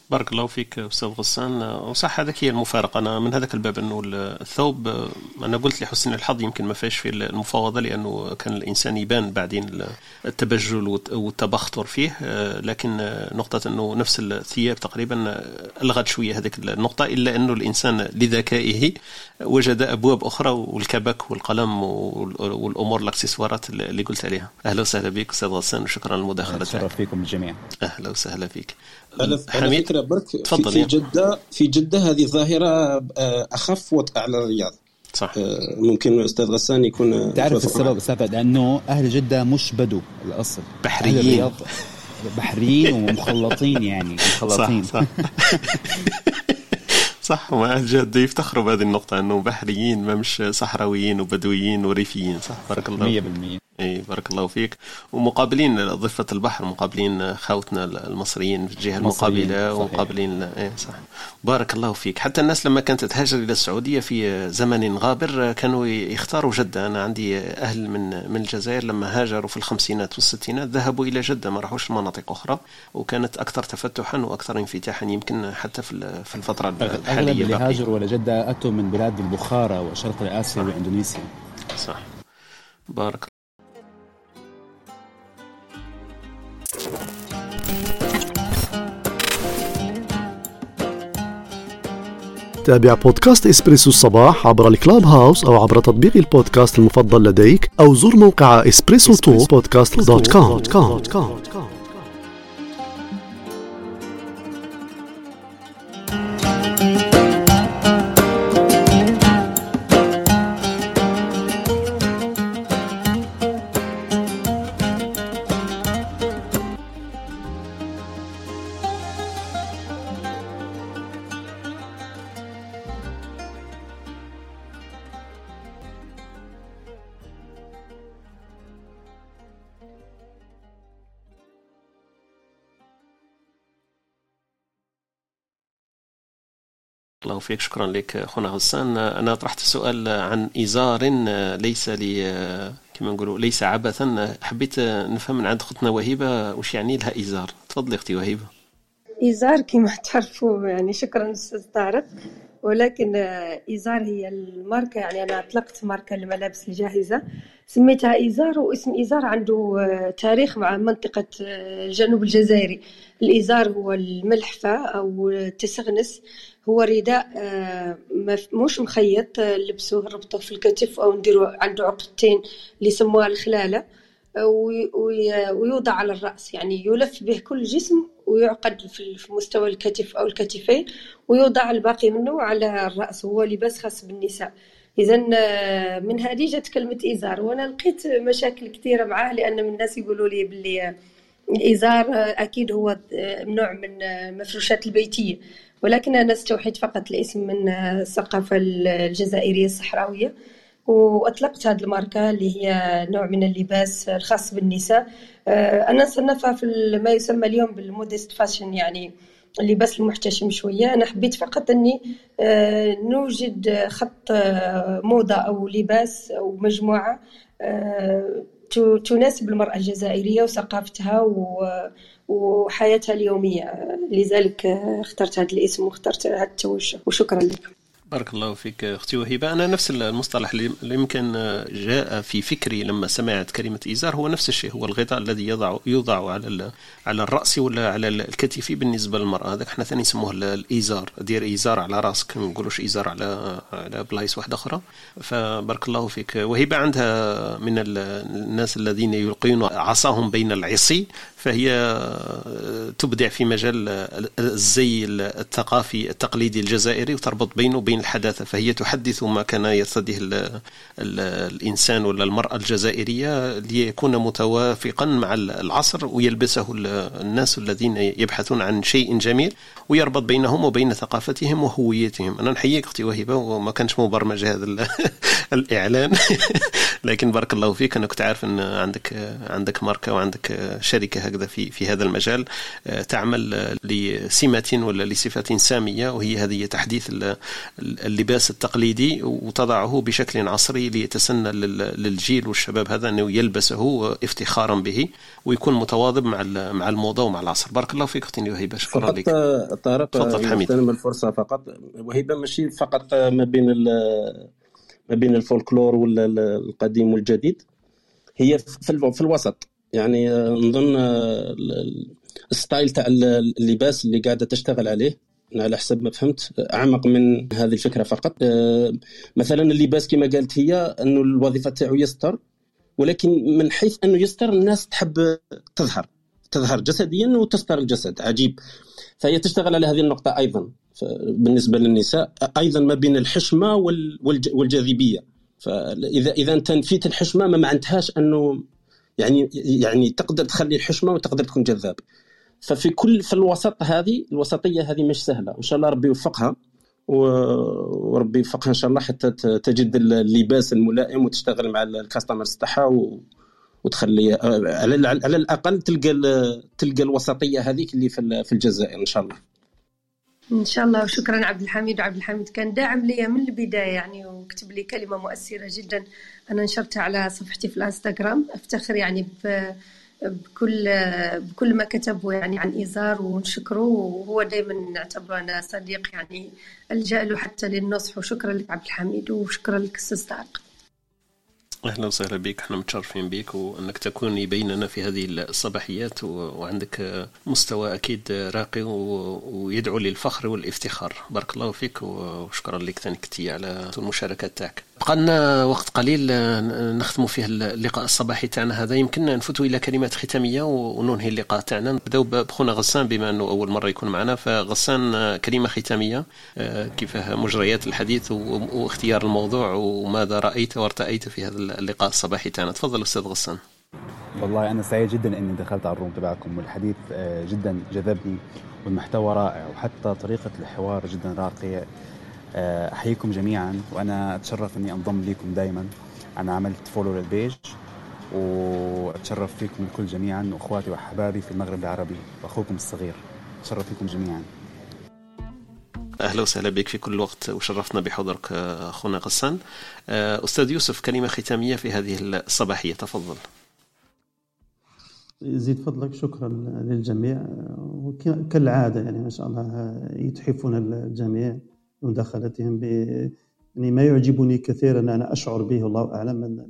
Speaker 3: بارك الله فيك أستاذ غسان. وصح هذاك هي المفارقة. أنا من هذاك الباب أنه الثوب أنا قلت لحسن الحظ يمكن ما فيش في المفاوضة لأنه كان الإنسان يبان بعدين التبجل والتبختر فيه. لكن نقطة أنه نفس الثياب تقريبا ألغت شوية هذيك النقطة إلا أنه الإنسان لذكائه وجد أبواب أخرى والكبك والقلم والأمور الأكسسوارات اللي قلت عليها. أهلا وسهلا بك أستاذ غسان وشكرا على المداخلة.
Speaker 8: شرف فيكم الجميع
Speaker 3: أهلا وسهلا فيك.
Speaker 6: على فكرة برك في, في جدة في جدة هذه ظاهره آه، أخف وطأ على الرياض.
Speaker 3: صح.
Speaker 6: آه، ممكن الاستاذ غسان يكون
Speaker 8: تعرف السبب السبب لأنه أهل جدة مش بدو الأصل.
Speaker 3: بحريين.
Speaker 8: بحريين ومخلطين يعني مخلطين
Speaker 3: صح. صح صح وما أهل جدة يفتخروا بهذه النقطة أنه بحريين ما مش صحراويين وبدويين وريفيين. صح بارك الله
Speaker 8: 100%
Speaker 3: إي بارك الله فيك. ومقابلين ضفة البحر مقابلين خاوتنا المصريين في الجهة المقابلة ومقابلين إي صح بارك الله فيك. حتى الناس لما كانت تهاجر إلى السعودية في زمن غابر كانوا يختاروا جدة. أنا عندي أهل من من الجزائر لما هاجروا في الخمسينات والستينات ذهبوا إلى جدة ما راحوش لمناطق أخرى. وكانت أكثر تفتحا وأكثر انفتاحا يمكن حتى في في الفترة الحالية
Speaker 8: أغلب اللي هاجروا إلى جدة أتوا من بلاد البخارى وشرق آسيا وإندونيسيا.
Speaker 3: صح بارك
Speaker 1: تابع بودكاست إسبريسو الصباح عبر ال Clubhouse أو عبر تطبيق البودكاست المفضل لديك أو زور موقع Espresso Talk Podcast dot com
Speaker 3: الله فيك. شكرا لك اخونا غسان. أنا طرحت سؤال عن إزار ليس لي كما نقولوا ليس عبثا. حبيت نفهم من عند اختنا وهيبة وش يعني لها إزار؟ تفضلي أختي وهيبة.
Speaker 2: إزار كما تعرفوا يعني شكرا أستاذ طارق. ولكن إيزار هي الماركة يعني أنا أطلقت ماركة الملابس الجاهزة. سميتها إيزار واسم إيزار عنده تاريخ مع منطقة الجنوب الجزائري. الإيزار هو الملحفة أو التسغنس. هو رداء آه، مش مخيط آه، لبسوه نربطوه في الكتف أو نديرو عنده عقدتين اللي يسموها الخلالة آه، ويوضع على الرأس. يعني يلف به كل الجسم ويعقد في مستوى الكتف أو الكتفين ويوضع الباقي منه على الرأس. هو لباس خاص بالنساء. اذا من هذه جات كلمة إزار وأنا لقيت مشاكل كثيرة معاه لأن من الناس يقولوا لي باللي الإزار أكيد هو نوع من مفروشات البيتية. ولكن أنا استوحيت فقط الاسم من الثقافة الجزائرية الصحراوية وأطلقت هذه الماركة اللي هي نوع من اللباس الخاص بالنساء. أنا صنفها في ما يسمى اليوم بالمودست فاشن يعني اللباس المحتشم شوية. أنا حبيت فقط أني نوجد خط موضة أو لباس أو مجموعة تناسب المرأة الجزائرية وثقافتها وحياتها اليومية. لذلك اخترت هذا الاسم واخترت هذا التوجه. وشكرا لك.
Speaker 3: بارك الله فيك أختي وهبة. أنا نفس المصطلح اللي يمكن جاء في فكري لما سمعت كلمة ايزار هو نفس الشيء هو الغطاء الذي يضع يوضع على على الرأس ولا على الكتف بالنسبة للمرأة. هذاك إحنا ثاني نسموه الايزار دير ايزار على راسك. ما نقولوش ايزار على على بلايص واحدة أخرى. فبارك الله فيك. وهبة عندها من الناس الذين يلقون عصاهم بين العصي. فهي تبدع في مجال الزي الثقافي التقليدي الجزائري وتربط بينه وبين الحداثة. فهي تحدث ما كان يرتديه الإنسان ولا المرأة الجزائرية ليكون متوافقا مع العصر ويلبسه الناس الذين يبحثون عن شيء جميل ويربط بينهم وبين ثقافتهم وهويتهم. أنا نحييك أختي وهبة وما كانش مبرمج هذا الإعلان. لكن بارك الله فيك أنا كنت عارف أن عندك عندك ماركة وعندك شركة هكذا في في هذا المجال تعمل لسمة ولا لصفة سامية وهي هذه تحديث اللباس التقليدي وتضعه بشكل عصري ليتسنى للجيل والشباب هذا أنه يلبسه افتخارا به ويكون متواظب مع مع الموضة ومع العصر. بارك الله فيك أختي وهيبه شكرا لك.
Speaker 6: طارق تفضل حميد. الفرصة فقط. وهيبة ماشي فقط ما بين ما بين الفولكلور ولا القديم والجديد. هي في الوسط. يعني نظن ال style تاع اللباس اللي قاعدة تشتغل عليه على حسب ما فهمت أعمق من هذه الفكرة فقط. آه، مثلا اللباس كما قالت هي انه الوظيفة تاعو يستر ولكن من حيث أنه يستر الناس تحب تظهر تظهر جسديا وتستر الجسد. عجيب. فهي تشتغل على هذه النقطة أيضا. بالنسبة للنساء أيضا ما بين الحشمة والجاذبية. فإذا إذا أنت نفيت الحشمة ما معنتهاش أنه يعني يعني تقدر تخلي الحشمة وتقدر تكون جذاب. ففي كل في الوسط هذه الوسطية هذه مش سهلة. وإن شاء الله ربي يوفقها وربي يوفقها إن شاء الله حتى تجد اللباس الملائم وتشتغل مع الكاستمرز تاعها وتخلي على الأقل تلقى تلقى الوسطية هذيك اللي في الجزائر إن شاء الله.
Speaker 2: إن شاء الله. وشكرا عبد الحميد. وعبد الحميد كان داعم لي من البداية يعني وكتب لي كلمة مؤثرة جدا. أنا نشرتها على صفحتي في الانستغرام. أفتخر يعني بكل بكل ما كتبه يعني عن إيزار ونشكره. وهو دائما نعتبره صديق يعني ألجأ له حتى للنصح. وشكرا لك عبد الحميد. وشكرا لك أستاذ طارق.
Speaker 3: أهلا وسهلا بك إحنا متشرفين بك وأنك تكوني بيننا في هذه الصباحيات وعندك مستوى أكيد راقي ويدعو للفخر والإفتخار. بارك الله فيك وشكرا لك ثاني على المشاركات تاعك. بقى لنا وقت قليل نختم فيه اللقاء الصباحي تاعنا هذا. يمكننا نفوتوا إلى كلمات ختامية وننهي اللقاء تاعنا. نبداو بخونا غسان بما أنه أول مرة يكون معنا. فغسان كلمة ختامية كيف مجريات الحديث واختيار الموضوع وماذا رأيت وارتأيت في هذا اللقاء الصباحي تاعنا. تفضل أستاذ غسان.
Speaker 8: والله أنا سعيد جدا إني دخلت على الروم تبعكم. والحديث جدا جذبني والمحتوى رائع. وحتى طريقة الحوار جدا راقية. آه، أحييكم جميعا وأنا أتشرف إني أنضم لكم دائما أنا عملت فولو للبيج وأتشرف فيكم الكل جميعا وأخواتي وأحبابي في المغرب العربي وأخوكم الصغير. أتشرف فيكم جميعا.
Speaker 3: أهلا وسهلا بك في كل وقت وشرفنا بحضورك أخونا غسان. آه، أستاذ يوسف كلمة ختامية في هذه الصباحية تفضل.
Speaker 9: زيد فضلك شكرا للجميع. كالعادة يعني ما شاء الله يتحفون الجميع. مداخلتهم ب يعني ما يعجبني كثيرا أنا أشعر به الله أعلم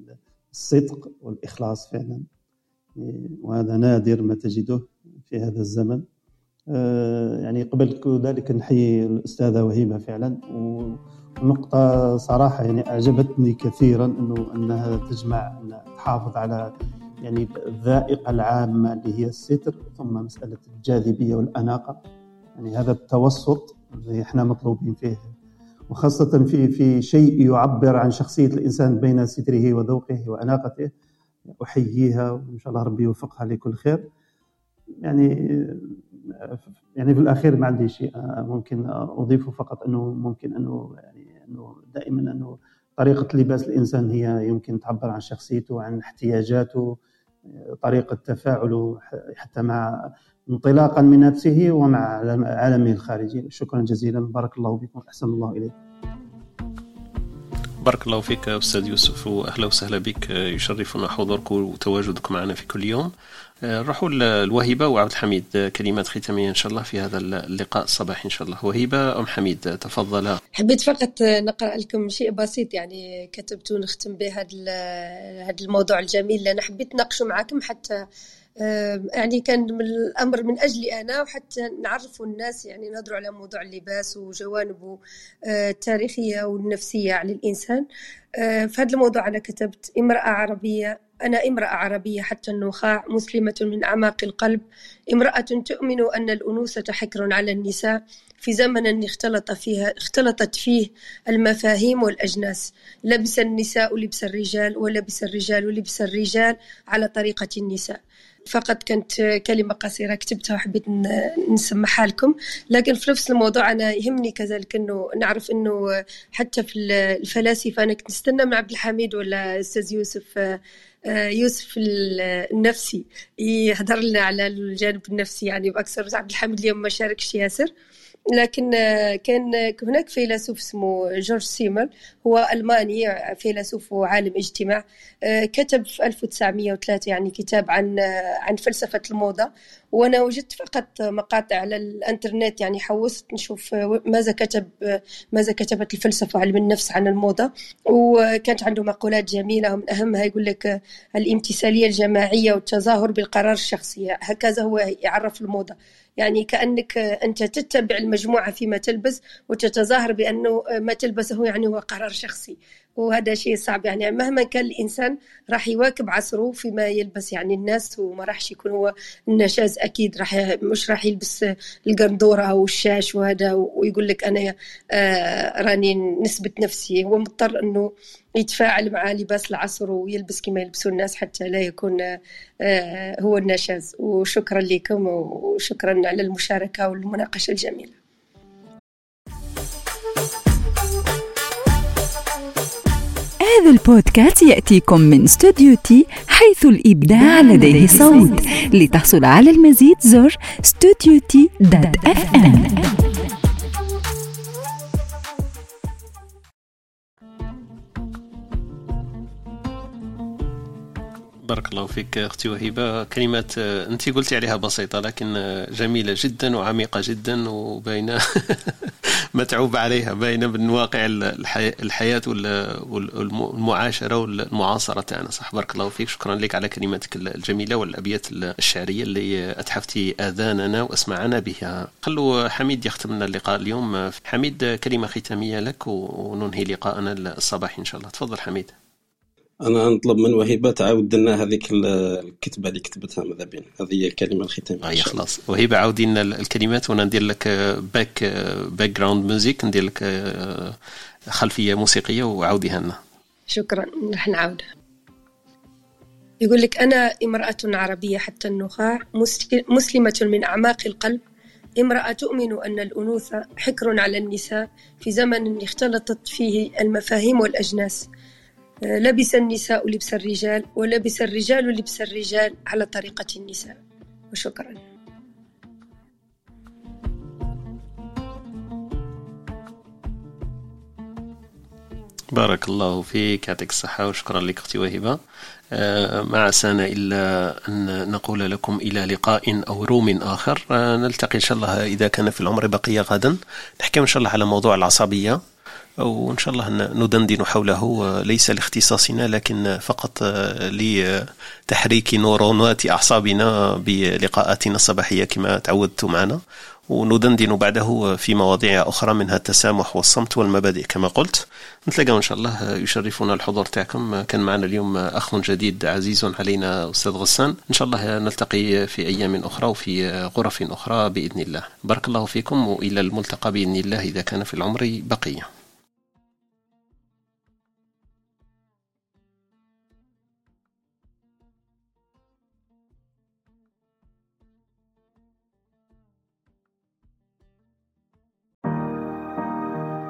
Speaker 9: الصدق والإخلاص فعلا. وهذا نادر ما تجده في هذا الزمن. آه، يعني قبل ذلك نحيي الأستاذة وهيبة فعلا. ونقطة صراحة يعني أعجبتني كثيرا أنه أنها تجمع أنها تحافظ على يعني الذائقة العامة اللي هي الستر ثم مسألة الجاذبية والأناقة. يعني هذا التوسط اللي إحنا مطلوبين فيه. وخاصة في في شيء يعبر عن شخصية الإنسان بين ستره وذوقه وأناقته أحييها وإن شاء الله ربي يوفقها لكل خير. يعني يعني في الأخير ما عندي شيء ممكن أضيفه فقط أنه ممكن أنه يعني أنه دائما أنه طريقة لباس الإنسان هي يمكن تعبر عن شخصيته عن احتياجاته طريقة تفاعله حتى مع انطلاقا من نفسه ومع عالمه الخارجي. شكرا جزيلا. بارك الله بكم أحسن الله إليكم
Speaker 3: بارك الله فيك أستاذ يوسف وأهلا وسهلا بك. يشرفنا حضورك وتواجدك معنا في كل يوم. نروحوا الوهيبة وعبد الحميد كلمات ختامية إن شاء الله في هذا اللقاء الصباحي إن شاء الله. وهيبة أم حميد تفضل
Speaker 2: حبيت فقط نقرأ لكم شيء بسيط يعني كتبت ونختم به هذا هذا الموضوع الجميل اللي أنا حبيت نناقشه معكم حتى يعني كان من الأمر من أجلي أنا وحتى نعرفوا الناس يعني نهضروا على موضوع اللباس وجوانبه آه، التاريخية والنفسية على الإنسان. آه، في هذا الموضوع أنا كتبت امرأة عربية أنا امرأة عربية حتى النخاع مسلمة من أعماق القلب. امرأة تؤمن أن الأنوثة حكر على النساء. في زمن اختلط فيها اختلطت فيه المفاهيم والأجناس. لبس النساء لبس الرجال ولبس الرجال لبس الرجال على طريقة النساء. فقط كانت كلمة قصيرة كتبتها وحبيت نسمعها لكم لكن في نفس الموضوع أنا يهمني كذلك أنه نعرف أنه حتى في الفلاسفة أنا كنت نستنى من عبد الحميد ولا أستاذ يوسف يوسف النفسي يهضر لنا على الجانب النفسي يعني بأكثر. عبد الحميد اليوم ما شاركش ياسر. لكن كان هناك فيلسوف اسمه جورج سيمر هو ألماني فيلسوف وعالم اجتماع. كتب في 1903 يعني كتاب عن عن فلسفة الموضة. وأنا وجدت فقط مقاطع على الإنترنت يعني حوست نشوف ماذا كتب ماذا كتبت الفلسفة علم النفس عن الموضة. وكانت عنده مقولات جميلة ومن أهمها يقول لك الامتثالية الجماعية والتظاهر بالقرار الشخصي هكذا هو يعرف الموضة. يعني كأنك أنت تتبع المجموعة فيما تلبس وتتظاهر بأنه ما تلبسه يعني هو قرار شخصي. وهذا شيء صعب. يعني مهما كان الإنسان راح يواكب عصره فيما يلبس. يعني الناس وما راحش يكون هو النشاز أكيد. راح مش راح يلبس القندورة والشاش وهذا ويقول لك أنا آه راني نثبت نفسي. هو مضطر إنه يتفاعل مع لباس العصر ويلبس كما يلبسوا الناس حتى لا يكون آه هو النشاز. وشكرا لكم وشكرا على المشاركة والمناقشة الجميلة.
Speaker 7: هذا البودكاست يأتيكم من استوديو تي حيث الإبداع لديه صوت. لتحصل على المزيد زر استوديو T dot FM
Speaker 3: بارك الله فيك أختي وهبه كلمات آه، أنت قلتي عليها بسيطة لكن آه، جميلة جدا وعميقة جدا وباينة متعوب عليها باينة من واقع الحياة والمعاشره والمعاصرة تاعنا. صح بارك الله فيك. شكرا لك على كلماتك الجميلة والأبيات الشعرية اللي أتحفتي آذاننا وأسمعنا بها. خلوا حميد يختم لنا اللقاء اليوم. حميد كلمة ختامية لك وننهي لقاءنا الصباحي إن شاء الله. تفضل حميد.
Speaker 6: أنا نطلب من وهبه تعاود لنا هذيك الكتبة اللي كتبتها ماذا بين هذه هي الكلمة الختاميه
Speaker 3: اي خلاص. وهبه عاودي لنا الكلمات وأنا ندير لك back background music ندير لك آه، خلفية موسيقية وعاوديها لنا.
Speaker 2: شكرا. راح نعاودها يقول لك أنا امرأة عربية حتى النخاع مسلمة من أعماق القلب. امرأة تؤمن أن الأنوثة حكر على النساء في زمن اختلطت فيه المفاهيم والأجناس. لبس النساء لبس الرجال ولبس الرجال لبس الرجال على طريقة النساء. وشكرا.
Speaker 3: بارك الله فيك يعطيك الصحة وشكرا لك أختي وهبة. آه، ما عسانا إلا أن نقول لكم إلى لقاء أو روم آخر. آه، نلتقي إن شاء الله إذا كان في العمر بقية غدا. نحكي إن شاء الله على موضوع العصبية. وإن شاء الله ندندن حوله ليس لاختصاصنا لكن فقط لتحريك نورونات أعصابنا بلقاءاتنا الصباحية كما تعودت معنا. وندندن بعده في مواضيع أخرى منها التسامح والصمت والمبادئ كما قلت. نتلاقى إن شاء الله يشرفنا الحضور تاعكم. كان معنا اليوم أخ جديد عزيز علينا أستاذ غسان. إن شاء الله نلتقي في أيام أخرى وفي غرف أخرى بإذن الله. بارك الله فيكم وإلى الملتقى بإذن الله إذا كان في العمر بقية.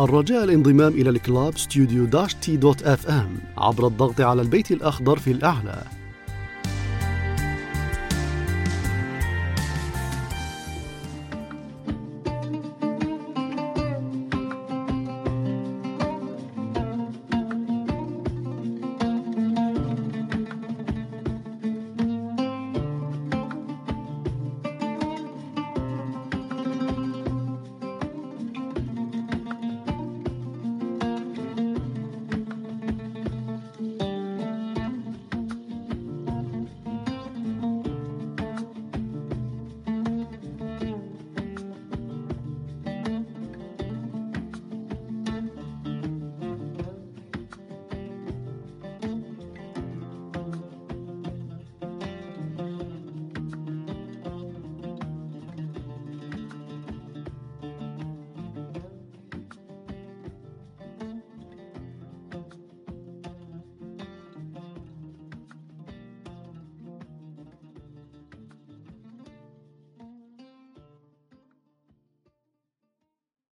Speaker 1: الرجاء الانضمام إلى ال club studio dash T dot FM عبر الضغط على البيت الأخضر في الأعلى.